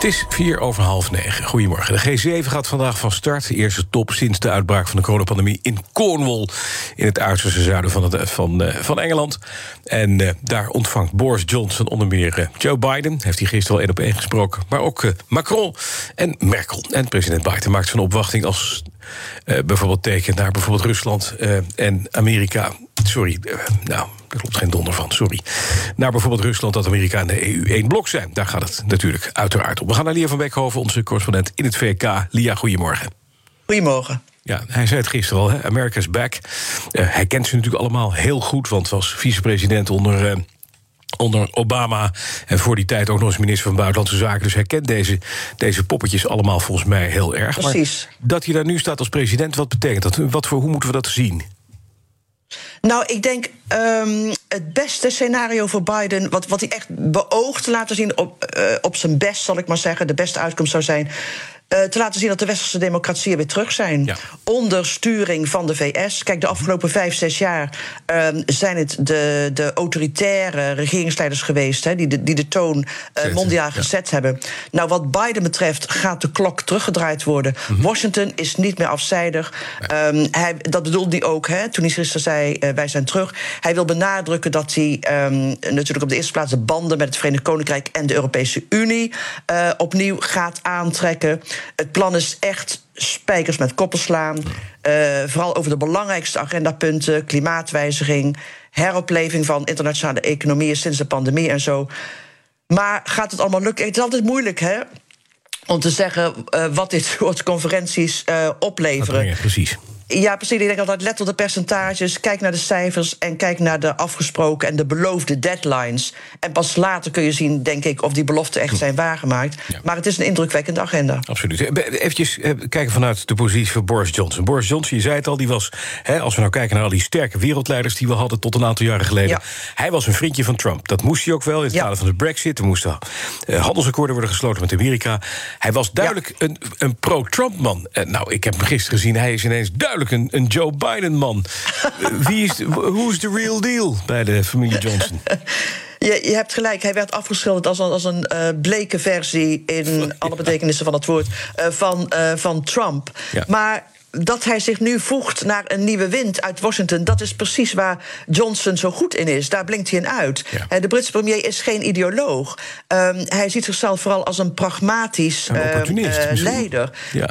Het is vier over half negen. Goedemorgen. De G7 gaat vandaag van start. De eerste top sinds de uitbraak van de coronapandemie in Cornwall... in het uiterste zuiden van, het, van, uh, van Engeland. En uh, daar ontvangt Boris Johnson onder meer uh, Joe Biden... heeft hij gisteren al één op één gesproken. Maar ook Macron en Merkel. En president Biden maakt zijn opwachting als bijvoorbeeld teken... naar bijvoorbeeld Rusland en Amerika Sorry, eh, nou, daar klopt geen donder van, sorry. Naar bijvoorbeeld Rusland, dat Amerika en de EU één blok zijn. Daar gaat het natuurlijk uiteraard om. We gaan naar Lia van Beckhoven, onze correspondent in het VK. Lia, goedemorgen. Goedemorgen. Ja, hij zei het gisteren al, hè? America's back. Uh, hij kent ze natuurlijk allemaal heel goed, want was vicepresident onder... Uh, onder Obama. En voor die tijd ook nog eens minister van Buitenlandse Zaken. Dus hij kent deze, deze poppetjes allemaal volgens mij heel erg. Precies. Maar dat hij daar nu staat als president, wat betekent dat? Wat voor, hoe moeten we dat zien? Nou, ik denk um, het beste scenario voor Biden, wat, wat hij echt beoogt te laten zien op, uh, op zijn best, zal ik maar zeggen, de beste uitkomst zou zijn uh, te laten zien dat de westerse democratieën weer terug zijn. Ja. Onder sturing van de VS. Kijk, de afgelopen vijf, zes jaar uh, zijn het de, de autoritaire regeringsleiders geweest. Hè, die, de, die de toon uh, mondiaal gezet hebben. Nou, wat Biden betreft gaat de klok teruggedraaid worden. Mm -hmm. Washington is niet meer afzijdig. Um, hij, dat bedoelde hij ook hè, toen hij gisteren zei: uh, wij zijn terug. Hij wil benadrukken dat hij um, natuurlijk op de eerste plaats de banden met het Verenigd Koninkrijk en de Europese Unie opnieuw gaat aantrekken. Het plan is echt spijkers met koppels slaan. Uh, vooral over de belangrijkste agendapunten: klimaatwijziging, heropleving van internationale economieën sinds de pandemie en zo. Maar gaat het allemaal lukken? Het is altijd moeilijk, hè? Om te zeggen uh, wat dit soort conferenties uh, opleveren. precies. Ja, precies. Ik denk altijd, let op de percentages, kijk naar de cijfers en kijk naar de afgesproken en de beloofde deadlines. En pas later kun je zien, denk ik, of die beloften echt zijn waargemaakt. Maar het is een indrukwekkende agenda. Absoluut. Even eh, kijken vanuit de positie van Boris Johnson. Boris Johnson, je zei het al, die was, hè, als we nou kijken naar al die sterke wereldleiders die we hadden tot een aantal jaren geleden. Ja. Hij was een vriendje van Trump. Dat moest hij ook wel in het ja. kader van de Brexit. Er moesten uh, handelsakkoorden worden gesloten met Amerika. Hij was duidelijk een, een pro-Trump-man. Uh, nou, ik heb hem gisteren gezien. Hij is ineens duidelijk een, een Joe Biden-man. Wie is, hoe is de real deal bij de familie Johnson? Je, je, hebt gelijk, hij werd afgeschilderd als, als een uh, bleke versie... in alle betekenissen van het woord, uh, van, uh, van Trump. Ja. Maar dat hij zich nu voegt naar een nieuwe wind uit Washington... dat is precies waar Johnson zo goed in is. Daar blinkt hij in uit. Ja. De Britse premier is geen ideoloog. Um, hij ziet zichzelf vooral als een pragmatisch een leider. Ja.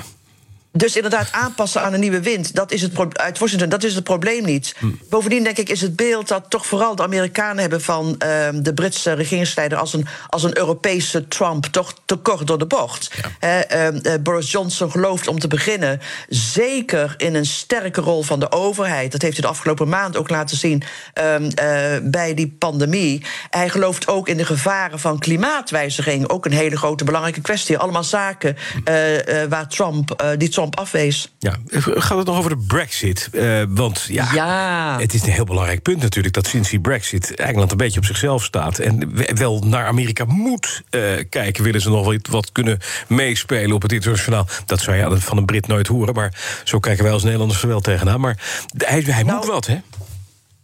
Dus inderdaad aanpassen aan een nieuwe wind, dat is het uit Washington, dat is het probleem niet. Hm. Bovendien denk ik is het beeld dat toch vooral de Amerikanen hebben van uh, de Britse regeringsleider als een, als een Europese Trump toch te kort door de bocht. Ja. Uh, uh, Boris Johnson gelooft om te beginnen zeker in een sterke rol van de overheid. Dat heeft hij de afgelopen maand ook laten zien ehm, bij die pandemie. Hij gelooft ook in de gevaren van klimaatwijziging, ook een hele grote belangrijke kwestie. Allemaal zaken hm. waar Trump, die Trump Trump afwees. Ja, gaat het nog over de Brexit? Uh, want ja, ja, het is een heel belangrijk punt natuurlijk... dat sinds die Brexit Engeland een beetje op zichzelf staat... en wel naar Amerika moet uh, kijken... willen ze nog wat, wat kunnen meespelen op het internationaal. Dat zou je van een Brit nooit horen, maar zo kijken wij als Nederlanders er wel tegenaan. Maar hij, hij nou, moet wat, hè?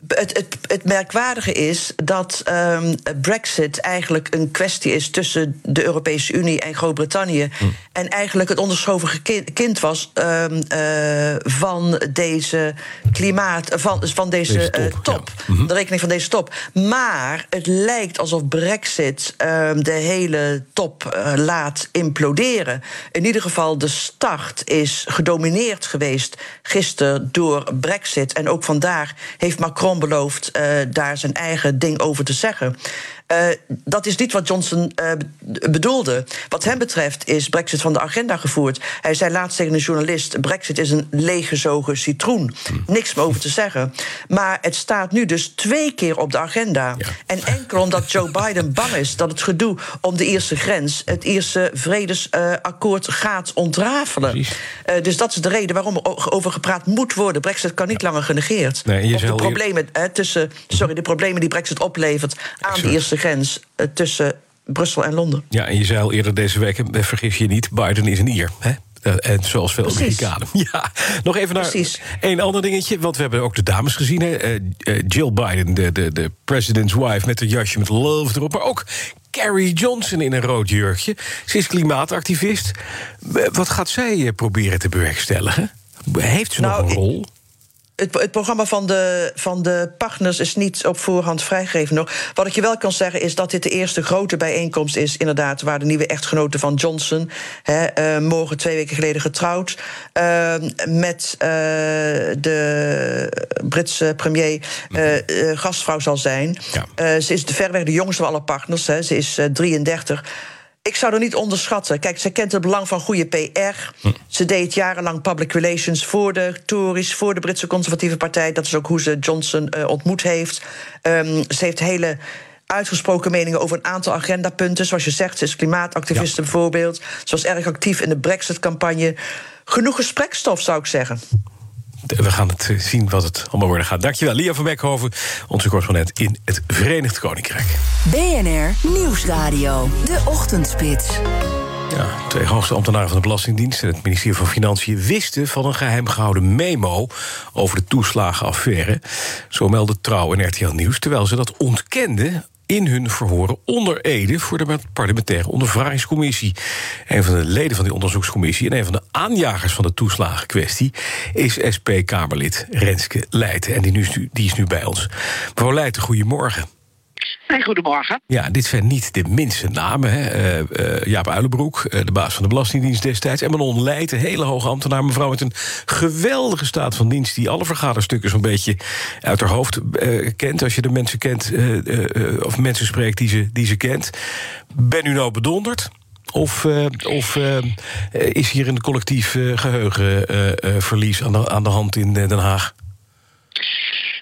Het, het, het, merkwaardige is dat um, Brexit eigenlijk een kwestie is tussen de Europese Unie en Groot-Brittannië. Hm. En eigenlijk het onderschoven kind was um, uh, van deze klimaat, van, van deze, deze top, uh, top ja. de rekening van deze top. Maar het lijkt alsof Brexit um, de hele top uh, laat imploderen. In ieder geval, de start is gedomineerd geweest gisteren door Brexit. En ook vandaar heeft Macron beloofd uh, daar zijn eigen ding over te zeggen. Uh, dat is niet wat Johnson uh, bedoelde. Wat hem betreft is Brexit van de agenda gevoerd. Hij zei laatst tegen een journalist: Brexit is een leeggezogen citroen. Niks meer over te zeggen. Maar het staat nu dus twee keer op de agenda. Ja. En enkel omdat Joe Biden bang is dat het gedoe om de Ierse grens, het Ierse vredesakkoord, uh, gaat ontrafelen. Dus dat is de reden waarom er over gepraat moet worden. Brexit kan niet langer genegeerd. Nee, of de problemen, tussen, sorry, de problemen die Brexit oplevert aan de Ierse grens uh, tussen Brussel en Londen. Ja, en je zei al eerder deze week, eh, vergis je niet, Biden is een Ier. Hè? Uh, en zoals veel Precies. Amerikanen. Ja, nog even naar Precies. een ander dingetje. Want we hebben ook de dames gezien. Hè? Uh, Jill Biden, de, de, de president's wife, met een jasje met love erop. Maar ook Carrie Johnson in een rood jurkje. Ze is klimaatactivist. Wat gaat zij proberen te bewerkstelligen? Heeft ze nou, nog een rol? Het, het, programma van de, van de partners is niet op voorhand vrijgegeven nog. Wat ik je wel kan zeggen is dat dit de eerste grote bijeenkomst is, inderdaad, waar de nieuwe echtgenote van Johnson, hè, uh, morgen twee weken geleden getrouwd, uh, met uh, de Britse premier gastvrouw zal zijn. Ja. ze is de verreweg de jongste van alle partners, hè, ze is 33 ik zou er niet onderschatten. Kijk, ze kent het belang van goede PR. Hm. Ze deed jarenlang public relations voor de Tories, voor de Britse Conservatieve Partij. Dat is ook hoe ze Johnson uh, ontmoet heeft. Um, ze heeft hele uitgesproken meningen over een aantal agendapunten. Zoals je zegt, ze is klimaatactiviste ja. bijvoorbeeld. Ze was erg actief in de Brexit-campagne. Genoeg gesprekstof, zou ik zeggen. We gaan het zien wat het allemaal worden gaat. Dankjewel, Lia van Beckhoven, onze correspondent in het Verenigd Koninkrijk. BNR Nieuwsradio, de ochtendspits. Ja, twee hoogste ambtenaren van de Belastingdienst en het ministerie van Financiën wisten van een geheim gehouden memo over de toeslagenaffaire. Zo meldde Trouw en RTL Nieuws, terwijl ze dat ontkenden in hun verhoren onder Ede voor de parlementaire ondervragingscommissie. Een van de leden van die onderzoekscommissie en een van de aanjagers van de toeslagenkwestie is SP-Kamerlid Renske Leijten. En die, nu, die is nu bij ons. Mevrouw Leijten, goedemorgen. Hey, goedemorgen. Ja, dit zijn niet de minste namen. Hè. Uh, uh, Jaap Uilenbroek, uh, de baas van de Belastingdienst destijds. En Manon Leijt, een hele hoge ambtenaar. Mevrouw met een geweldige staat van dienst... die alle vergaderstukken zo'n beetje uit haar hoofd kent. Als je de mensen kent, of mensen spreekt die ze, die ze kent. Ben u nou bedonderd? Of, of is hier een collectief geheugenverlies aan, de, aan de hand in Den Haag?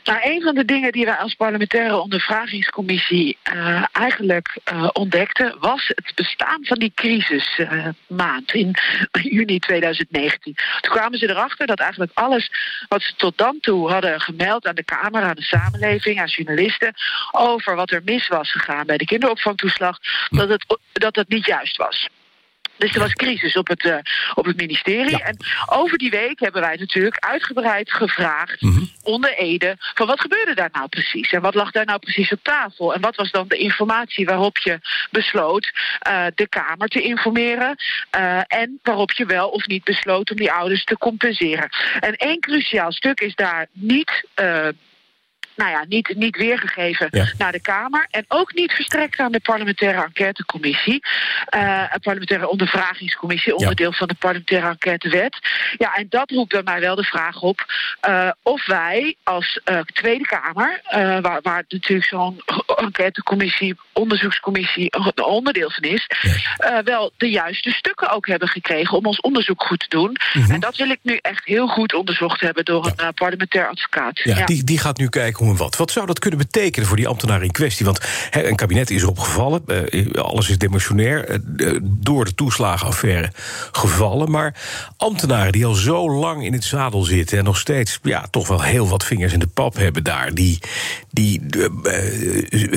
Nou, een van de dingen die wij als parlementaire ondervragingscommissie uh, eigenlijk uh, ontdekten, was het bestaan van die crisismaand in juni 2019. Toen kwamen ze erachter dat eigenlijk alles wat ze tot dan toe hadden gemeld aan de Kamer, aan de samenleving, aan journalisten, over wat er mis was gegaan bij de kinderopvangtoeslag, dat het, dat het niet juist was. Dus er was crisis op het, uh, op het ministerie. Ja. En over die week hebben wij natuurlijk uitgebreid gevraagd mm -hmm. onder Ede van wat gebeurde daar nou precies? En wat lag daar nou precies op tafel? En wat was dan de informatie waarop je besloot uh, de Kamer te informeren? Uh, en waarop je wel of niet besloot om die ouders te compenseren. En één cruciaal stuk is daar niet nou ja, niet, niet weergegeven ja. naar de Kamer. En ook niet verstrekt aan de parlementaire enquêtecommissie. Uh, een parlementaire ondervragingscommissie, onderdeel ja. van de parlementaire enquêtewet. Ja, en dat roept bij mij wel de vraag op uh, of wij als uh, Tweede Kamer, waar, waar natuurlijk zo'n enquêtecommissie, onderzoekscommissie een onderdeel van is, ja. wel de juiste stukken ook hebben gekregen om ons onderzoek goed te doen. Mhm. Mm -hmm. En dat wil ik nu echt heel goed onderzocht hebben door een parlementair advocaat. Ja, Die, die gaat nu kijken maar wat. Wat zou dat kunnen betekenen voor die ambtenaren in kwestie? Want een kabinet is erop gevallen, alles is demotionair... door de toeslagenaffaire gevallen. Maar ambtenaren die al zo lang in het zadel zitten... en nog steeds ja, toch wel heel wat vingers in de pap hebben daar... die, die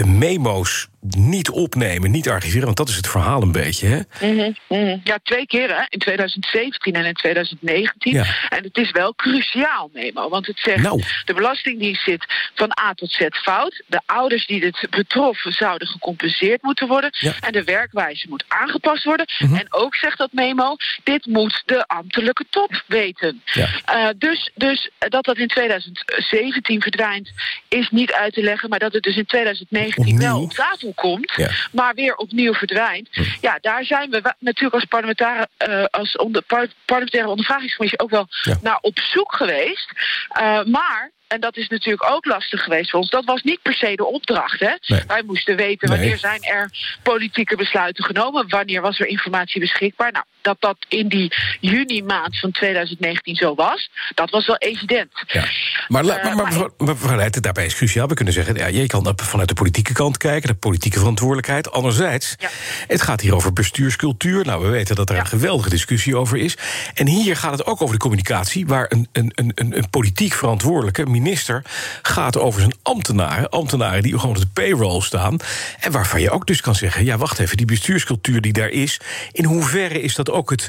memo's niet opnemen, niet archiveren, want dat is het verhaal een beetje. Hè? Mhm, mhm. Ja, twee keer hè? in 2017 en in 2019. En het is wel cruciaal, Memo, want het zegt nou. de Belastingdienst zit van A tot Z fout. De ouders die dit betroffen zouden gecompenseerd moeten worden. En de werkwijze moet aangepast worden. Mhm. En ook zegt dat Memo, dit moet de ambtelijke top weten. Uh, dus, dus dat dat in 2017 verdwijnt, is niet uit te leggen, maar dat het dus in 2019 wel op tafel komt, maar weer opnieuw verdwijnt. Hm. Ja, daar zijn we natuurlijk als parlementaire, uh, als onder, parlementaire ondervragingscommissie ook wel naar op zoek geweest. Uh, maar en dat is natuurlijk ook lastig geweest voor ons. Dat was niet per se de opdracht. Hè? Wij moesten weten wanneer zijn er politieke besluiten genomen. Wanneer was er informatie beschikbaar. Nou, dat dat in die juni maand van 2019 zo was, dat was wel evident. Ja. Maar, uh, maar, maar, mevrouw Leijten, daarbij is cruciaal. We kunnen zeggen, ja, je kan vanuit de politieke kant kijken, de politieke verantwoordelijkheid. Anderzijds, ja. het gaat hier over bestuurscultuur. Nou, we weten dat er een geweldige discussie over is. En hier gaat het ook over de communicatie, waar een, een, een, een politiek verantwoordelijke minister gaat over zijn ambtenaren. Ambtenaren die gewoon op de payroll staan. En waarvan je ook dus kan zeggen: ja, wacht even, die bestuurscultuur die daar is, in hoeverre is dat ook het.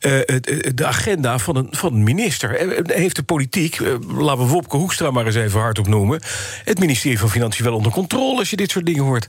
Uh, de agenda van een, van een minister. Heeft de politiek, laten we Wopke Hoekstra maar eens even hardop noemen... het ministerie van Financiën wel onder controle als je dit soort dingen hoort?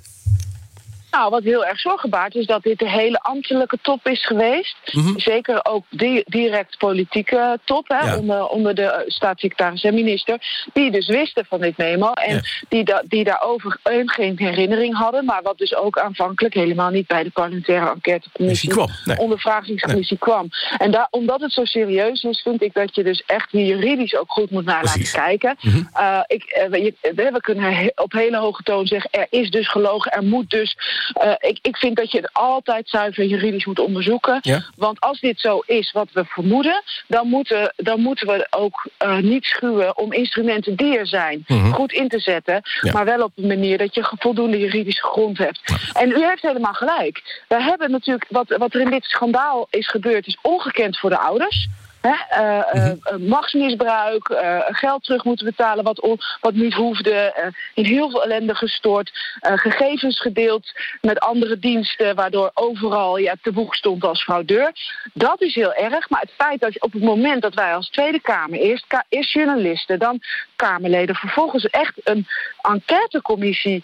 Nou, wat heel erg zorgen baart is dat dit de hele ambtelijke top is geweest. Mhm. Zeker ook di direct politieke top, hè, onder, onder de staatssecretaris en minister. Die dus wisten van dit memo en die, da die daarover geen herinnering hadden. Maar wat dus ook aanvankelijk helemaal niet bij de parlementaire enquêtecommissie, kwam. Nee. ondervragingscommissie kwam. En daar, omdat het zo serieus is, vind ik dat je dus echt hier juridisch ook goed moet naar laten kijken. Mhm. uh, ik, uh, we, we, kunnen op hele hoge toon zeggen, er is dus gelogen, er moet dus uh, ik, ik vind dat je het altijd zuiver juridisch moet onderzoeken. Want als dit zo is wat we vermoeden, dan moeten, dan moeten we ook uh, niet schuwen om instrumenten die er zijn mm goed in te zetten. Maar wel op een manier dat je voldoende juridische grond hebt. En u heeft helemaal gelijk. We hebben natuurlijk, wat, wat er in dit schandaal is gebeurd, is ongekend voor de ouders. Hè, uh, uh, machtsmisbruik, uh, geld terug moeten betalen wat, wat niet hoefde, in heel veel ellende gestoord, gegevens gedeeld met andere diensten, waardoor overal ja, te boek stond als fraudeur. Dat is heel erg, maar het feit dat je op het moment dat wij als Tweede Kamer, eerst, eerst journalisten, dan Kamerleden, vervolgens echt een enquêtecommissie,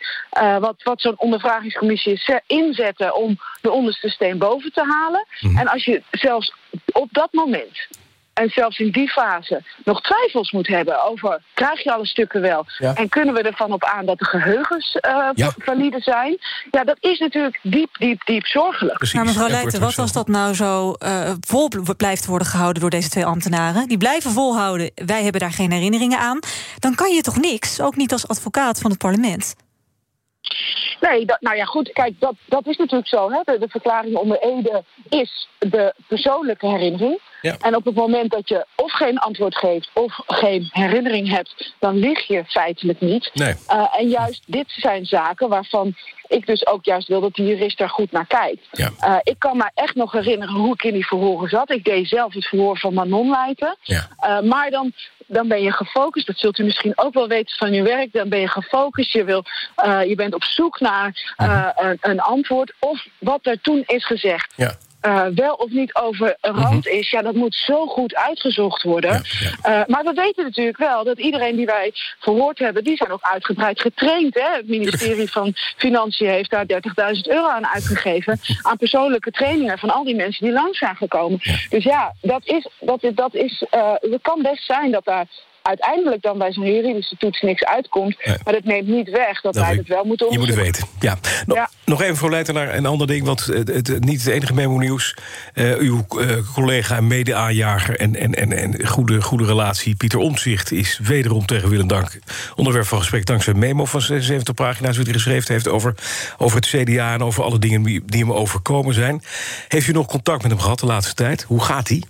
wat, wat zo'n ondervragingscommissie is, inzetten om de onderste steen boven te halen. Mhm. En als je zelfs op dat moment en zelfs in die fase nog twijfels moet hebben over krijg je alle stukken wel en kunnen we ervan op aan dat de geheugens uh, valide zijn. Ja, dat is natuurlijk diep, diep, diep zorgelijk. Precies. Maar mevrouw Leijten, wat als dat nou zo uh, vol blijft worden gehouden door deze twee ambtenaren? Die blijven volhouden, wij hebben daar geen herinneringen aan. Dan kan je toch niks, ook niet als advocaat van het parlement? Nee, dat, nou ja, goed. Kijk, dat, dat is natuurlijk zo. Hè. De, de verklaring onder Ede is de persoonlijke herinnering. Ja. En op het moment dat je of geen antwoord geeft of geen herinnering hebt, dan lig je feitelijk niet. Nee. Uh, en juist dit zijn zaken waarvan ik dus ook juist wil dat de jurist daar goed naar kijkt. Ja. Uh, ik kan me echt nog herinneren hoe ik in die verhoren zat. Ik deed zelf het verhoor van Manon leiden. Ja. Uh, maar dan, dan ben je gefocust. Dat zult u misschien ook wel weten van uw werk. Dan ben je gefocust. Je, wil, uh, je bent op zoek naar een, een, antwoord. Of wat er toen is gezegd. Ja uh, wel of niet over rand mhm. is, ja, dat moet zo goed uitgezocht worden. Ja, uh, maar we weten natuurlijk wel dat iedereen die wij verhoord hebben, die zijn ook uitgebreid getraind. Hè? Het ministerie van Financiën heeft daar 30.000 euro aan uitgegeven. Aan persoonlijke trainingen van al die mensen die langs zijn gekomen. Dus ja, dat is, dat, dat is, uh, het kan best zijn dat daar uiteindelijk dan bij zo'n juridische toets niks uitkomt. Maar dat neemt niet weg dat, wij het wel moeten onderzoeken. Je moet het weten, ja. Nog, nog even voor Leiter naar een ander ding, want het, het, niet het enige memo-nieuws. Uh, uw uh, collega en mede-aanjager en, en, en, en goede, goede relatie Pieter Omtzigt... is wederom tegen Willem Dank onderwerp van gesprek... dankzij een memo van 76 pagina's... die hij geschreven heeft over, over het CDA... en over alle dingen die hem overkomen zijn. Heeft u nog contact met hem gehad de laatste tijd? Hoe gaat hij?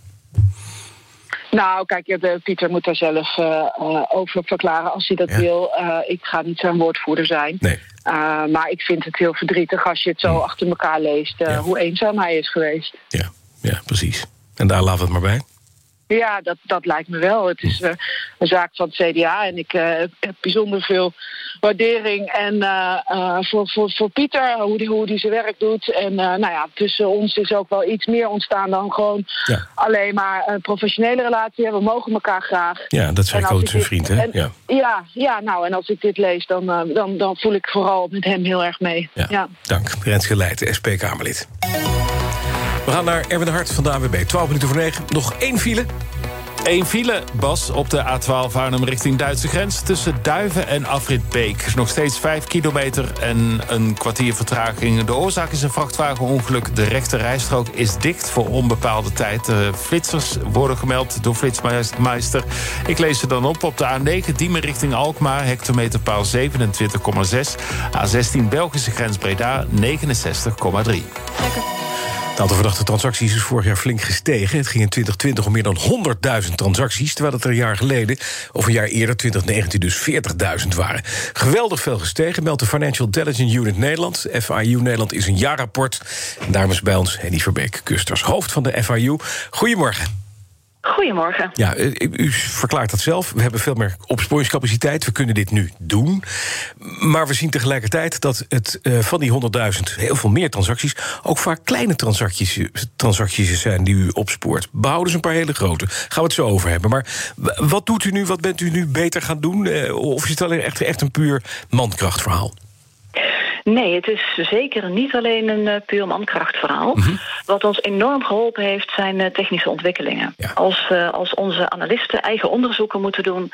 Nou, kijk, Pieter moet daar zelf over verklaren als hij dat wil. ik ga niet zijn woordvoerder zijn. Nee. maar ik vind het heel verdrietig als je het zo hmm. achter elkaar leest... hoe eenzaam hij is geweest. Ja, ja precies. En daar laten we het maar bij. Ja, dat, dat lijkt me wel. Het is uh, een zaak van het CDA en ik uh, heb bijzonder veel waardering en, uh, voor, voor, voor Pieter, hoe die, hoe die zijn werk doet. En nou ja, tussen ons is ook wel iets meer ontstaan dan gewoon ja. alleen maar een professionele relatie. We mogen elkaar graag. Ja, dat ik ook zijn vriend, hè? ja. ja. Ja, nou, en als ik dit lees, dan, dan, dan voel ik vooral met hem heel erg mee. Ja, ja. dank. Renske Leijten, SP-Kamerlid. We gaan naar Erwin de Hart van de AWB. 12 minuten voor 9. Nog één file. Eén file, Bas, op de A12 Arnhem richting Duitse grens... tussen Duiven en Afritbeek. Nog steeds 5 kilometer en een kwartier vertraging. De oorzaak is een vrachtwagenongeluk. De rechte rijstrook is dicht voor onbepaalde tijd. De flitsers worden gemeld door Flitsmeister. Ik lees ze dan op op de A9 Diemen richting Alkmaar... hectometerpaal 27,6. A16 Belgische grens Breda 69,3. Lekker. Het aantal verdachte transacties is vorig jaar flink gestegen. Het ging in 2020 om meer dan 100.000 transacties... terwijl het er een jaar geleden, of een jaar eerder, 2019, dus 40.000 waren. Geweldig veel gestegen, meldt de Financial Intelligence Unit Nederland. FIU Nederland is een jaarrapport. En daarom is bij ons Henny Verbeek, Kusters, hoofd van de FIU. Goedemorgen. Goedemorgen. Ja, u verklaart dat zelf. We hebben veel meer opsporingscapaciteit. We kunnen dit nu doen. Maar we zien tegelijkertijd dat het uh, van die 100.000 heel veel meer transacties ook vaak kleine transacties, transacties zijn die u opspoort. Behouden ze een paar hele grote. Gaan we het zo over hebben. Maar wat doet u nu? Wat bent u nu beter gaan doen? Uh, of is het alleen echt, echt een puur mankrachtverhaal? Nee, het is zeker niet alleen een uh, puur mankrachtverhaal. Mm Wat ons enorm geholpen heeft, zijn uh, technische ontwikkelingen. Als, uh, als onze analisten eigen onderzoeken moeten doen...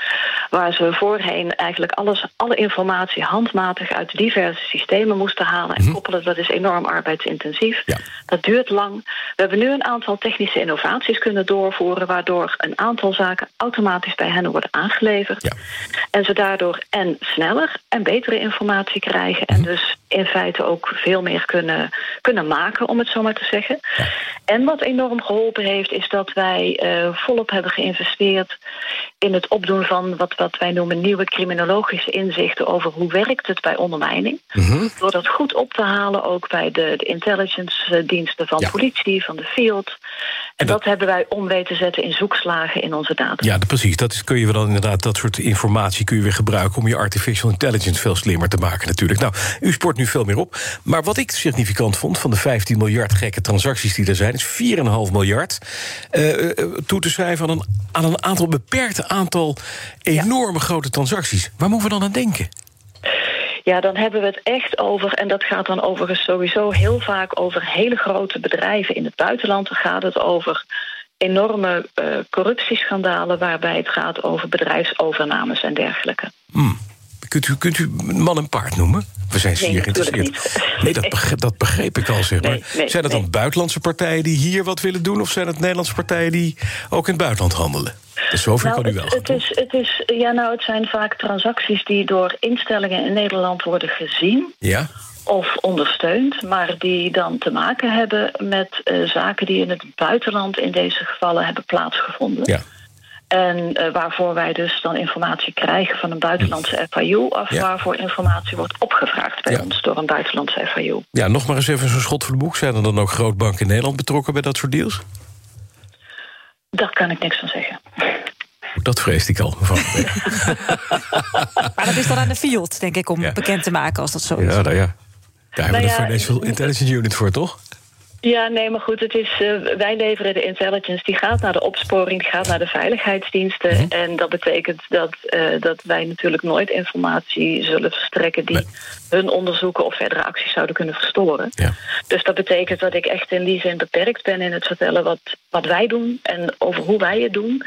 waar ze voorheen eigenlijk alles, alle informatie handmatig... uit diverse systemen moesten halen en mhm. koppelen... dat is enorm arbeidsintensief. Ja. Dat duurt lang. We hebben nu een aantal technische innovaties kunnen doorvoeren... waardoor een aantal zaken automatisch bij hen worden aangeleverd. Ja. En ze daardoor en sneller en betere informatie krijgen... en mhm. dus in feite ook veel meer kunnen, kunnen maken, om het zo maar te zeggen. En wat enorm geholpen heeft, is dat wij uh, volop hebben geïnvesteerd in het opdoen van wat, wat wij noemen nieuwe criminologische inzichten over hoe werkt het bij ondermijning. Mm Door dat goed op te halen ook bij de, de intelligence diensten van politie, van de field. En dat, hebben wij om weten zetten in zoekslagen in onze data. Ja, precies. Dat is, kun je dan inderdaad, dat soort informatie kun je weer gebruiken om je artificial intelligence veel slimmer te maken, natuurlijk. Nou, u sport nu veel meer op. Maar wat ik significant vond van de 15 miljard gekke transacties die er zijn, is 4,5 miljard uh, toe te schrijven aan een, aan een aantal beperkte aantal enorme grote transacties. Waar moeten we dan aan denken? Ja, dan hebben we het echt over, en dat gaat dan overigens sowieso heel vaak over hele grote bedrijven in het buitenland. Dan gaat het over enorme uh, corruptieschandalen waarbij het gaat over bedrijfsovernames en dergelijke. Hmm. Kunt, u, kunt u man en paard noemen? We zijn zeer geïnteresseerd. Nee, dat begreep, dat begreep ik al, zeg maar. zijn het dan buitenlandse partijen die hier wat willen doen... of zijn het Nederlandse partijen die ook in het buitenland handelen? Dus zover nou, kan u wel. Het, is, het, is, ja, nou, het zijn vaak transacties die door instellingen in Nederland worden gezien. Ja of ondersteund, maar die dan te maken hebben met uh, zaken die in het buitenland in deze gevallen hebben plaatsgevonden. Ja. En uh, waarvoor wij dus dan informatie krijgen van een buitenlandse FIU... of waarvoor informatie wordt opgevraagd bij ons door een buitenlandse FIU. Ja, nog maar eens even zo'n schot voor de boek. Zijn er dan ook grootbanken in Nederland betrokken bij dat soort deals? Daar kan ik niks van zeggen. Dat vreest ik al. maar dat is dan aan de field, denk ik, om bekend te maken als dat zo is. Ja, nou ja. Daar hebben we nou de Financial Intelligence Unit voor, toch? Ja, nee, maar goed, het is, uh, wij leveren de intelligence. Die gaat naar de opsporing, die gaat naar de veiligheidsdiensten. Mhm. En dat betekent dat, uh, dat wij natuurlijk nooit informatie zullen verstrekken... die hun onderzoeken of verdere acties zouden kunnen verstoren. Ja. Dus dat betekent dat ik echt in die zin beperkt ben in het vertellen... wat, wat wij doen en over hoe wij het doen.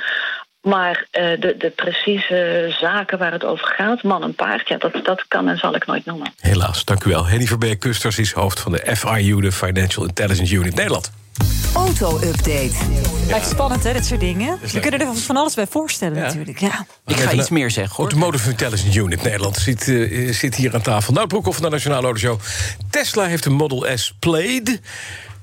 Maar uh, de, de precieze zaken waar het over gaat, man en paard... Ja, dat, dat kan en zal ik nooit noemen. Helaas, dank u wel. Henny Verbeek-Kusters is hoofd van de FIU... de Financial Intelligence Unit Nederland. Auto-update. Lijkt spannend, hè, dit soort dingen. We kunnen er van alles bij voorstellen, natuurlijk. Ja. Ik ga iets meer zeggen, hoor. Automotive Intelligence Unit Nederland zit, uh, zit hier aan tafel. Nou, Broekhoff van de Nationale Autoshow. Tesla heeft een Model S Plaid.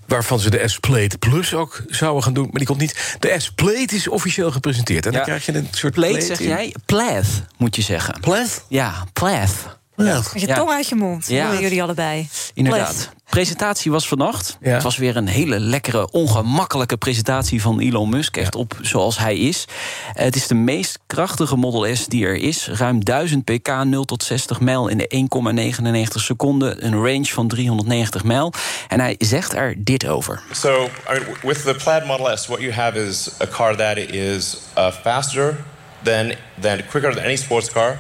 Waarvan ze de S-Plate Plus ook zouden gaan doen. Maar die komt niet. De S-Plate is officieel gepresenteerd. En dan krijg je een soort plate, plate zeg in. jij? Plath, moet je zeggen. Plath? Ja, plath. Met je tong uit je mond, Ja. jullie allebei. Inderdaad. Presentatie was vannacht. Het was weer een hele lekkere, ongemakkelijke presentatie van Elon Musk. Echt op zoals hij is. Het is de meest krachtige Model S die er is. Ruim 1000 pk, 0 tot 60 mijl in de 1,99 seconden. Een range van 390 mijl. En hij zegt er dit over. So, with the Plaid Model S, what you have is a car that is uh, faster than than quicker than any sports car,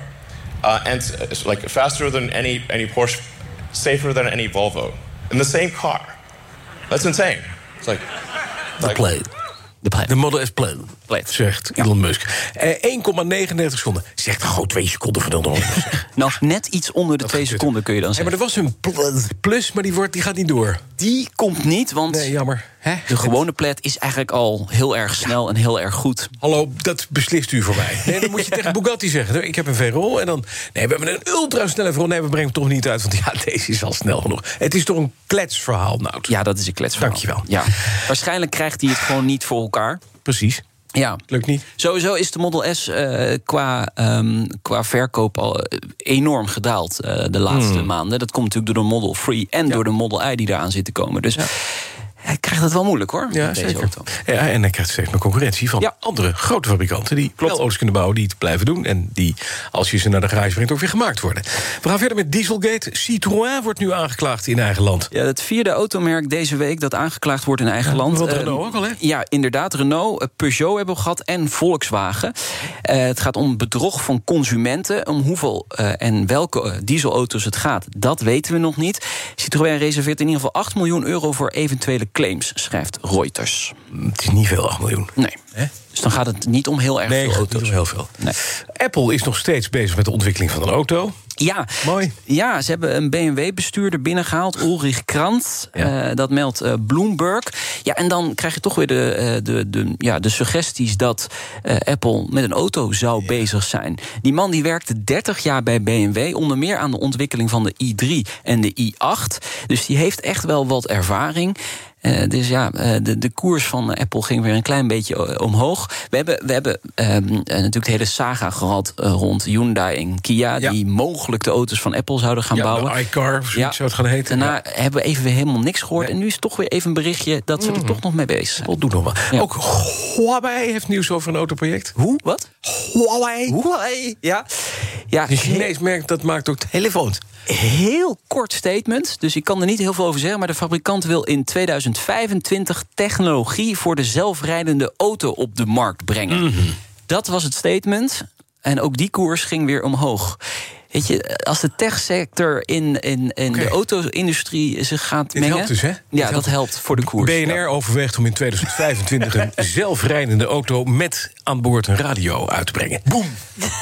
uh, and uh, like faster than any any Porsche, safer than any Volvo in the same car. That's insane. It's like the play, the Plate. The Model S Zegt Elon Musk. Eh, 1,99 seconden. Zegt gewoon twee seconden van de Nou, net iets onder de twee seconden kun je dan Ja, zeggen. maar er was een pl- plus, maar die, wordt, die gaat niet door. Die komt niet, want Nee, jammer. de gewone plet is eigenlijk al heel erg snel en heel erg goed. Hallo, dat beslist u voor mij. Nee, dan moet je tegen Bugatti zeggen. Ik heb een Veyron en dan... Nee, we hebben een ultrasnelle Veyron. Nee, we brengen hem toch niet uit, want ja, deze is al snel genoeg. Het is toch een kletsverhaal, nou. Ja, dat is een kletsverhaal. Dankjewel. Ja. Waarschijnlijk krijgt hij het gewoon niet voor elkaar. Precies. Ja. Lukt niet. Sowieso is de Model S eh, qua, ehm, qua verkoop al eh, enorm gedaald eh, de laatste Hmm. maanden. Dat komt natuurlijk door de Model 3 en door de Model I die eraan zit te komen. Dus hij krijgt het wel moeilijk hoor. Ja, met deze zeker. auto. Ja, en hij krijgt steeds meer concurrentie van andere grote fabrikanten... die wel auto's kunnen bouwen, die het blijven doen... en die, als je ze naar de garage brengt, ook weer gemaakt worden. We gaan verder met Dieselgate. Citroën wordt nu aangeklaagd in eigen land. Ja, het vierde automerk deze week dat aangeklaagd wordt in eigen land. want Eh, Renault ook al, hè? Ja, inderdaad. Renault, eh, Peugeot hebben we gehad en Volkswagen. Eh, het gaat om bedrog van consumenten. Om hoeveel en welke dieselauto's het gaat, dat weten we nog niet. Citroën reserveert in ieder geval 8 miljoen euro voor eventuele claims, schrijft Reuters. Het is niet veel, 8 miljoen. Nee. Dus dan gaat het niet om heel erg Nee, veel auto's. niet om heel veel. Nee. Apple is nog steeds bezig met de ontwikkeling van een auto. Ja, Mooi. Ja, ze hebben een BMW-bestuurder binnengehaald, Ulrich Krant. Eh, dat meldt eh, Bloomberg. Ja, en dan krijg je toch weer de, eh, de, de, ja, de suggesties dat Apple met een auto zou bezig zijn. Die man die werkte 30 jaar bij BMW, onder meer aan de ontwikkeling van de i3 en de i8. Dus die heeft echt wel wat ervaring. Dus ja, de, de koers van Apple ging weer een klein beetje omhoog. We hebben, we hebben ehm, eh, natuurlijk de hele saga gehad eh, rond Hyundai en Kia... die mogelijk de auto's van Apple zouden gaan Ja, bouwen. de iCar, of zoiets zou het gaan heten. Daarna hebben we even weer helemaal niks gehoord. En nu is toch weer even een berichtje dat Mm. ze er toch nog mee bezig zijn. Apple doet nog wel. Ook Huawei heeft nieuws over een autoproject. Hoe? Wat? Huawei. Huawei, ja. ja Een Chinees merk dat maakt ook telefoons. Heel kort statement, dus ik kan er niet heel veel over zeggen... maar de fabrikant wil in 2025 technologie... voor de zelfrijdende auto op de markt brengen. Mhm. Dat was het statement. En ook die koers ging weer omhoog. Weet je, als de techsector in, in, in de auto-industrie zich gaat mengen... helpt dus, hè? Ja, dat helpt voor de koers. BNR overweegt om in 2025 een zelfrijdende auto met aan boord een radio uit te brengen. Boom!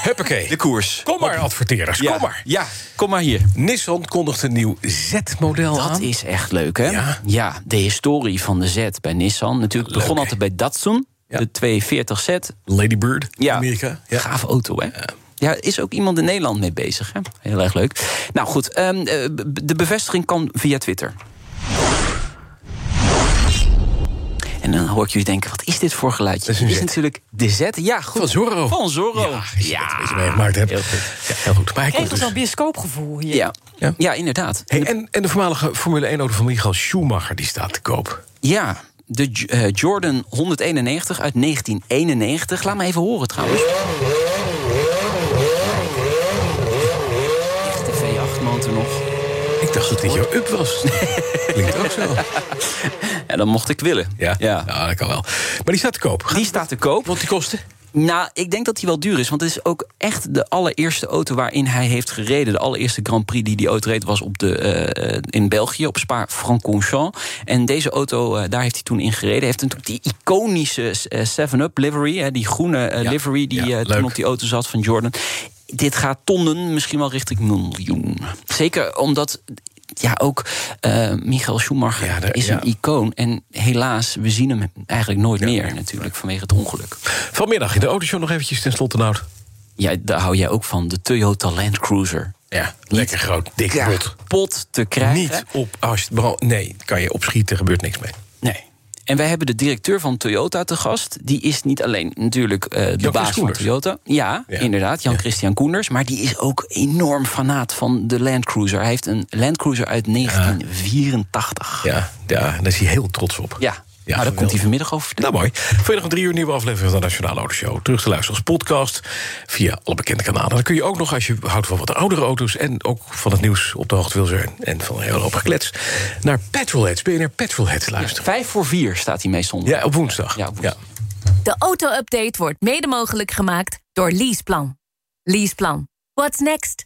Huppakee. De koers. Kom maar, adverteerders, Ja. kom maar. Ja, kom maar hier. Nissan kondigt een nieuw Z-model aan. Dat is echt leuk, hè? Ja. de historie van de Z bij Nissan. Natuurlijk begon altijd bij Datsun, de 240Z. Ladybird, ja. Amerika. Ja. Gave auto, hè? Ja, is ook iemand in Nederland mee bezig. Hè? Heel erg leuk. Nou goed, ehm, eh, de bevestiging kan via Twitter. En dan hoor ik jullie denken, wat is dit voor geluidje? Dat is natuurlijk de Z. Ja, goed. Van Zorro. Van Zorro. Ja, ja. Weet je meegemaakt hebt. Heel goed. Ja, heel goed. Maar toch dus. zo'n bioscoopgevoel hier. Ja. Ja. inderdaad. Hey, en, en de voormalige Formule 1-auto van Michael Schumacher die staat te koop. Ja, de J- eh, Jordan 191 uit 1991. Laat me even horen trouwens. Echte V8-motor nog. Dacht dat dit jouw up was. Klinkt ook zo. Ja, dan mocht ik willen. Ja? Ja. dat kan wel. Maar die staat te koop. Die staat te koop. Wat die kosten? Nou, ik denk dat die wel duur is. Want het is ook echt de allereerste auto waarin hij heeft gereden. De allereerste Grand Prix die die auto reed was op de, eh, in België, op Spa-Francorchamps. En deze auto, eh, daar heeft hij toen in gereden. Hij heeft natuurlijk die iconische eh, 7-Up livery. Hè, die groene eh, Ja. livery die Ja, eh, toen op die auto zat van Jordan. Dit gaat tonnen, misschien wel richting miljoen. Zeker omdat ja, ook eh Michael Schumacher Ja, daar- is ja. een icoon. En helaas, we zien hem eigenlijk nooit meer natuurlijk vanwege het ongeluk. Vanmiddag in de autoshow nog eventjes ten slotte, Nout. Ja, daar hou jij ook van, de Toyota Land Cruiser. Ja, lekker groot, dik pot. pot te krijgen. Niet op, als je, nee, kan je opschieten, gebeurt niks mee. Nee. En wij hebben de directeur van Toyota te gast. Die is niet alleen natuurlijk uh, de baas van Toyota. Ja, inderdaad, Jan-Christian Koenders. Maar die is ook enorm fanaat van de Land Cruiser. Hij heeft een Land Cruiser uit 1984. Ja, ja daar is hij heel trots op. Ja, ja, nou, daar komt hij vanmiddag over Nou, mooi. Vanmiddag een drie uur nieuwe aflevering van de Nationale Autoshow. Terug te luisteren als podcast via alle bekende kanalen. Dan kun je ook nog, als je houdt van wat oudere auto's... en ook van het nieuws op de hoogte wil zijn... en van hele hoop geklets, naar Petrolheads. BNR Petrolheads luisteren. vijf voor vier staat hij meestal. Ja, op woensdag. Ja, op woensdag. De auto-update wordt mede mogelijk gemaakt door Leaseplan. Leaseplan. What's next?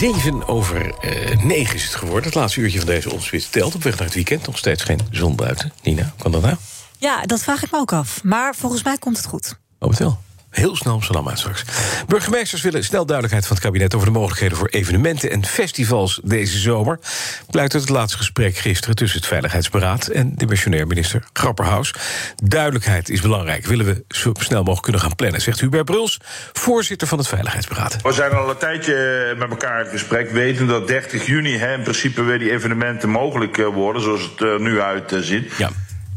7 over uh, 9 is het geworden. Het laatste uurtje van deze onspits telt. Op weg naar het weekend. Nog steeds geen zon buiten. Nina, kan dat nou? Ja, dat vraag ik me ook af. Maar volgens mij komt het goed. Oh, wel. Heel snel Amsterdam uit straks. Burgemeesters willen snel duidelijkheid van het kabinet... over de mogelijkheden voor evenementen en festivals deze zomer. Blijkt uit het laatste gesprek gisteren... tussen het Veiligheidsberaad en de missionair minister Grapperhaus. Duidelijkheid is belangrijk. Willen we zo snel mogelijk kunnen gaan plannen... zegt Hubert Bruls, voorzitter van het Veiligheidsberaad. We zijn al een tijdje met elkaar in gesprek... weten dat 30 juni hè, in principe weer die evenementen mogelijk eh, worden... zoals het er nu uitziet. Ja.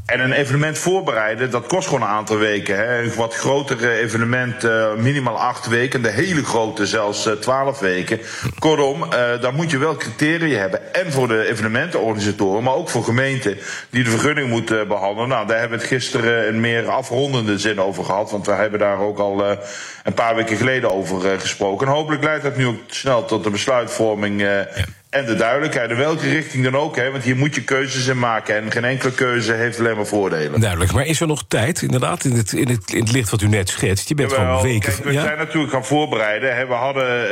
En een evenement voorbereiden, dat kost gewoon een aantal weken. Hè. Een wat grotere evenement, uh, minimaal acht weken. De hele grote zelfs uh, twaalf weken. Kortom, uh, daar moet je wel criteria hebben. En voor de evenementenorganisatoren, maar ook voor gemeenten die de vergunning moeten behandelen. Nou, daar hebben we het gisteren in meer afrondende zin over gehad. Want we hebben daar ook al een paar weken geleden over gesproken. En hopelijk leidt dat nu ook snel tot de besluitvorming. En de duidelijkheid in welke richting dan ook. Hè, want hier moet je keuzes in maken. En geen enkele keuze heeft alleen maar voordelen. Duidelijk. Maar is er nog tijd, inderdaad, in het, in het, in het licht wat u net schetst? Je bent Jawel, gewoon weken... Kijk, we zijn natuurlijk gaan voorbereiden. Hè. We hadden uh,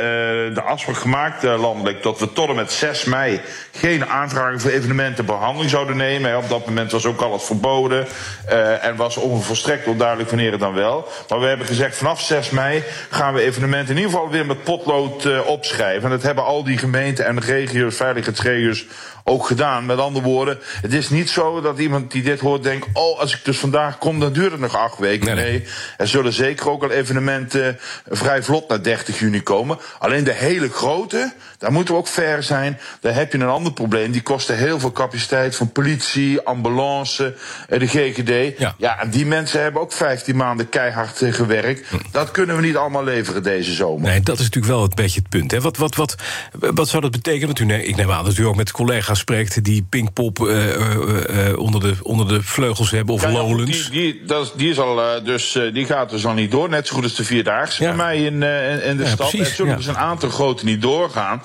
de afspraak gemaakt uh, landelijk... dat we tot en met 6 mei geen aanvragen voor evenementenbehandeling zouden nemen. Hè. Op dat moment was ook al het verboden. Uh, en was onvolstrekt onduidelijk wanneer het dan wel. Maar we hebben gezegd, vanaf 6 mei gaan we evenementen in ieder geval weer met potlood opschrijven. En dat hebben al die gemeenten en de regio's regio's, veiligheidsregio's ook gedaan. Met andere woorden, het is niet zo dat iemand die dit hoort denkt: oh, als ik dus vandaag kom, dan duurt het nog acht weken. Nee, er zullen zeker ook al evenementen vrij vlot naar 30 juni komen. Alleen de hele grote, daar moeten we ook ver zijn. Daar heb je een ander probleem. Die kosten heel veel capaciteit van politie, ambulance, eh, de GGD. Ja, ja en die mensen hebben ook 15 maanden keihard eh, gewerkt. Hm. Dat kunnen we niet allemaal leveren deze zomer. Nee, dat is natuurlijk wel een beetje het punt. Hè. Wat, wat, wat, wat zou dat betekenen? Want u, ik neem aan dat u ook met collega's spreekt die Pinkpop uh, onder, de, onder de vleugels hebben of ja, Lowlands. Die, die, dat, die, is al, dus, die gaat dus al niet door. Net zo goed als de Vierdaagse bij mij in, in de stad. Precies, er zullen dus een aantal grote niet doorgaan.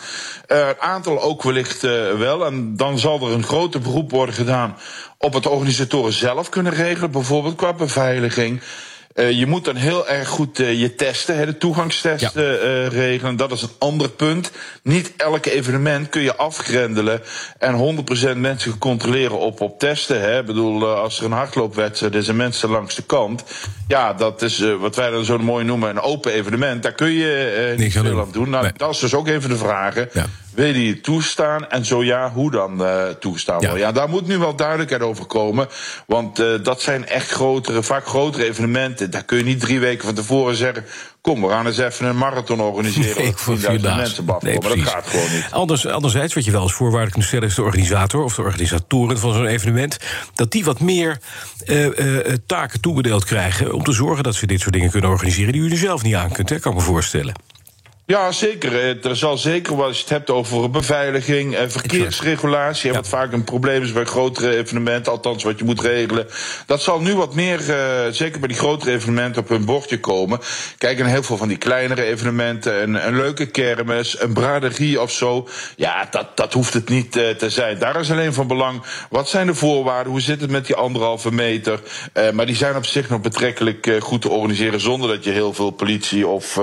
een aantal ook wellicht wel. En dan zal er een grote beroep worden gedaan op het organisatoren zelf kunnen regelen. Bijvoorbeeld qua beveiliging. Uh, je moet dan heel erg goed uh, je testen, hè, de toegangstesten ja. uh, regelen. Dat is een ander punt. Niet elke evenement kun je afgrendelen en 100% mensen controleren op, op testen. Hè. Ik bedoel, als er een hardloopwedstrijd is en mensen langs de kant. Ja, dat is wat wij dan zo mooi noemen een open evenement. Daar kun je veel aan doen. Nou, nee. Dat is dus ook een van de vragen. Ja. Wil je die toestaan? En zo ja, hoe dan uh, toestaan ja. ja, daar moet nu wel duidelijkheid over komen. Want uh, dat zijn echt grotere, vaak grotere evenementen. Daar kun je niet drie weken van tevoren zeggen... kom, we gaan eens even een marathon organiseren. Ik voor mensen nee, maar dat gaat gewoon niet. Anders, anderzijds, wat je wel eens voorwaardelijk kunt stellen... is de organisator of de organisatoren van zo'n evenement... dat die wat meer uh, taken toebedeeld krijgen... om te zorgen dat ze dit soort dingen kunnen organiseren... die u er zelf niet aan kunt, hè, kan ik me voorstellen. Ja, zeker. Eh, er zal zeker, als je het hebt over beveiliging en verkeersregulatie, wat vaak een probleem is bij grotere evenementen, althans wat je moet regelen. Dat zal nu wat meer, uh, zeker bij die grotere evenementen, op hun bordje komen. Kijk, en heel veel van die kleinere evenementen, een, een leuke kermis, een braderie of zo. Ja, dat, dat hoeft het niet uh, te zijn. Daar is alleen van belang, wat zijn de voorwaarden, hoe zit het met die anderhalve meter. Uh, maar die zijn op zich nog betrekkelijk goed te organiseren zonder dat je heel veel politie of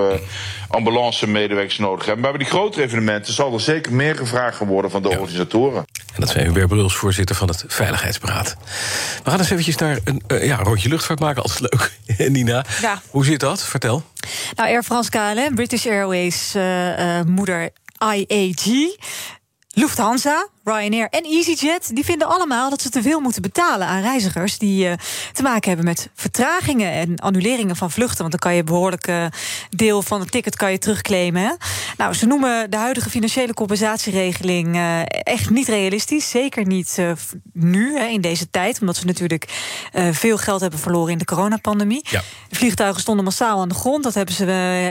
ambulance medewerkers nodig hebben. Maar bij die grotere evenementen zal er zeker meer gevraagd gaan worden van de organisatoren. En dat zijn Hubert Bruls, voorzitter van het Veiligheidsberaad. We gaan eens eventjes naar een uh, ja, rondje luchtvaart maken. Altijd leuk, Nina. Ja. Hoe zit dat? Vertel. Nou, Air France KLM, British Airways uh, moeder IAG... Lufthansa, Ryanair en EasyJet... die vinden allemaal dat ze te veel moeten betalen aan reizigers... die uh, te maken hebben met vertragingen en annuleringen van vluchten. Want dan kan je een behoorlijk uh, deel van het ticket kan je terugclaimen. Hè? Nou, ze noemen de huidige financiële compensatieregeling... Uh, echt niet realistisch. Zeker niet nu, hè, in deze tijd. Omdat ze natuurlijk veel geld hebben verloren in de coronapandemie. Ja. De vliegtuigen stonden massaal aan de grond. Dat hebben ze,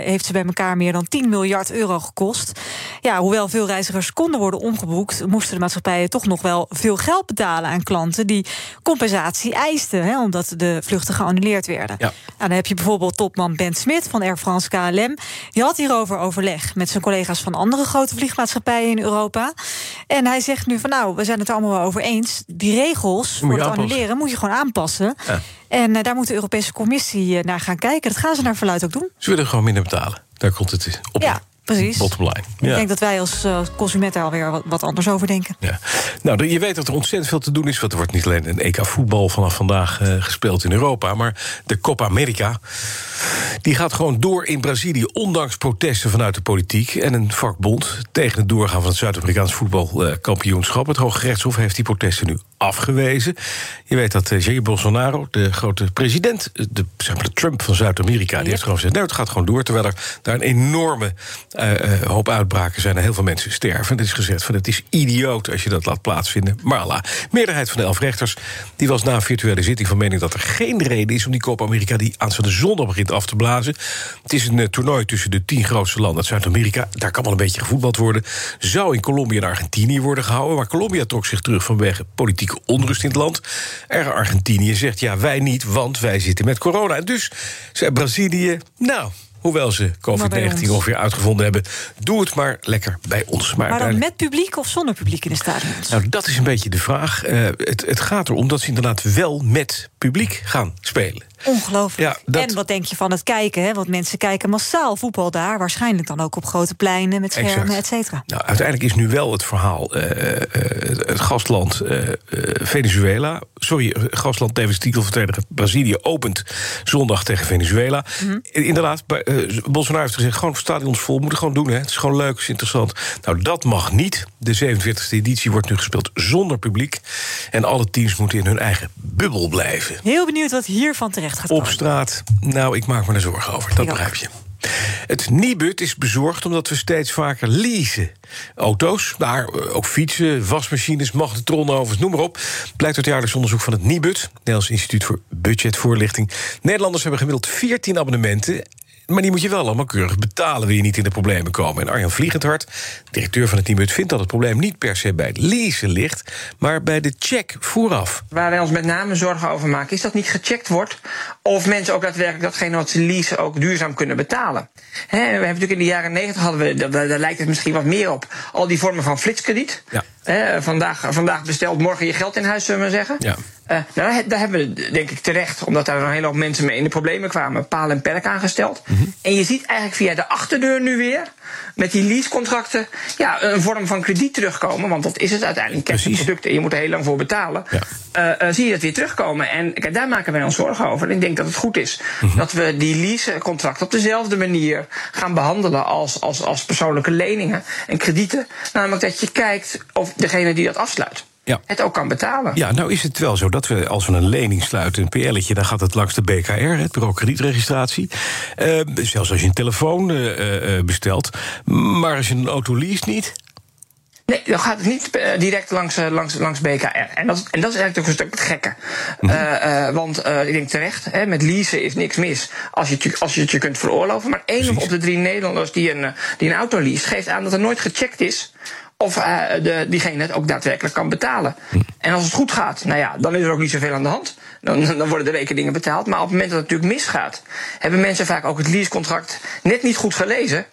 heeft ze bij elkaar meer dan 10 miljard euro gekost. Ja, hoewel veel reizigers konden worden omgeboekt... moesten de toch nog wel veel geld betalen aan klanten die compensatie eisten, hè, omdat de vluchten geannuleerd werden. Ja. Nou, dan heb je bijvoorbeeld topman Ben Smit van Air France KLM. Die had hierover overleg met zijn collega's van andere grote vliegmaatschappijen in Europa. En hij zegt nu van nou, we zijn het er allemaal wel over eens. Die regels voor het annuleren moet je gewoon aanpassen. Ja. En uh, daar moet de Europese Commissie uh, naar gaan kijken. Dat gaan ze naar verluid ook doen. Ze willen gewoon minder betalen. Daar komt het op. Ja. Precies. Bottom line. Ik denk dat wij als uh, consument daar alweer wat, wat anders over denken. Ja. Nou, je weet dat er ontzettend veel te doen is. Want er wordt niet alleen een EK voetbal vanaf vandaag uh, gespeeld in Europa. Maar de Copa America. Die gaat gewoon door in Brazilië. Ondanks protesten vanuit de politiek en een vakbond. Tegen het doorgaan van het Zuid-Amerikaans voetbalkampioenschap. Het Hoge Rechtshof heeft die protesten nu afgewezen. Je weet dat uh, Jair Bolsonaro, de grote president, de, zeg maar de Trump van Zuid-Amerika, die heeft gewoon gezegd: nee, het gaat gewoon door. Terwijl er daar een enorme uh, uh, hoop uitbraken zijn en heel veel mensen sterven. En het is gezegd: van het is idioot als je dat laat plaatsvinden. Maar Allah. Meerderheid van de elf rechters die was na een virtuele zitting van mening dat er geen reden is om die Copa America die aanstaande zondag begint af te blazen. Het is een toernooi tussen de tien grootste landen uit Zuid-Amerika. Daar kan wel een beetje gevoetbald worden. Zou in Colombia en Argentinië worden gehouden. Maar Colombia trok zich terug vanwege politieke onrust in het land. Er Argentinië zegt ja, wij niet, want wij zitten met corona. En dus zei Brazilië, nou, hoewel ze COVID-19 ongeveer uitgevonden hebben, doe het maar lekker bij ons. Maar, maar dan met publiek of zonder publiek in de stadions? Nou, dat is een beetje de vraag. Uh, het, het gaat erom dat ze inderdaad wel met publiek gaan spelen. Ongelooflijk. Ja, dat... En wat denk je van het kijken? Hè? Want mensen kijken massaal voetbal daar. Waarschijnlijk dan ook op grote pleinen met schermen, et cetera. Nou, uiteindelijk is nu wel het verhaal... Uh, uh, het gastland uh, Venezuela... Sorry, gastland tevens titelverdediger Brazilië... opent zondag tegen Venezuela. Mhm. Mm -hmm. Inderdaad, Bolsonaro heeft gezegd... gewoon stadions vol, moeten gewoon doen. Hè. Het is gewoon leuk, het is interessant. Nou, dat mag niet. De 47e editie wordt nu gespeeld zonder publiek. En alle teams moeten in hun eigen bubbel blijven. Heel benieuwd wat hiervan terecht gaat Op straat, nou, ik maak me er zorgen over. Dat begrijp je. Het Nibud is bezorgd omdat we steeds vaker leasen. Auto's, maar ook fietsen, wasmachines, magnetronovers, noem maar op. Blijkt uit jaarlijks onderzoek van het Nibud, Nederlands Instituut voor Budgetvoorlichting. Nederlanders hebben gemiddeld 14 abonnementen. Maar die moet je wel allemaal keurig betalen, wil je niet in de problemen komen. En Arjan Vliegendhart, directeur van het Nibud, vindt dat het probleem niet per se bij het leasen ligt, maar bij de check vooraf. Waar wij ons met name zorgen over maken, is dat niet gecheckt wordt of mensen ook daadwerkelijk datgene wat ze leasen ook duurzaam kunnen betalen. He, we hebben natuurlijk in de jaren negentig hadden we, daar, daar lijkt het misschien wat meer op, al die vormen van flitskrediet. Ja. He, vandaag, vandaag besteld, morgen je geld in huis, zullen we maar zeggen. Ja. Uh, nou, daar hebben we denk ik terecht, omdat daar een hele hoop mensen mee in de problemen kwamen, paal en perk aangesteld. Mm -hmm. En je ziet eigenlijk via de achterdeur nu weer, met die leasecontracten, ja, een vorm van krediet terugkomen. Want dat is het uiteindelijk. Kijk, producten, je moet er heel lang voor betalen. Ja. Uh, uh, zie je dat weer terugkomen. En kijk, daar maken wij ons zorgen over. En ik denk dat het goed is mm -hmm. dat we die leasecontracten op dezelfde manier gaan behandelen als, als, als persoonlijke leningen en kredieten. Namelijk dat je kijkt of degene die dat afsluit ja. het ook kan betalen. Ja, nou is het wel zo dat we als we een lening sluiten, een PL'tje, dan gaat het langs de BKR, het bureau kredietregistratie. Uh, zelfs als je een telefoon uh, uh, bestelt. Maar als je een auto leest niet. Nee, dan gaat het niet direct langs, langs, langs BKR. En dat, en dat is eigenlijk ook een stuk het gekke. Mm -hmm. uh, want ik denk terecht, hè, met leasen is niks mis als je, het, als je het je kunt veroorloven. Maar één op de drie Nederlanders die een, die een auto leest, geeft aan dat er nooit gecheckt is of uh, de, diegene het ook daadwerkelijk kan betalen. En als het goed gaat, nou ja, dan is er ook niet zoveel aan de hand. Dan, dan worden de rekeningen betaald. Maar op het moment dat het natuurlijk misgaat, hebben mensen vaak ook het leasecontract net niet goed gelezen.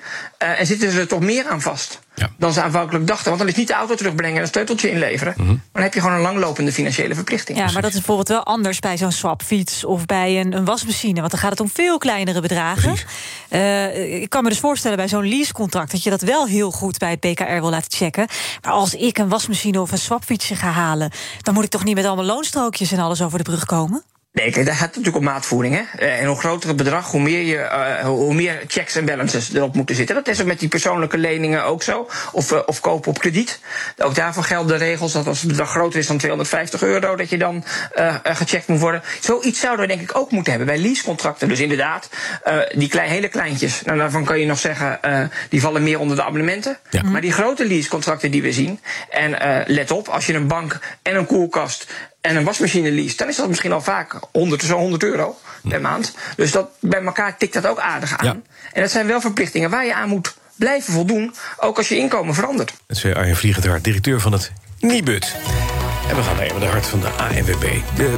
Uh, en zitten ze er toch meer aan vast ja. dan ze aanvankelijk dachten. Want dan is niet de auto terugbrengen en een sleuteltje inleveren. Maar dan heb je gewoon een langlopende financiële verplichting. Ja, maar dat is bijvoorbeeld wel anders bij zo'n swapfiets of bij een, een, wasmachine. Want dan gaat het om veel kleinere bedragen. Uh, ik kan me dus voorstellen bij zo'n leasecontract dat je dat wel heel goed bij het BKR wil laten checken. Maar als ik een wasmachine of een swapfietsje ga halen, dan moet ik toch niet met allemaal loonstrookjes en alles over de brug komen? Nee, kijk, daar gaat het natuurlijk om maatvoering. Hè? En hoe groter het bedrag, hoe meer, je, uh, hoe meer checks en balances erop moeten zitten. Dat is ook met die persoonlijke leningen ook zo. Of, uh, of kopen op krediet. Ook daarvoor gelden de regels dat als het bedrag groter is dan 250 euro, dat je dan uh, gecheckt moet worden. Zoiets zouden we denk ik ook moeten hebben bij leasecontracten. Dus inderdaad, die klein, hele kleintjes, nou, daarvan kan je nog zeggen, die vallen meer onder de abonnementen. Ja. Maar die grote leasecontracten die we zien, en let op, als je een bank en een koelkast en een wasmachine lease, dan is dat misschien al vaak 100, zo 100 euro per maand. Dus dat, bij elkaar tikt dat ook aardig aan. En dat zijn wel verplichtingen waar je aan moet blijven voldoen, ook als je inkomen verandert. Dat is Arjen Vliegend, directeur van het Nibud. En we gaan naar de hart van de ANWB. De,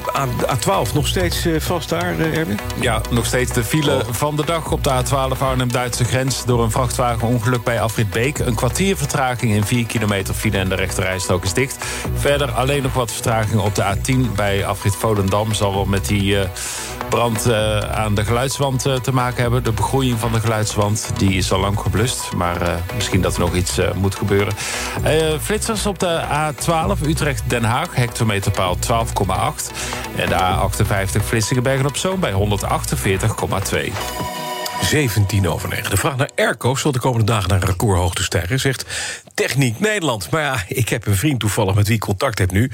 A12 nog steeds eh, vast daar, eh, Erwin? Ja, nog steeds de file oh. van de dag op de A12 Arnhem-Duitse grens... door een vrachtwagenongeluk bij Afrit Beek. Een kwartier vertraging in 4 kilometer file en de rechterrijstrook is dicht. Verder alleen nog wat vertraging op de A10 bij Afrit Volendam. Zal wel met die uh, brand uh, aan de geluidswand te maken hebben. De begroeiing van de geluidswand die is al lang geblust. Maar misschien dat er nog iets moet gebeuren. flitsers op de A12 Utrecht-Den Haag. Hectometerpaal 12,8. En de A58 Vlissingenbergen op Zoom bij 148,2. 17 over 9. De vraag naar Airco zal de komende dagen naar recordhoogte stijgen, zegt Techniek Nederland. Maar ja, ik heb een vriend toevallig met wie ik contact heb nu.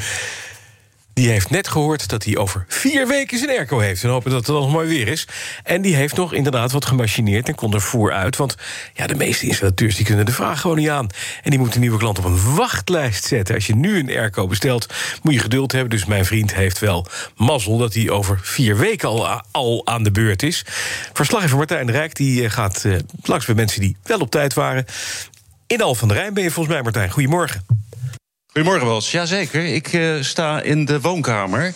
Die heeft net gehoord dat hij over vier weken zijn airco heeft. En hopen dat het dan nog mooi weer is. En die heeft nog inderdaad wat gemachineerd en kon er voer uit. Want ja, de meeste installateurs die kunnen de vraag gewoon niet aan. En die moeten nieuwe klant op een wachtlijst zetten. Als je nu een airco bestelt, moet je geduld hebben. Dus mijn vriend heeft wel mazzel dat hij over vier weken al, al aan de beurt is. Verslaggever Martijn de Rijk die eh, gaat uh, langs bij mensen die wel op tijd waren. In Al van der Rijn ben je volgens mij, Martijn. Goedemorgen. Goedemorgen, Bas. Jazeker, ik uh, sta in de woonkamer.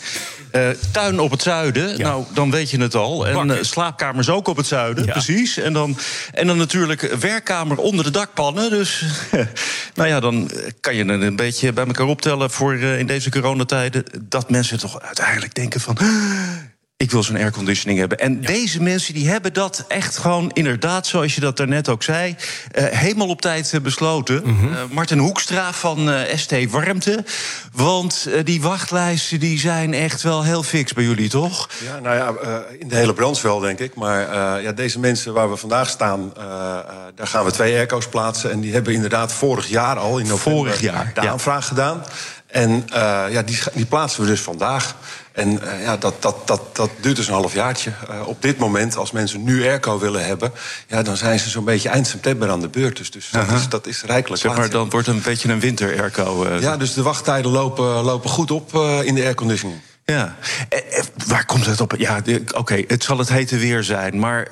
Uh, tuin op het zuiden, ja. nou, dan weet je het al. En uh, slaapkamers ook op het zuiden, ja. precies. En dan, en dan natuurlijk werkkamer onder de dakpannen. Dus nou ja, dan kan je het een beetje bij elkaar optellen... voor in deze coronatijden, dat mensen toch uiteindelijk denken van ik wil zo'n airconditioning hebben. En deze mensen die hebben dat echt gewoon inderdaad, zoals je dat daarnet ook zei, uh, helemaal op tijd uh, besloten. Mm -hmm. uh, Martin Hoekstra van ST Warmte. Want die wachtlijsten die zijn echt wel heel fix bij jullie, toch? Ja, nou ja, in de hele branche wel, denk ik. Maar ja, deze mensen waar we vandaag staan, daar gaan we twee airco's plaatsen. En die hebben inderdaad vorig jaar al in november vorig jaar, de aanvraag gedaan. En ja, die, die plaatsen we dus vandaag. En uh, ja, dat, dat, dat, dat duurt dus een halfjaartje. Uh, op dit moment, als mensen nu airco willen hebben... Ja, dan zijn ze zo'n beetje eind september aan de beurt. Dus, dus dat, is, dat is rijkelijk Zeg maar, dan wordt een beetje een winter-airco. Uh, ja, dus de wachttijden lopen, lopen goed op in de airconditioning. Ja, waar komt het op? Ja, oké, okay, het zal het hete weer zijn. Maar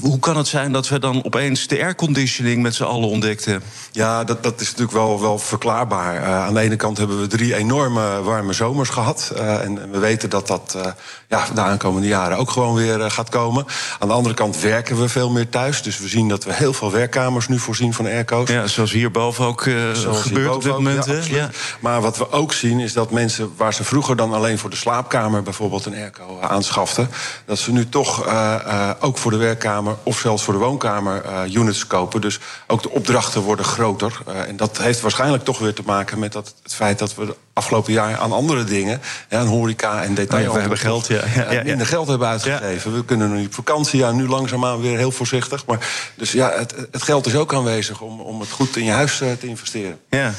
hoe kan het zijn dat we dan opeens de airconditioning met z'n allen ontdekten? Ja, dat, dat is natuurlijk wel, wel verklaarbaar. Uh, aan de ene kant hebben we drie enorme warme zomers gehad. Uh, en we weten dat dat uh, ja, de aankomende jaren ook gewoon weer gaat komen. Aan de andere kant werken we veel meer thuis. Dus we zien dat we heel veel werkkamers nu voorzien van airco's. Ja, zoals hierboven ook gebeurt op dit moment. Ja, ja. Maar wat we ook zien is dat mensen waar ze vroeger dan alleen voor de slaap slaapkamer bijvoorbeeld een airco aanschaften... dat ze nu toch uh, uh, ook voor de werkkamer of zelfs voor de woonkamer units kopen. Dus ook de opdrachten worden groter. en dat heeft waarschijnlijk toch weer te maken met dat, het feit dat we afgelopen jaar aan andere dingen... Ja, aan horeca en detail... we hebben geld, ja. ja, ja minder geld hebben uitgegeven. We kunnen nu op vakantie, ja, nu langzaamaan weer heel voorzichtig. Maar, dus ja, het, het geld is ook aanwezig om, om het goed in je huis te investeren. Ja.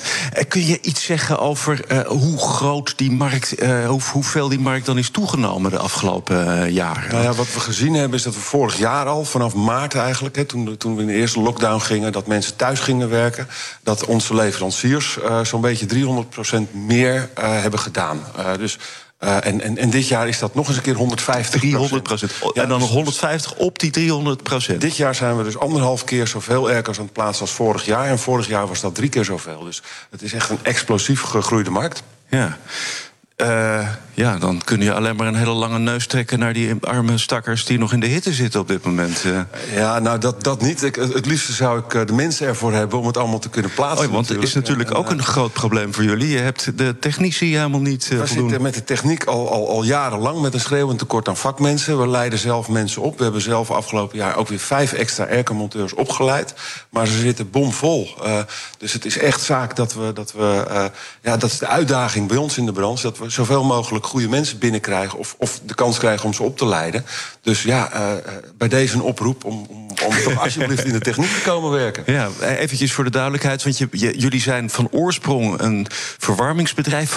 Kun je iets zeggen over hoe groot die markt... hoe, hoeveel die markt dan is toegenomen de afgelopen uh, jaren? Nou ja, wat we gezien hebben is dat we vorig jaar al, vanaf maart eigenlijk, hè, toen, toen we in de eerste lockdown gingen, dat mensen thuis gingen werken, dat onze leveranciers zo'n beetje 300% meer uh, hebben gedaan. dus en, en, en dit jaar is dat nog eens een keer 150 300 procent. en dan nog 150 op die 300 procent. Dit jaar zijn we dus anderhalf keer zoveel airco's aan het plaatsen als vorig jaar. En vorig jaar was dat drie keer zoveel. Dus het is echt een explosief gegroeide markt. Ja. Uh, ja, dan kun je alleen maar een hele lange neus trekken naar die arme stakkers die nog in de hitte zitten op dit moment. Uh. Ja, nou dat, dat niet. Ik, het liefste zou ik eh, de mensen ervoor hebben om het allemaal te kunnen plaatsen. Oh, want het is natuurlijk ook een groot probleem voor jullie. Je hebt de technici helemaal niet. Uh, we zitten met de techniek al, al, al jarenlang met een schreeuwend tekort aan vakmensen. We leiden zelf mensen op. We hebben zelf afgelopen jaar ook weer vijf extra airco-monteurs opgeleid. Maar ze zitten bomvol. Dus het is echt zaak dat we. Dat we ja, dat is de uitdaging bij ons in de branche. Dat we zoveel mogelijk goede mensen binnenkrijgen... of, of de kans krijgen om ze op te leiden. Dus ja, uh, bij deze een oproep om, om, om toch alsjeblieft in de techniek te komen werken. Ja, eventjes voor de duidelijkheid, want je, jullie zijn van oorsprong een verwarmingsbedrijf...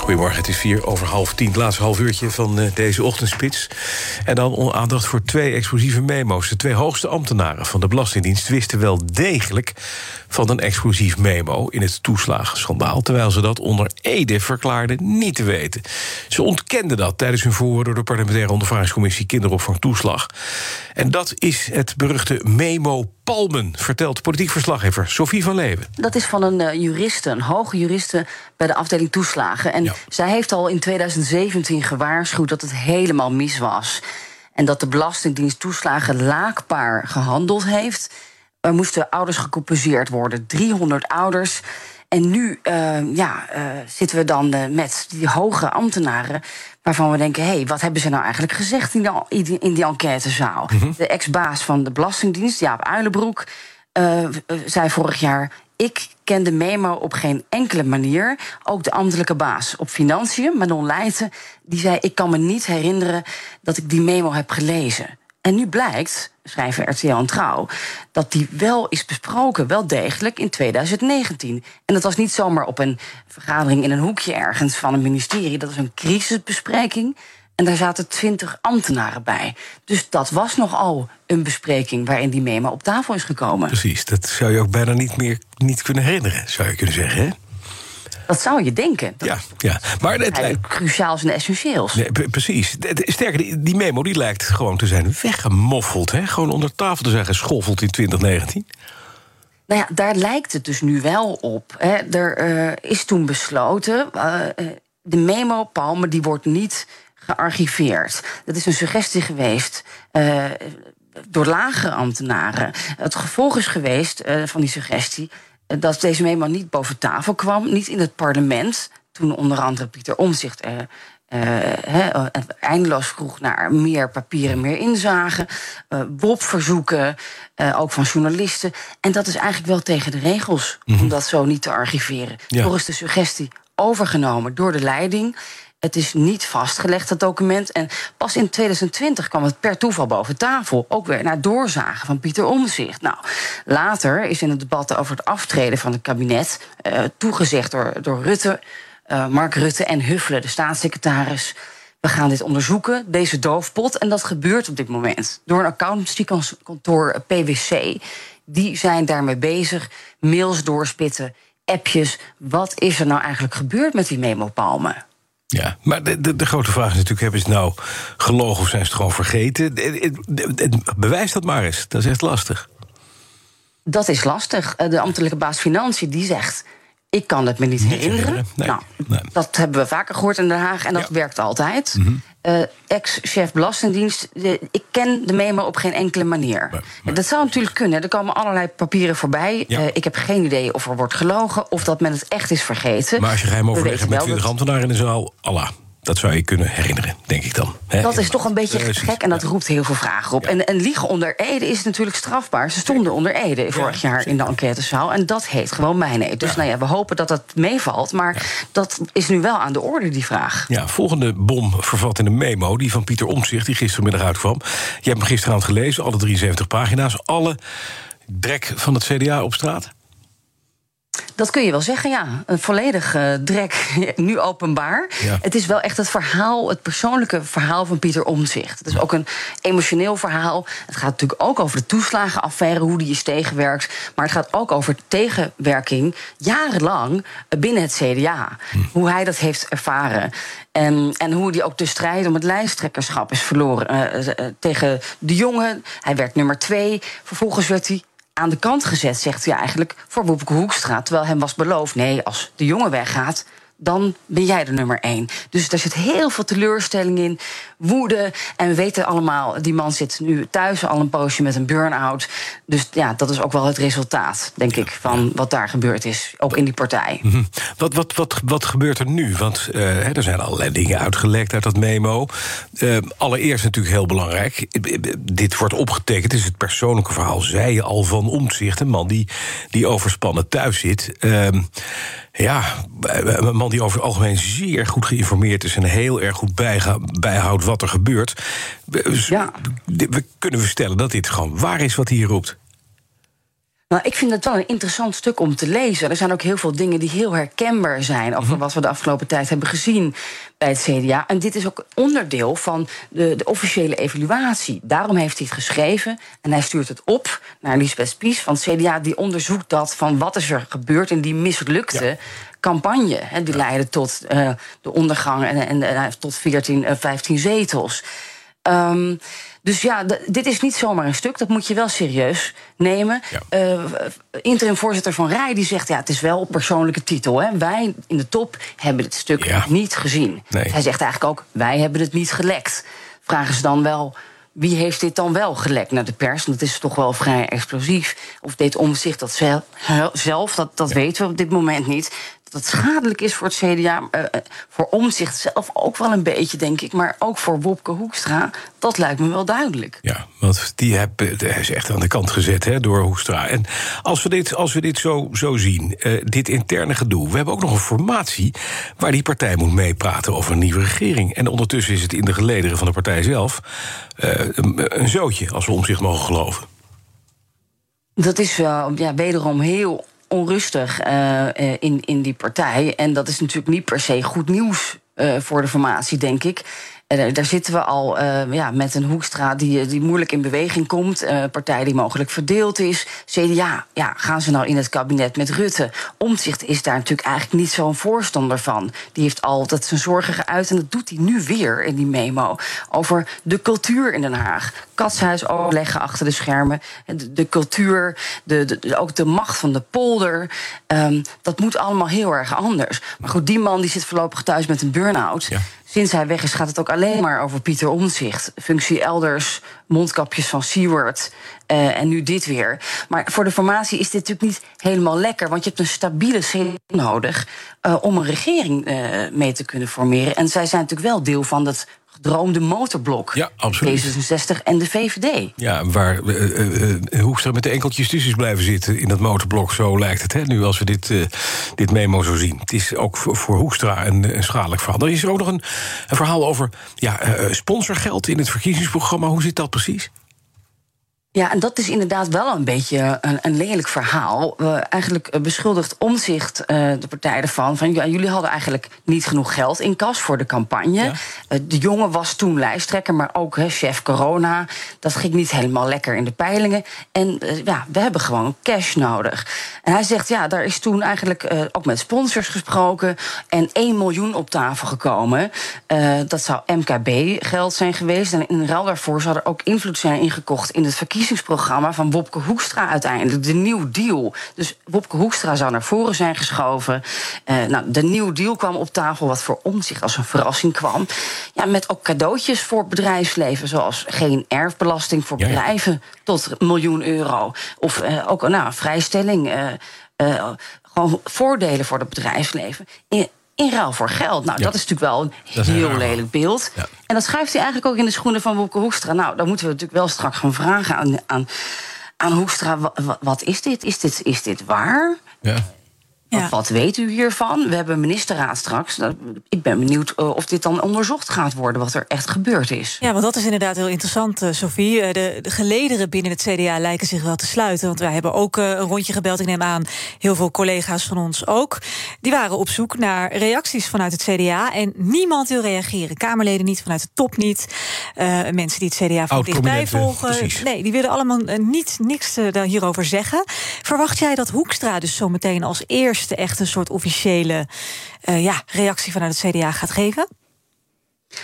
Goedemorgen, het is vier over half tien, het laatste half uurtje van uh, deze ochtendspits. En dan aandacht voor twee explosieve memo's. De twee hoogste ambtenaren van de Belastingdienst wisten wel degelijk van een explosief memo in het toeslagenschandaal, terwijl ze dat onder Ede verklaarden niet te weten. Ze ontkenden dat tijdens hun verhoor door de parlementaire ondervragingscommissie Kinderopvang Toeslag. En dat is het beruchte memo Palmen, vertelt politiek verslaggever Sophie van Leeuwen. Dat is van een uh, juriste, een hoge juriste bij de afdeling toeslagen. En zij heeft al in 2017 gewaarschuwd dat het helemaal mis was. En dat de Belastingdienst toeslagen laakbaar gehandeld heeft. Er moesten ouders gecompenseerd worden, 300 ouders. En nu uh, ja, uh, zitten we dan uh, met die hoge ambtenaren. waarvan we denken: hé, hey, wat hebben ze nou eigenlijk gezegd in, de, in die enquêtezaal? Mm -hmm. De ex-baas van de Belastingdienst, Jaap Uilenbroek, zei vorig jaar: ik ken de memo op geen enkele manier. Ook de ambtelijke baas op financiën, Manon Leijten, die zei: Ik kan me niet herinneren dat ik die memo heb gelezen. En nu blijkt, schrijven RTL en Trouw, dat die wel is besproken, wel degelijk in 2019. En dat was niet zomaar op een vergadering in een hoekje ergens van een ministerie. Dat was een crisisbespreking. En daar zaten twintig ambtenaren bij. Dus dat was nogal een bespreking waarin die memo op tafel is gekomen. Precies, dat zou je ook bijna niet meer niet kunnen herinneren, zou je kunnen zeggen. Hè? Dat zou je denken. Ja, ja. maar het lijkt cruciaals en essentieels. Nee, precies. Sterker, die memo die lijkt gewoon te zijn weggemoffeld. Hè? Gewoon onder tafel te zijn geschoffeld in 2019. Nou ja, daar lijkt het dus nu wel op. Hè. Er uh, is toen besloten. Uh, de memo, Palme, die wordt niet gearchiveerd. Dat is een suggestie geweest. Uh, door lagere ambtenaren. Het gevolg is geweest van die suggestie dat deze memo niet boven tafel kwam, niet in het parlement. Toen onder andere Pieter Omzicht uh, uh, eindeloos vroeg naar meer papieren, meer inzagen. Uh, WOP-verzoeken, ook van journalisten. En dat is eigenlijk wel tegen de regels mm om dat zo niet te archiveren. Ja. Toch is de suggestie overgenomen door de leiding. Het is niet vastgelegd, dat document. En pas in 2020 kwam het per toeval boven tafel. Ook weer naar doorzagen van Pieter Omzicht. Nou, later is in het debat over het aftreden van het kabinet... Uh, toegezegd door, door Rutte, uh, Mark Rutte en Huffelen, de staatssecretaris... we gaan dit onderzoeken, deze doofpot. En dat gebeurt op dit moment door een accountancykantoor PwC. Die zijn daarmee bezig, mails doorspitten, appjes. Wat is er nou eigenlijk gebeurd met die memo-palmen? Ja, maar de, de, de, grote vraag is natuurlijk: hebben ze nou gelogen of zijn ze het gewoon vergeten? Bewijs dat maar eens, dat is echt lastig. Dat is lastig. Eh, de ambtelijke baas Financiën die zegt. Ik kan het me niet, herinneren. Nee, nou, nee. Dat hebben we vaker gehoord in Den Haag en dat werkt altijd. Mm -hmm. uh, Ex-chef Belastingdienst, de, ik ken de memo op geen enkele manier. Maar, maar... Dat zou natuurlijk kunnen. Er komen allerlei papieren voorbij. Ja. Uh, ik heb geen idee of er wordt gelogen of dat men het echt is vergeten. Maar als je geheim overleg met 20 ambtenaren in de zaal, Allah. Dat zou je kunnen herinneren, denk ik dan. Dat is toch een beetje gek en dat roept heel veel vragen op. En, en liegen onder Ede is natuurlijk strafbaar. Ze stonden onder Ede vorig jaar in de enquêtezaal. En dat heet gewoon mijn Dus nou ja, we hopen dat dat meevalt. Maar dat is nu wel aan de orde, die vraag. Ja, volgende bom vervat in een memo, die van Pieter Omtzigt... die gistermiddag uitkwam. Je hebt hem gisteravond gelezen, alle 73 pagina's. Alle drek van het CDA op straat? Dat kun je wel zeggen, ja. Een volledig uh, drek, nu openbaar. Het is wel echt het verhaal, het persoonlijke verhaal van Pieter Omtzigt. Het is ook een emotioneel verhaal. Het gaat natuurlijk ook over de toeslagenaffaire, hoe die is tegenwerkt. Maar het gaat ook over tegenwerking jarenlang binnen het CDA. Hm. Hoe hij dat heeft ervaren. En, en hoe hij ook de strijd om het lijsttrekkerschap is verloren. Uh, tegen de jongen. Hij werd nummer twee. Vervolgens werd hij aan de kant gezet, zegt hij eigenlijk, voor Wopke Hoekstra. Terwijl hem was beloofd, nee, als de jongen weggaat, dan ben jij de nummer één. Dus daar zit heel veel teleurstelling in, woede. En we weten allemaal, die man zit nu thuis al een poosje met een burn-out. Dus ja, dat is ook wel het resultaat, denk ik, van wat daar gebeurd is. Ook in die partij. Mhm. Wat, wat, wat, wat gebeurt er nu? Want uh, er zijn allerlei dingen uitgelekt uit dat memo. Uh, allereerst natuurlijk heel belangrijk. Dit wordt opgetekend, het is het persoonlijke verhaal. Zij al van omzicht, een man die, die overspannen thuis zit. Uh, ja, een man die over het algemeen zeer goed geïnformeerd is en heel erg goed bijhoudt wat er gebeurt. Ja. We kunnen we stellen dat dit gewoon waar is wat hij hier roept. Nou, ik vind het wel een interessant stuk om te lezen. Er zijn ook heel veel dingen die heel herkenbaar zijn over mhm. wat we de afgelopen tijd hebben gezien bij het CDA. En dit is ook onderdeel van de, de officiële evaluatie. Daarom heeft hij het geschreven en hij stuurt het op naar Lisbeth Spies van het CDA. Die onderzoekt dat van wat is er gebeurd in die mislukte campagne. Hè, die leidde tot uh, de ondergang en, en, en, tot 14, uh, 15 zetels. Um, dus ja, dit is niet zomaar een stuk. Dat moet je wel serieus nemen. Ja. Uh, interim voorzitter van Rij die zegt... ja, het is wel op persoonlijke titel. Hè. Wij in de top hebben dit stuk niet gezien. Hij zegt eigenlijk ook, wij hebben het niet gelekt. Vragen ze dan wel... Wie heeft dit dan wel gelekt naar de pers? Dat is toch wel vrij explosief. Of deed omzicht dat zelf, dat, dat weten we op dit moment niet dat schadelijk is voor het CDA, uh, eh, voor omzicht zelf ook wel een beetje, denk ik. Maar ook voor Wopke Hoekstra, dat lijkt me wel duidelijk. Ja, want die heb, hij is echt aan de kant gezet hè, door Hoekstra. En als we dit, als we dit zo, zo zien, uh, dit interne gedoe... we hebben ook nog een formatie waar die partij moet meepraten over een nieuwe regering. En ondertussen is het in de gelederen van de partij zelf uh, een, een zootje, als we omzicht mogen geloven. Dat is wel ja, wederom heel onrustig uh, in, in die partij. En dat is natuurlijk niet per se goed nieuws uh, voor de formatie, denk ik. Uh, daar zitten we al uh, ja, met een Hoekstra die, die moeilijk in beweging komt. Uh, partij die mogelijk verdeeld is. CDA, ja, gaan ze nou in het kabinet met Rutte? Omtzigt is daar natuurlijk eigenlijk niet zo'n voorstander van. Die heeft altijd zijn zorgen geuit en dat doet hij nu weer in die memo. Over de cultuur in Den Haag. Katshuis overleggen achter de schermen. De, cultuur, de, ook de macht van de polder. Um, dat moet allemaal heel erg anders. Maar goed, die man die zit voorlopig thuis met een burn-out. Ja. Sinds hij weg is, gaat het ook alleen maar over Pieter Omzicht. Functie elders, mondkapjes van Seward. Uh, en nu dit weer. Maar voor de formatie is dit natuurlijk niet helemaal lekker. Want je hebt een stabiele zin nodig uh, om een regering uh, mee te kunnen formeren. En zij zijn natuurlijk wel deel van het gedroomde motorblok. Ja, absoluut. D66 en de VVD. Ja, waar uh, uh, Hoekstra met de enkeltjes tussen blijven zitten in dat motorblok. Zo lijkt het hè, nu als we dit, uh, dit memo zo zien. Het is ook voor, voor Hoekstra een, een schadelijk verhaal. Er is er ook nog een, een verhaal over ja, sponsorgeld in het verkiezingsprogramma. Hoe zit dat precies? Ja, en dat is inderdaad wel een beetje een, een lelijk verhaal. Uh, eigenlijk beschuldigt Omzicht uh, de partij ervan... van ja, jullie hadden eigenlijk niet genoeg geld in kas voor de campagne. Ja. Uh, de jongen was toen lijsttrekker, maar ook he, chef corona. Dat ging niet helemaal lekker in de peilingen. En ja, we hebben gewoon cash nodig. En hij zegt, ja, daar is toen eigenlijk ook met sponsors gesproken... en 1 miljoen op tafel gekomen. dat zou MKB-geld zijn geweest. En in ruil daarvoor zou er ook invloed zijn ingekocht in het verkiezingsprogramma verkiezingsprogramma van Wopke Hoekstra uiteindelijk. De Nieuw Deal. Dus Wopke Hoekstra zou naar voren zijn geschoven. Uh, nou, de Nieuw Deal kwam op tafel, wat voor zich als een verrassing kwam. Ja, met ook cadeautjes voor bedrijfsleven, zoals geen erfbelasting voor bedrijven tot een miljoen euro. Of uh, ook nou, vrijstelling. Uh, gewoon voordelen voor het bedrijfsleven. In, ruil voor geld. Nou, dat is natuurlijk wel een heel lelijk beeld. En dat schuift hij eigenlijk ook in de schoenen van Wopke Hoekstra. Nou, dan moeten we natuurlijk wel straks gaan vragen aan, aan, aan Hoekstra... wat, is dit? Is dit, is dit waar? Ja. Ja. Wat, weet u hiervan? We hebben een ministerraad straks. Nou, ik ben benieuwd eh, of dit dan onderzocht gaat worden, wat er echt gebeurd is. Ja, want dat is inderdaad heel interessant, uh, Sophie. Eh, de, de, gelederen binnen het CDA lijken zich wel te sluiten. Want wij hebben ook een rondje gebeld. Ik neem aan, heel veel collega's van ons ook. Die waren op zoek naar reacties vanuit het CDA. En niemand wil reageren. Kamerleden niet, vanuit de top niet. mensen die het CDA van dichtbij volgen. Nee, die willen allemaal niet, niks hierover zeggen. Verwacht jij dat Hoekstra dus zo meteen als eerste echt een soort officiële uh, ja, reactie vanuit het CDA gaat geven?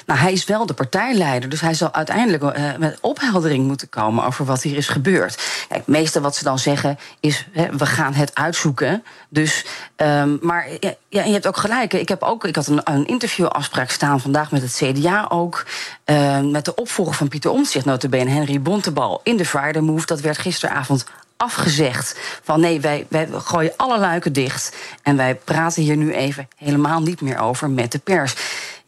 Nou, hij is wel de partijleider, dus hij zal uiteindelijk uh, met opheldering moeten komen over wat hier is gebeurd. Kijk, meeste wat ze dan zeggen is: we gaan het uitzoeken. Dus, um, maar ja, je hebt ook gelijk. Ik, heb ook, ik had een, een interviewafspraak staan vandaag met het CDA ook. Uh, met de opvolger van Pieter Omtzigt, notabene Henry Bontebal, in de Friday Move. Dat werd gisteravond afgezegd. Van nee, wij, wij gooien alle luiken dicht. En wij praten hier nu even helemaal niet meer over met de pers.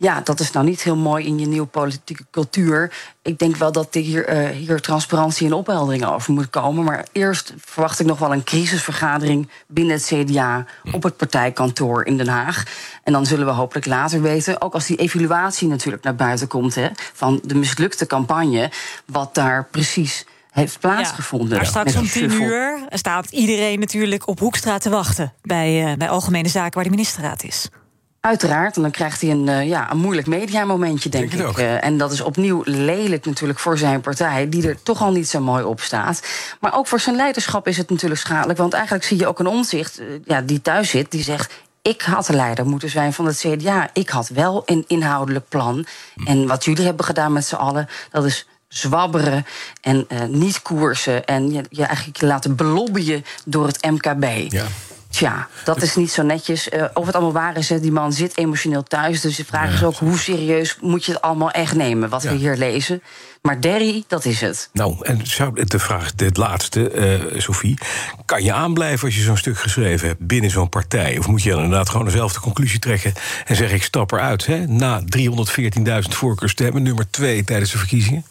Ja, dat is nou niet heel mooi in je nieuwe politieke cultuur. Ik denk wel dat hier, uh, hier transparantie en opheldering over moet komen. Maar eerst verwacht ik nog wel een crisisvergadering binnen het CDA op het partijkantoor in Den Haag. En dan zullen we hopelijk later weten, ook als die evaluatie natuurlijk naar buiten komt hè, van de mislukte campagne, wat daar precies heeft plaatsgevonden. Ja, maar straks om tien uur staat iedereen natuurlijk op Hoekstraat te wachten... bij, uh, bij Algemene Zaken waar de ministerraad is. Uiteraard, en dan krijgt hij een, uh, ja, een moeilijk mediamomentje, denk, denk ik. Uh, en dat is opnieuw lelijk natuurlijk voor zijn partij, die er toch al niet zo mooi op staat. Maar ook voor zijn leiderschap is het natuurlijk schadelijk. Want eigenlijk zie je ook een omzicht ja, die thuis zit, die zegt: ik had de leider moeten zijn van het CDA. Ik had wel een inhoudelijk plan. Hm. En wat jullie hebben gedaan met z'n allen, dat is zwabberen en uh, niet koersen. En je, je eigenlijk laten belobbyen door het MKB. Ja. Tja, dat is niet zo netjes. Uh, of het allemaal waar is, die man zit emotioneel thuis. Dus de vraag is ook, hoe serieus moet je het allemaal echt nemen... wat we hier lezen? Maar Derry, dat is het. Nou, en zou de vraag, het laatste, uh, Sophie. Kan je aanblijven als je zo'n stuk geschreven hebt binnen zo'n partij? Of moet je inderdaad gewoon dezelfde conclusie trekken en zeggen: ik stap eruit? Hè? Na 314.000 voorkeurstemmen, nummer twee tijdens de verkiezingen?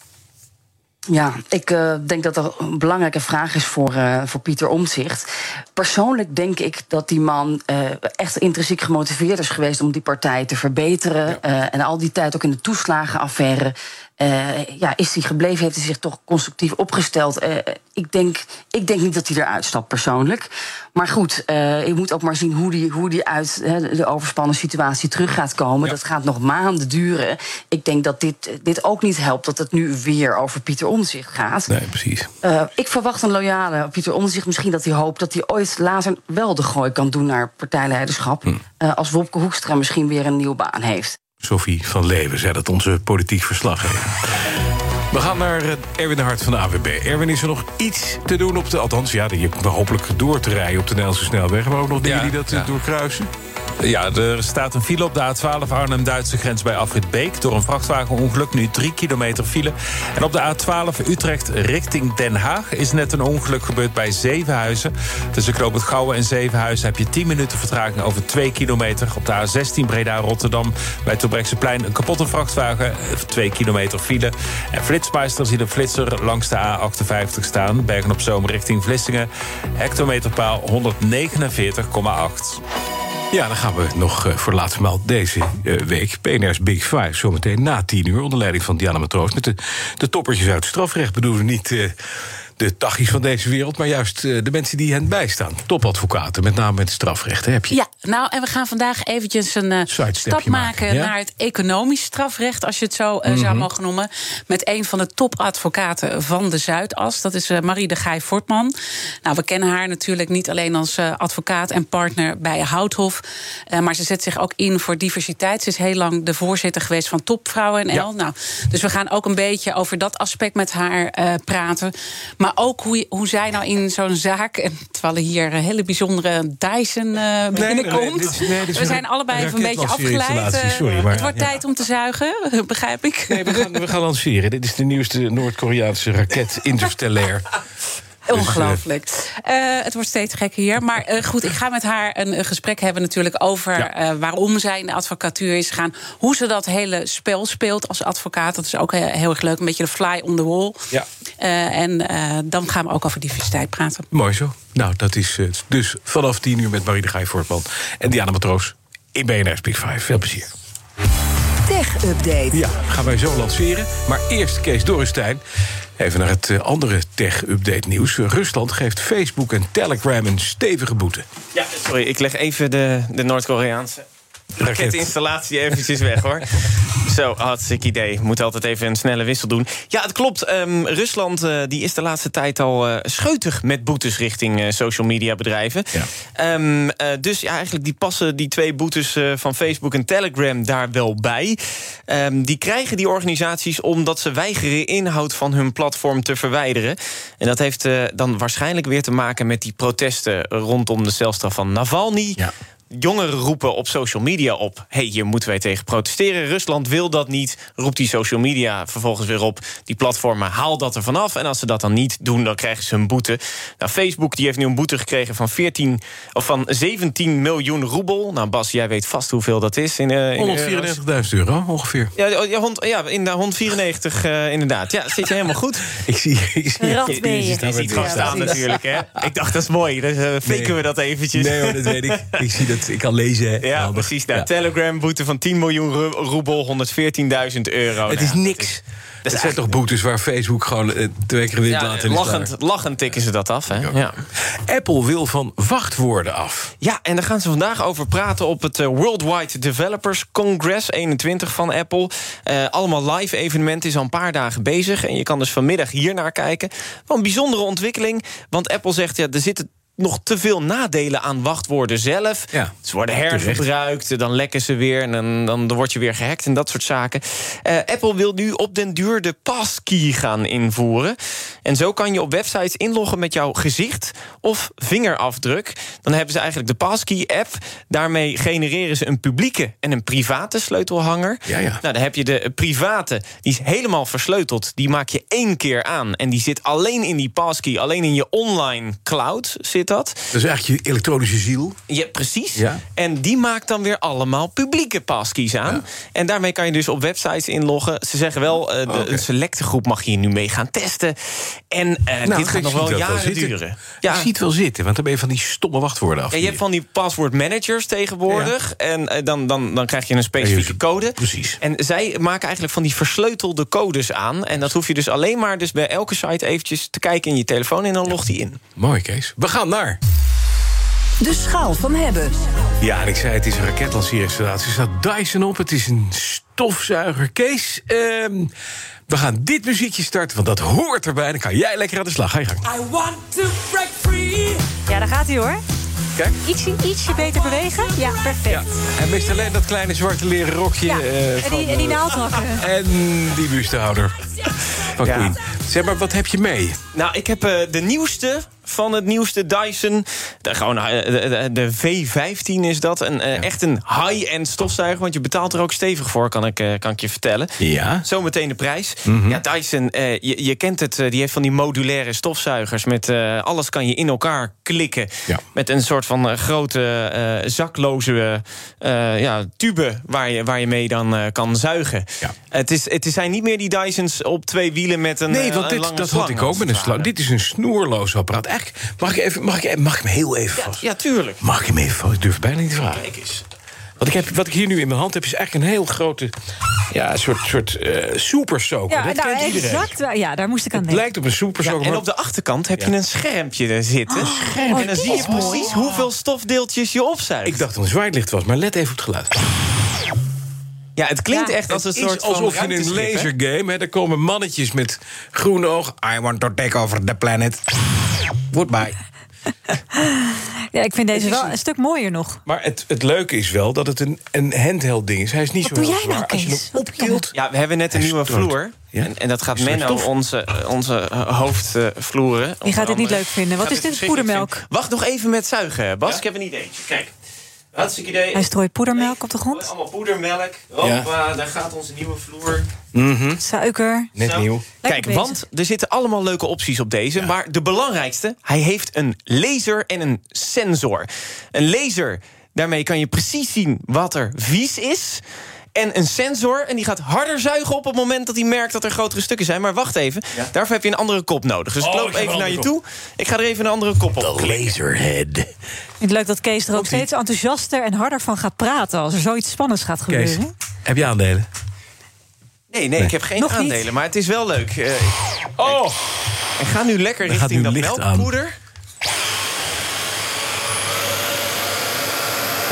Ja, ik uh, denk dat dat een belangrijke vraag is voor, uh, voor Pieter Omtzigt. Persoonlijk denk ik dat die man uh, echt intrinsiek gemotiveerd is geweest om die partij te verbeteren. Ja. en al die tijd ook in de toeslagenaffaire uh, ja, is hij gebleven? Heeft hij zich toch constructief opgesteld? Uh, ik, denk, ik denk niet dat hij eruit stapt persoonlijk. Maar goed, uh, je moet ook maar zien hoe die, hoe die uit de overspannen situatie terug gaat komen. Dat gaat nog maanden duren. Ik denk dat dit, dit ook niet helpt dat het nu weer over Pieter Omzicht gaat. Nee, precies. ik verwacht een loyale Pieter Omzicht. Misschien dat hij hoopt dat hij ooit later wel de gooi kan doen naar partijleiderschap. Hm. als Wopke Hoekstra misschien weer een nieuwe baan heeft. Sophie van Leeuwen zei dat onze politiek verslaggever. We gaan naar eh, Erwin de Hart van de AWB. Erwin, is er nog iets te doen op de... Althans, ja, je hebt hopelijk door te rijden op de Nederlandse snelweg... maar ook nog dingen die dat eh, doorkruisen? Ja, er staat een file op de A12 Arnhem-Duitse grens bij Afrit Beek. Door een vrachtwagenongeluk, nu 3 kilometer file. En op de A12 Utrecht richting Den Haag is net een ongeluk gebeurd bij Zevenhuizen. Tussen Knoop het Gouwen en Zevenhuizen heb je 10 minuten vertraging over 2 kilometer. Op de A16 Breda-Rotterdam bij Toebrechtseplein een kapotte vrachtwagen. 2 kilometer file. En Flitsmeister ziet een flitser langs de A58 staan. Bergen op Zoom richting Vlissingen. Hectometerpaal 149,8. Ja, dan gaan we nog uh, voor de laatste maal deze uh, week. PNR's Big Five, zometeen na tien uur... onder leiding van Diana Matroos. Met de, de toppertjes uit het strafrecht bedoelen niet... Uh, de tachies van deze wereld, maar juist de mensen die hen bijstaan. Topadvocaten, met name met strafrecht, heb je. Ja, nou, en we gaan vandaag eventjes een uh, stap maken, maken ja? naar het economisch strafrecht, als je het zo uh, mm -hmm. zou mogen noemen. Met een van de topadvocaten van de Zuidas. Dat is Marie de Gij Fortman. Nou, we kennen haar natuurlijk niet alleen als advocaat en partner bij Houthof. maar ze zet zich ook in voor diversiteit. Ze is heel lang de voorzitter geweest van Topvrouwen NL. Ja. Nou, dus we gaan ook een beetje over dat aspect met haar praten. Maar maar ook hoe, hoe zij nou in zo'n zaak... En terwijl er hier een hele bijzondere Dyson uh, binnenkomt. Nee, nee, we zijn allebei even een beetje afgeleid. Sorry, maar, het wordt tijd om te zuigen, begrijp ik. Nee, we gaan, we gaan lanceren. Dit is de nieuwste Noord-Koreaanse raket Interstellair. Ongelooflijk. Uh, het wordt steeds gekker hier. Maar uh, goed, ik ga met haar een, een gesprek hebben natuurlijk over ja. uh, waarom zij in de advocatuur is gegaan. Hoe ze dat hele spel speelt als advocaat. Dat is ook heel, heel erg leuk. Een beetje de fly on the wall. Ja. en dan gaan we ook over diversiteit praten. Mooi zo. Nou, dat is dus vanaf tien uur met Marie de Gaai Voortman en Diana Matroos in BNR Big Five. Veel plezier. Tech Update. Ja, gaan wij zo lanceren. Maar eerst Kees Dorrestein. Even naar het eh, andere tech-update nieuws. Rusland geeft Facebook en Telegram een stevige boete. Ja, sorry, ik leg even de, de Noord-Koreaanse raketinstallatie eventjes weg, hoor. Zo, hartstikke idee. Moet altijd even een snelle wissel doen. Ja, het klopt. Um, Rusland uh, die is de laatste tijd al uh, scheutig met boetes richting uh, social media bedrijven. Ja. Um, dus ja, eigenlijk die passen die twee boetes van Facebook en Telegram daar wel bij. Um, die krijgen die organisaties omdat ze weigeren inhoud van hun platform te verwijderen. En dat heeft dan waarschijnlijk weer te maken met die protesten rondom de celstraf van Navalny. Ja jongeren roepen op social media op... hey, hier moeten wij tegen protesteren. Rusland wil dat niet, roept die social media vervolgens weer op. Die platformen, haal dat er vanaf. En als ze dat dan niet doen, dan krijgen ze een boete. Nou, Facebook die heeft nu een boete gekregen van, 14, of van 17 miljoen roebel. Nou, Bas, jij weet vast hoeveel dat is. In, uh, in 194.000 euro, ongeveer. Ja, ja, hond, ja in de 194 uh, inderdaad. Ja, zit je helemaal goed. ik zie, ik zie je, je, je, je ziet gewoon staan natuurlijk. Hè? Ik dacht, dat is mooi. Dan uh, faken nee. we dat eventjes. Nee hoor, dat weet ik. Ik zie dat ik kan lezen. Ja, precies. Nou, ja. Telegram boete van 10 miljoen roebel, 114.000 euro. Het is nou, niks. Dat, dat zijn toch boetes waar Facebook gewoon uh, twee keer in ja, laat lachend, lachend tikken ze dat af. Hè? Ja. Apple wil van wachtwoorden af. Ja, en daar gaan ze vandaag over praten op het uh, Worldwide Developers Congress 21 van Apple. Uh, allemaal live evenementen, is al een paar dagen bezig. En je kan dus vanmiddag hier naar kijken. Wel een bijzondere ontwikkeling, want Apple zegt... ja, er zitten nog te veel nadelen aan wachtwoorden zelf. Ja, ze worden hergebruikt, dan lekken ze weer... en dan, dan, dan word je weer gehackt en dat soort zaken. Uh, Apple wil nu op den duur de passkey gaan invoeren. En zo kan je op websites inloggen met jouw gezicht of vingerafdruk. Dan hebben ze eigenlijk de passkey-app. Daarmee genereren ze een publieke en een private sleutelhanger. Ja, ja. Nou, dan heb je de private, die is helemaal versleuteld. Die maak je één keer aan. En die zit alleen in die passkey, alleen in je online cloud zit dat. Dat is eigenlijk je elektronische ziel. Ja, precies. Ja. En die maakt dan weer allemaal publieke passkeys aan. Ja. En daarmee kan je dus op websites inloggen. Ze zeggen wel, uh, de, okay. een selecte groep mag hier nu mee gaan testen. En uh, nou, dit gaat nog wel jaren duren. Ja. Je ziet wel zitten, want dan ben je van die stomme wachtwoorden af. En je hebt van die password managers tegenwoordig. Ja. En uh, dan, dan, dan krijg je een specifieke code. Precies. En zij maken eigenlijk van die versleutelde codes aan. En dat hoef je dus alleen maar dus bij elke site eventjes te kijken in je telefoon... en dan logt die in. Mooi, Kees. We gaan naar... De schaal van hebben. Ja, en ik zei het is een raketlanceerinstallatie. Er staat Dyson op, het is een stofzuiger. Kees, uh, we gaan dit muziekje starten, want dat hoort erbij. Dan kan jij lekker aan de slag. Ga je gang. I want to break free. Ja, daar gaat hij hoor. Kijk. Ietsje, ietsje beter bewegen. Ja, perfect. Ja. En mist alleen dat kleine zwarte leren rokje. Ja. Uh, en, die, en die naaldhakken. En die bustehouder van ja. Queen. Zeg maar, wat heb je mee? Nou, ik heb uh, de nieuwste van het nieuwste Dyson. De, gewoon, uh, de, de, V15 is dat. Een, ja. Echt een high-end stofzuiger. Want je betaalt er ook stevig voor, kan ik, uh, kan ik je vertellen. Ja. Zometeen de prijs. Mm -hmm. Ja, Dyson, je, je, kent het. die heeft van die modulaire stofzuigers. Met alles kan je in elkaar klikken. Ja. Met een soort van grote zakloze ja, tube waar je, waar je mee dan kan zuigen. Ja. Het, is, het zijn niet meer die Dysons op twee wielen met een Nee, want dit, dat had ik ook met een slang. Dit is een snoerloos apparaat. Mag ik, even, mag, ik, mag ik hem heel even vast? Ja, ja, tuurlijk. Mag ik hem even vast? Ik durf bijna niet te vragen. Kijk eens. Wat ik, heb, wat ik hier nu in mijn hand heb, is eigenlijk een heel grote... Ja, een soort, soort uh. Ja, dat nou, kent iedereen. Exact, ja, daar moest ik aan het denken. lijkt op een super soaker. Ja, en op de achterkant heb je een schermpje zitten. Oh, scherm. En dan zie je precies hoeveel stofdeeltjes je opzuigt. Ik dacht dat het een zwaailicht was, maar let even op het geluid. Ja, het klinkt echt als een soort van alsof je in een lasergame... Hè, daar komen mannetjes met groen oog... I want to take over the planet. Goodbye. Ja, ik vind deze wel een stuk mooier nog. Maar het, het leuke is wel dat het een, een handheld ding is. Hij is niet Wat zo doe heel jij nou, zwaar. Als je Kees? optilt... Ja, we hebben net een nieuwe vloer. Ja? En, en dat gaat er Menno, onze, onze hoofdvloeren. Die gaat dit niet leuk vinden. Wat Gaat is dit? Poedermelk? vinden. Wacht nog even met zuigen, Bas. Ik heb een ideetje. Kijk. Hartstikke idee. Hij strooit poedermelk op de grond. Allemaal poedermelk. Hoppa, daar gaat onze nieuwe vloer. Mhm. Suiker. Net nieuw. Kijk, want er zitten allemaal leuke opties op deze. Maar de belangrijkste, hij heeft een laser en een sensor. Een laser, daarmee kan je precies zien wat er vies is en een sensor. En die gaat harder zuigen op het moment dat hij merkt dat er grotere stukken zijn. Maar wacht even, daarvoor heb je een andere kop nodig. Dus ik Oh, loop ik heb even naar je toe. Ik ga er even een andere kop op. De laserhead. Het leuk dat Kees er ook steeds enthousiaster en harder van gaat praten... als er zoiets spannends gaat Kees, gebeuren. heb je aandelen? Nee, nee, ik heb geen Nog niet? aandelen, maar het is wel leuk. Eh, oh! Ik ga nu lekker Er gaat richting nu dat melkpoeder.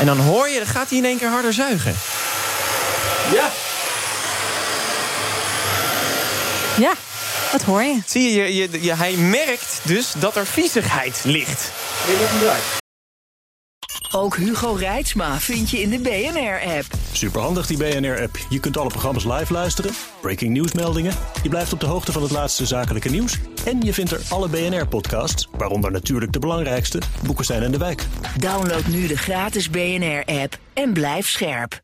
En dan hoor je, dan gaat hij in één keer harder zuigen. Ja. Ja, dat hoor je. Zie je, je, je, je- hij merkt dus dat er viezigheid ligt. Ook Hugo Reitsma vind je in de BNR-app. Superhandig die BNR-app. Je kunt alle programma's live luisteren, breaking nieuwsmeldingen. Je blijft op de hoogte van het laatste zakelijke nieuws. En je vindt er alle BNR-podcasts, waaronder natuurlijk de belangrijkste, Boeken zijn in de wijk. Download nu de gratis BNR-app en blijf scherp.